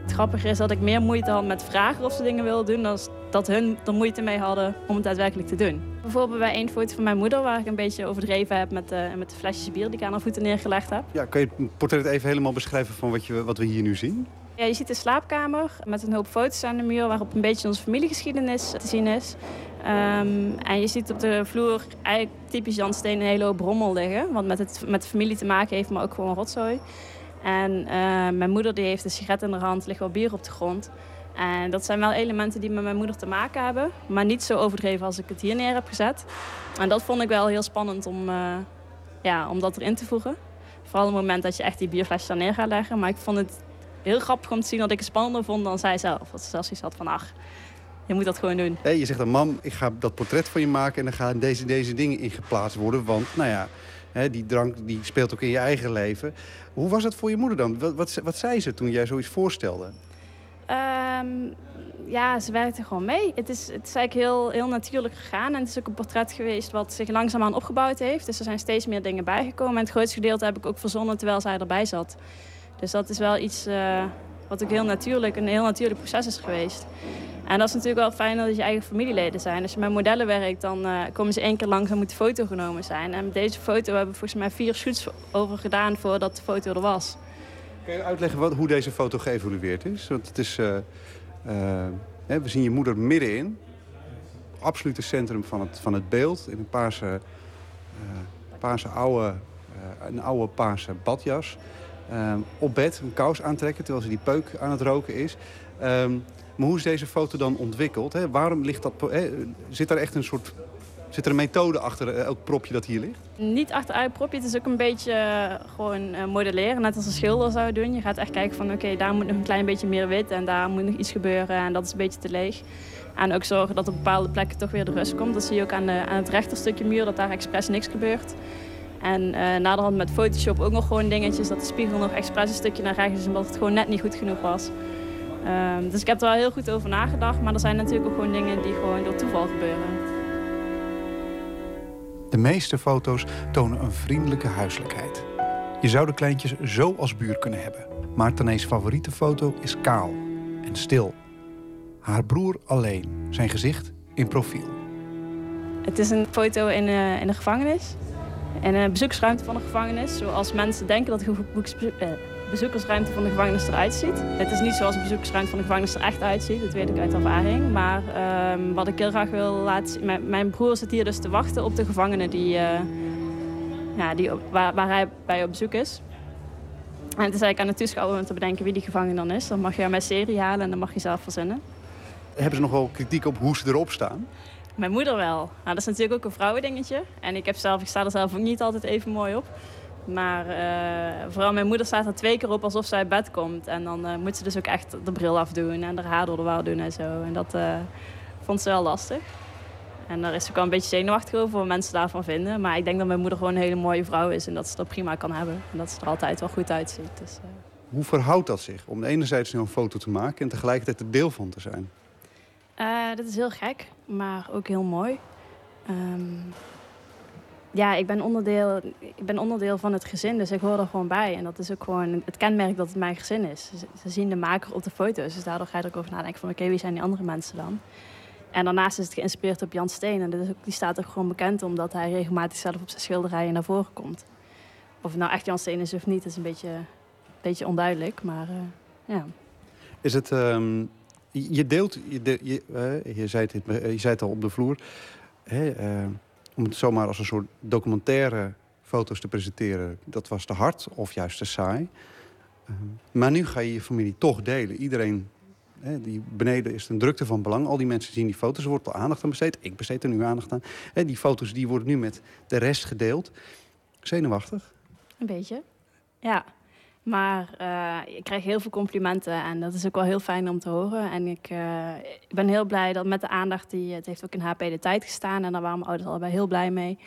Het grappige is dat ik meer moeite had met vragen of ze dingen wilden doen... dan dat hun er moeite mee hadden om het daadwerkelijk te doen. Bijvoorbeeld bij één foto van mijn moeder... waar ik een beetje overdreven heb met, de met de flesjes bier die ik aan haar voeten neergelegd heb. Ja, kan je het portret even helemaal beschrijven van wat, je, wat we hier nu zien? Je ziet een slaapkamer met een hoop foto's aan de muur... waarop een beetje onze familiegeschiedenis te zien is. Ehm, en je ziet op de vloer eigenlijk typisch Jan Steen een hele hoop rommel liggen... wat met, het, met de familie te maken heeft, maar ook gewoon rotzooi. En eh, mijn moeder die heeft een sigaret in haar hand, ligt wel bier op de grond... En dat zijn wel elementen die met mijn moeder te maken hebben. Maar niet zo overdreven als ik het hier neer heb gezet. En dat vond ik wel heel spannend om, eh, ja, om dat erin te voegen. Vooral op het moment dat je echt die bierflesjes daar neer gaat leggen. Maar ik vond het heel grappig om te zien dat ik het spannender vond dan zij zelf. Dat ze zelfs iets had van, ach, je moet dat gewoon doen. Je zegt dan, mam, ik ga dat portret van je maken... en dan gaan deze, deze dingen in geplaatst worden. Want, nou ja, hè, die drank die speelt ook in je eigen leven. Hoe was dat voor je moeder dan? Wat, wat, wat zei ze toen jij zoiets voorstelde? Ehm, ja, ze werkte gewoon mee. Het is, het is eigenlijk heel, heel natuurlijk gegaan. En het is ook een portret geweest wat zich langzaamaan opgebouwd heeft. Dus er zijn steeds meer dingen bijgekomen. En het grootste gedeelte heb ik ook verzonnen terwijl zij erbij zat. Dus dat is wel iets eh, wat ook heel natuurlijk, een heel natuurlijk proces is geweest. En dat is natuurlijk wel fijn dat het je eigen familieleden zijn. Als je met modellen werkt, dan eh, komen ze één keer langs en moet de foto genomen zijn. En met deze foto hebben we volgens mij vier shoots over gedaan voordat de foto er was. Kan je uitleggen wat, hoe deze foto geëvolueerd is? Want het is, eh, hè, we zien je moeder middenin. Absoluut het centrum van het, van het beeld. In een paarse, paarse oude, een oude paarse badjas. Eh, op bed, een kous aantrekken terwijl ze die peuk aan het roken is. Ehm, maar hoe is deze foto dan ontwikkeld? Hè? Waarom ligt dat... hè, Zit er echt een soort... Zit er een methode achter eh, elk propje dat hier ligt? Niet achteruit propje. Het is ook een beetje eh, gewoon eh, modelleren. Net als een schilder zou doen. Je gaat echt kijken van oké, daar moet nog een klein beetje meer wit. En daar moet nog iets gebeuren. En dat is een beetje te leeg. En ook zorgen dat op bepaalde plekken toch weer de rust komt. Dat zie je ook aan, de, aan het rechterstukje muur. Dat daar expres niks gebeurt. En eh naderhand met Photoshop ook nog gewoon dingetjes. Dat de spiegel nog expres een stukje naar rechts is. Omdat het gewoon net niet goed genoeg was. Ehm, dus ik heb er wel heel goed over nagedacht. Maar er zijn natuurlijk ook gewoon dingen die gewoon door toeval gebeuren. De meeste foto's tonen een vriendelijke huiselijkheid. Je zou de kleintjes zo als buur kunnen hebben. Maar Tanees favoriete foto is kaal en stil. Haar broer alleen, zijn gezicht in profiel. Het is een foto in, eh, in de gevangenis. In een bezoeksruimte van de gevangenis. Zoals mensen denken dat een eh, bezoekersruimte van de gevangenis eruit ziet. Het is niet zoals de bezoekersruimte van de gevangenis er echt uitziet, dat weet ik uit ervaring. Maar ehm, wat ik heel graag wil laten zien... Mijn, broer zit hier dus te wachten op de gevangene die, eh, ja, die, waar, hij bij op bezoek is. En het is eigenlijk aan de toeschouwer om te bedenken wie die gevangene dan is. Dan mag je mijn serie halen en dan mag je zelf verzinnen. Hebben ze nog wel kritiek op hoe ze erop staan? Mijn moeder wel. Nou, dat is natuurlijk ook een vrouwendingetje. En ik, heb zelf, ik sta er zelf ook niet altijd even mooi op. Maar eh, vooral mijn moeder staat er twee keer op alsof ze uit bed komt. En dan eh, moet ze dus ook echt de bril afdoen en haar haar door de doen en zo. En dat eh, vond ze wel lastig. En daar is ze ook wel een beetje zenuwachtig over wat mensen daarvan vinden. Maar ik denk dat mijn moeder gewoon een hele mooie vrouw is en dat ze dat prima kan hebben. En dat ze er altijd wel goed uitziet. Dus, Hoe verhoudt dat zich om enerzijds een foto te maken en tegelijkertijd er deel van te zijn? Eh, dat is heel gek, maar ook heel mooi. Ehm, ja, ik ben, onderdeel, ik ben onderdeel van het gezin, dus ik hoor er gewoon bij. En dat is ook gewoon het kenmerk dat het mijn gezin is. Ze, zien de maker op de foto's, dus daardoor ga je er ook over nadenken van... oké, wie zijn die andere mensen dan? En daarnaast is het geïnspireerd op Jan Steen. En ook, die staat ook gewoon bekend omdat hij regelmatig zelf op zijn schilderijen naar voren komt. Of het nou echt Jan Steen is of niet, is een beetje, beetje onduidelijk. Maar eh, ja. Is het, ehm, je deelt, je, de- je, eh, je, zei het, je zei het al op de vloer, eh, om het zomaar als een soort documentaire foto's te presenteren, dat was te hard of juist te saai. Ehm, maar nu ga je je familie toch delen. Iedereen, hè, die beneden is een drukte van belang. Al die mensen zien die foto's, er wordt al aandacht aan besteed. Ik besteed er nu aandacht aan. Hè, die foto's die worden nu met de rest gedeeld. Zenuwachtig? Een beetje, ja. Maar eh, ik krijg heel veel complimenten en dat is ook wel heel fijn om te horen. En ik, eh, ik ben heel blij dat met de aandacht, die, het heeft ook in HP de tijd gestaan. En daar waren mijn ouders allebei heel blij mee.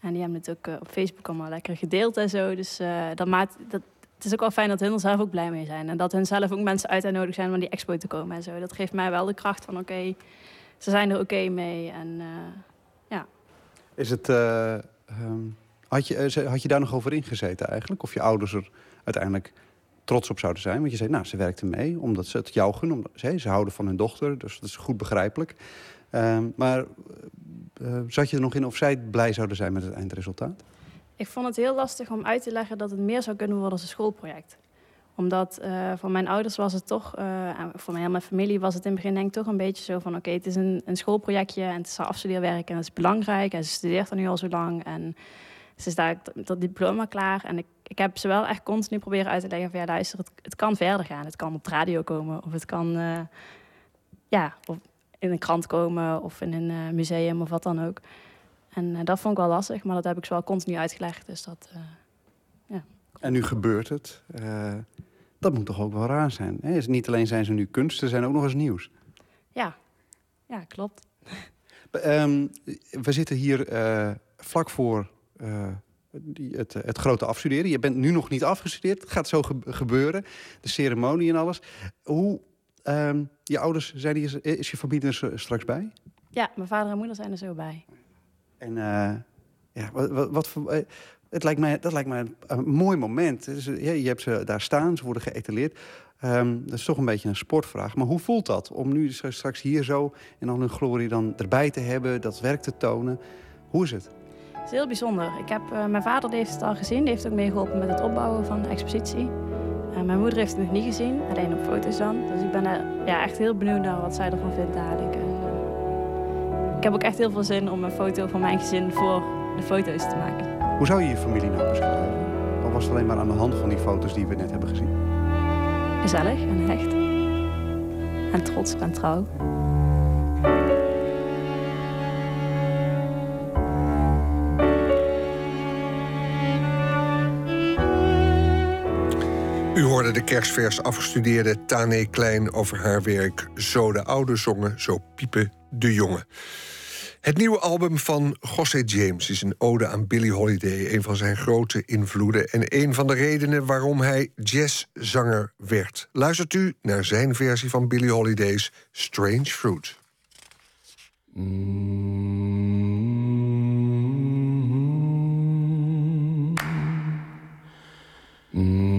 En die hebben het ook eh, op Facebook allemaal lekker gedeeld en zo. Dus dat maakt, dat, het is ook wel fijn dat hun er zelf ook blij mee zijn. En dat hun zelf ook mensen uit nodig zijn om die expo te komen en zo. Dat geeft mij wel de kracht van oké, ze zijn er oké mee. En ja, Is het, eh, ehm, had, je, had je daar nog over ingezeten eigenlijk? Of je ouders er uiteindelijk trots op zouden zijn? Want je zei, nou, ze werkten mee omdat ze het jou gunnen. Omdat, ze, ze houden van hun dochter, dus dat is goed begrijpelijk. Ehm, maar eh, zat je er nog in of zij blij zouden zijn met het eindresultaat? Ik vond het heel lastig om uit te leggen dat het meer zou kunnen worden als een schoolproject. Omdat eh, voor mijn ouders was het toch, voor mij en mijn familie was het in het begin denk ik toch een beetje zo van... oké, het is een, een schoolprojectje en het is haar afstudeerwerk en het is belangrijk. En ze studeert er nu al zo lang en ze is daar dat- diploma klaar. En ik, ik heb ze wel echt continu proberen uit te leggen van... ja, luister, het, het kan verder gaan. Het kan op de radio komen of het kan eh, ja, of in een krant komen of in een eh, museum of wat dan ook. En eh, dat vond ik wel lastig, maar dat heb ik ze wel continu uitgelegd. Dus dat, eh, En nu gebeurt het. Dat moet toch ook wel raar zijn? Hè? Is- Niet alleen zijn ze nu kunst, ze zijn ook nog eens nieuws. ja. ja, klopt. Ehm, we zitten hier vlak voor het, het grote afstuderen. Je bent nu nog niet afgestudeerd. Het gaat zo ge- gebeuren. De ceremonie en alles. Hoe, ehm, je ouders, zijn hier, is je familie er straks bij? Ja, mijn vader en moeder zijn er zo bij. En eh, ja, wat, wat, wat voor- eh, het lijkt mij, dat lijkt mij een, een mooi moment. Eh, ja, je hebt ze daar staan, ze worden geëtaleerd. Ehm, dat is toch een beetje een sportvraag. Maar hoe voelt dat om nu straks hier zo in al hun glorie dan erbij te hebben, dat werk te tonen? Hoe is het? Is heel bijzonder. Ik heb, eh, mijn vader heeft het al gezien. Die heeft ook meegeholpen met het opbouwen van de expositie. Eh, mijn moeder heeft het nog niet gezien, alleen op foto's dan. Dus ik ben er, ja, echt heel benieuwd naar wat zij ervan vindt dadelijk. En, eh, ik heb ook echt heel veel zin om een foto van mijn gezin voor de foto's te maken. Hoe zou je je familie nou beschrijven? Al was het alleen maar aan de hand van die foto's die we net hebben gezien. Gezellig en hecht. En trots en trouw. U hoorde de kerstvers afgestudeerde Tane Klein over haar werk Zo de oude zongen, zo piepen de jongen. Het nieuwe album van José James is een ode aan Billie Holiday, een van zijn grote invloeden en een van de redenen waarom hij jazzzanger werd. Luistert u naar zijn versie van Billie Holiday's Strange Fruit. Mm-hmm. Mm-hmm.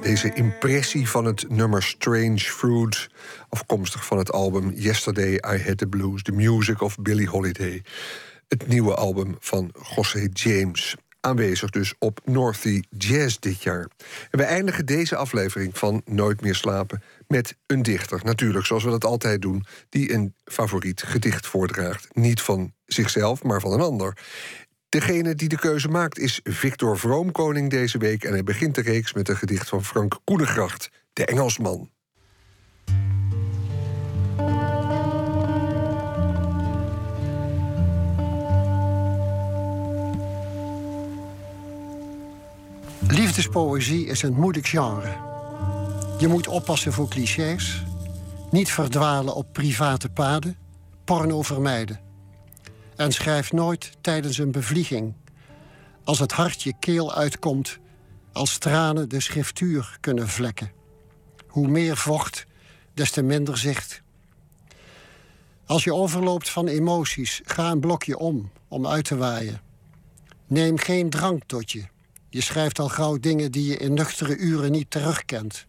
Deze impressie van het nummer Strange Fruit. Afkomstig van het album Yesterday I Had the Blues, The Music of Billie Holiday. Het nieuwe album van José James. Aanwezig dus op Northy Jazz dit jaar. En we eindigen deze aflevering van Nooit meer slapen met een dichter. Natuurlijk, zoals we dat altijd doen, die een favoriet gedicht voordraagt. Niet van zichzelf, maar van een ander. Degene die de keuze maakt is Victor Vroomkoning deze week... en hij begint de reeks met een gedicht van Frank Koenegracht, de Engelsman. Liefdespoëzie is een moeilijk genre. Je moet oppassen voor clichés, niet verdwalen op private paden, porno vermijden. En schrijf nooit tijdens een bevlieging. Als het hart je keel uitkomt, als tranen de schriftuur kunnen vlekken. Hoe meer vocht, des te minder zicht. Als je overloopt van emoties, ga een blokje om, om uit te waaien. Neem geen drank tot je. Je schrijft al gauw dingen die je in nuchtere uren niet terugkent.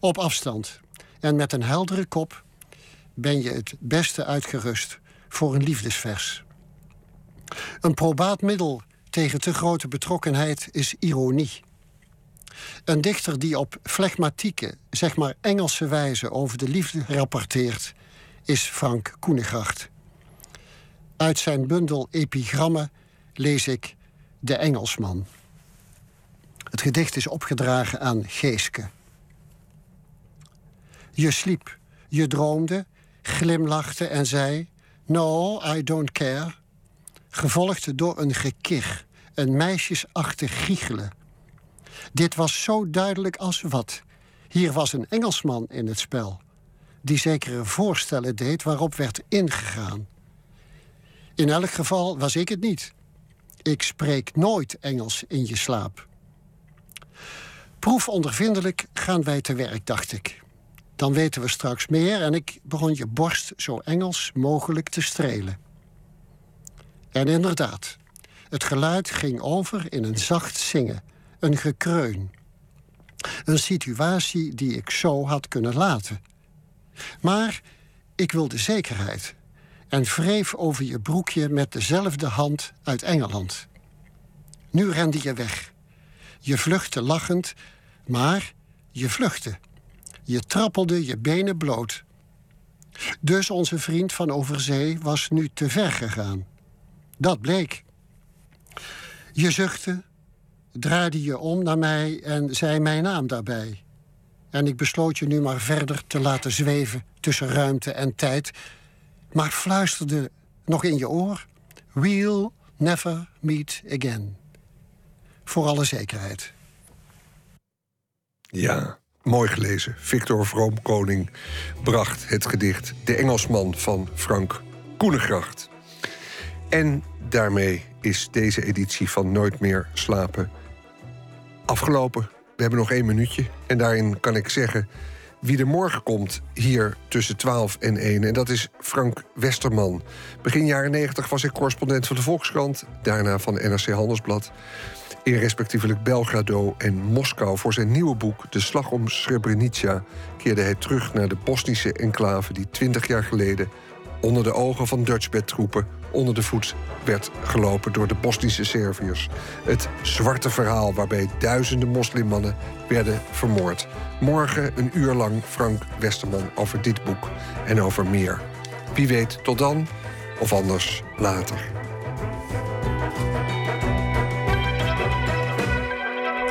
Op afstand en met een heldere kop ben je het beste uitgerust voor een liefdesvers. Een probaat middel tegen te grote betrokkenheid is ironie. Een dichter die op flegmatieke, zeg maar Engelse wijze over de liefde rapporteert, is Frank Koenegracht. Uit zijn bundel Epigrammen lees ik De Engelsman. Het gedicht is opgedragen aan Geeske. Je sliep, je droomde, glimlachte en zei: No, I don't care. Gevolgd door een gekich, een meisjesachtig giechelen. Dit was zo duidelijk als wat. Hier was een Engelsman in het spel, die zekere voorstellen deed waarop werd ingegaan. In elk geval was ik het niet. Ik spreek nooit Engels in je slaap. Proefondervindelijk gaan wij te werk, dacht ik. Dan weten we straks meer en ik begon je borst zo Engels mogelijk te strelen. En inderdaad, het geluid ging over in een zacht zingen, een gekreun. Een situatie die ik zo had kunnen laten. Maar ik wilde zekerheid en wreef over je broekje met dezelfde hand uit Engeland. Nu rende je weg. Je vluchtte lachend, maar je vluchtte. Je trappelde je benen bloot. Dus onze vriend van overzee was nu te ver gegaan. Dat bleek. Je zuchtte, draaide je om naar mij en zei mijn naam daarbij. En ik besloot je nu maar verder te laten zweven tussen ruimte en tijd, maar fluisterde nog in je oor: We'll never meet again. Voor alle zekerheid. Ja, mooi gelezen. Victor Vroomkoning bracht het gedicht De Engelsman van Frank Koenegracht. En daarmee is deze editie van Nooit meer slapen afgelopen. We hebben nog één minuutje en daarin kan ik zeggen... wie er morgen komt hier tussen 12 en 1. En dat is Frank Westerman. Begin jaren 90 was hij correspondent van de Volkskrant, daarna van NRC Handelsblad. In respectievelijk Belgrado en Moskou voor zijn nieuwe boek De Slag om Srebrenica keerde hij terug naar de Bosnische enclave die 20 jaar geleden onder de ogen van Dutchbed-troepen onder de voet werd gelopen door de Bosnische Serviërs. Het zwarte verhaal waarbij duizenden moslimmannen werden vermoord. Morgen een uur lang Frank Westerman over dit boek en over meer. Wie weet tot dan, of anders later.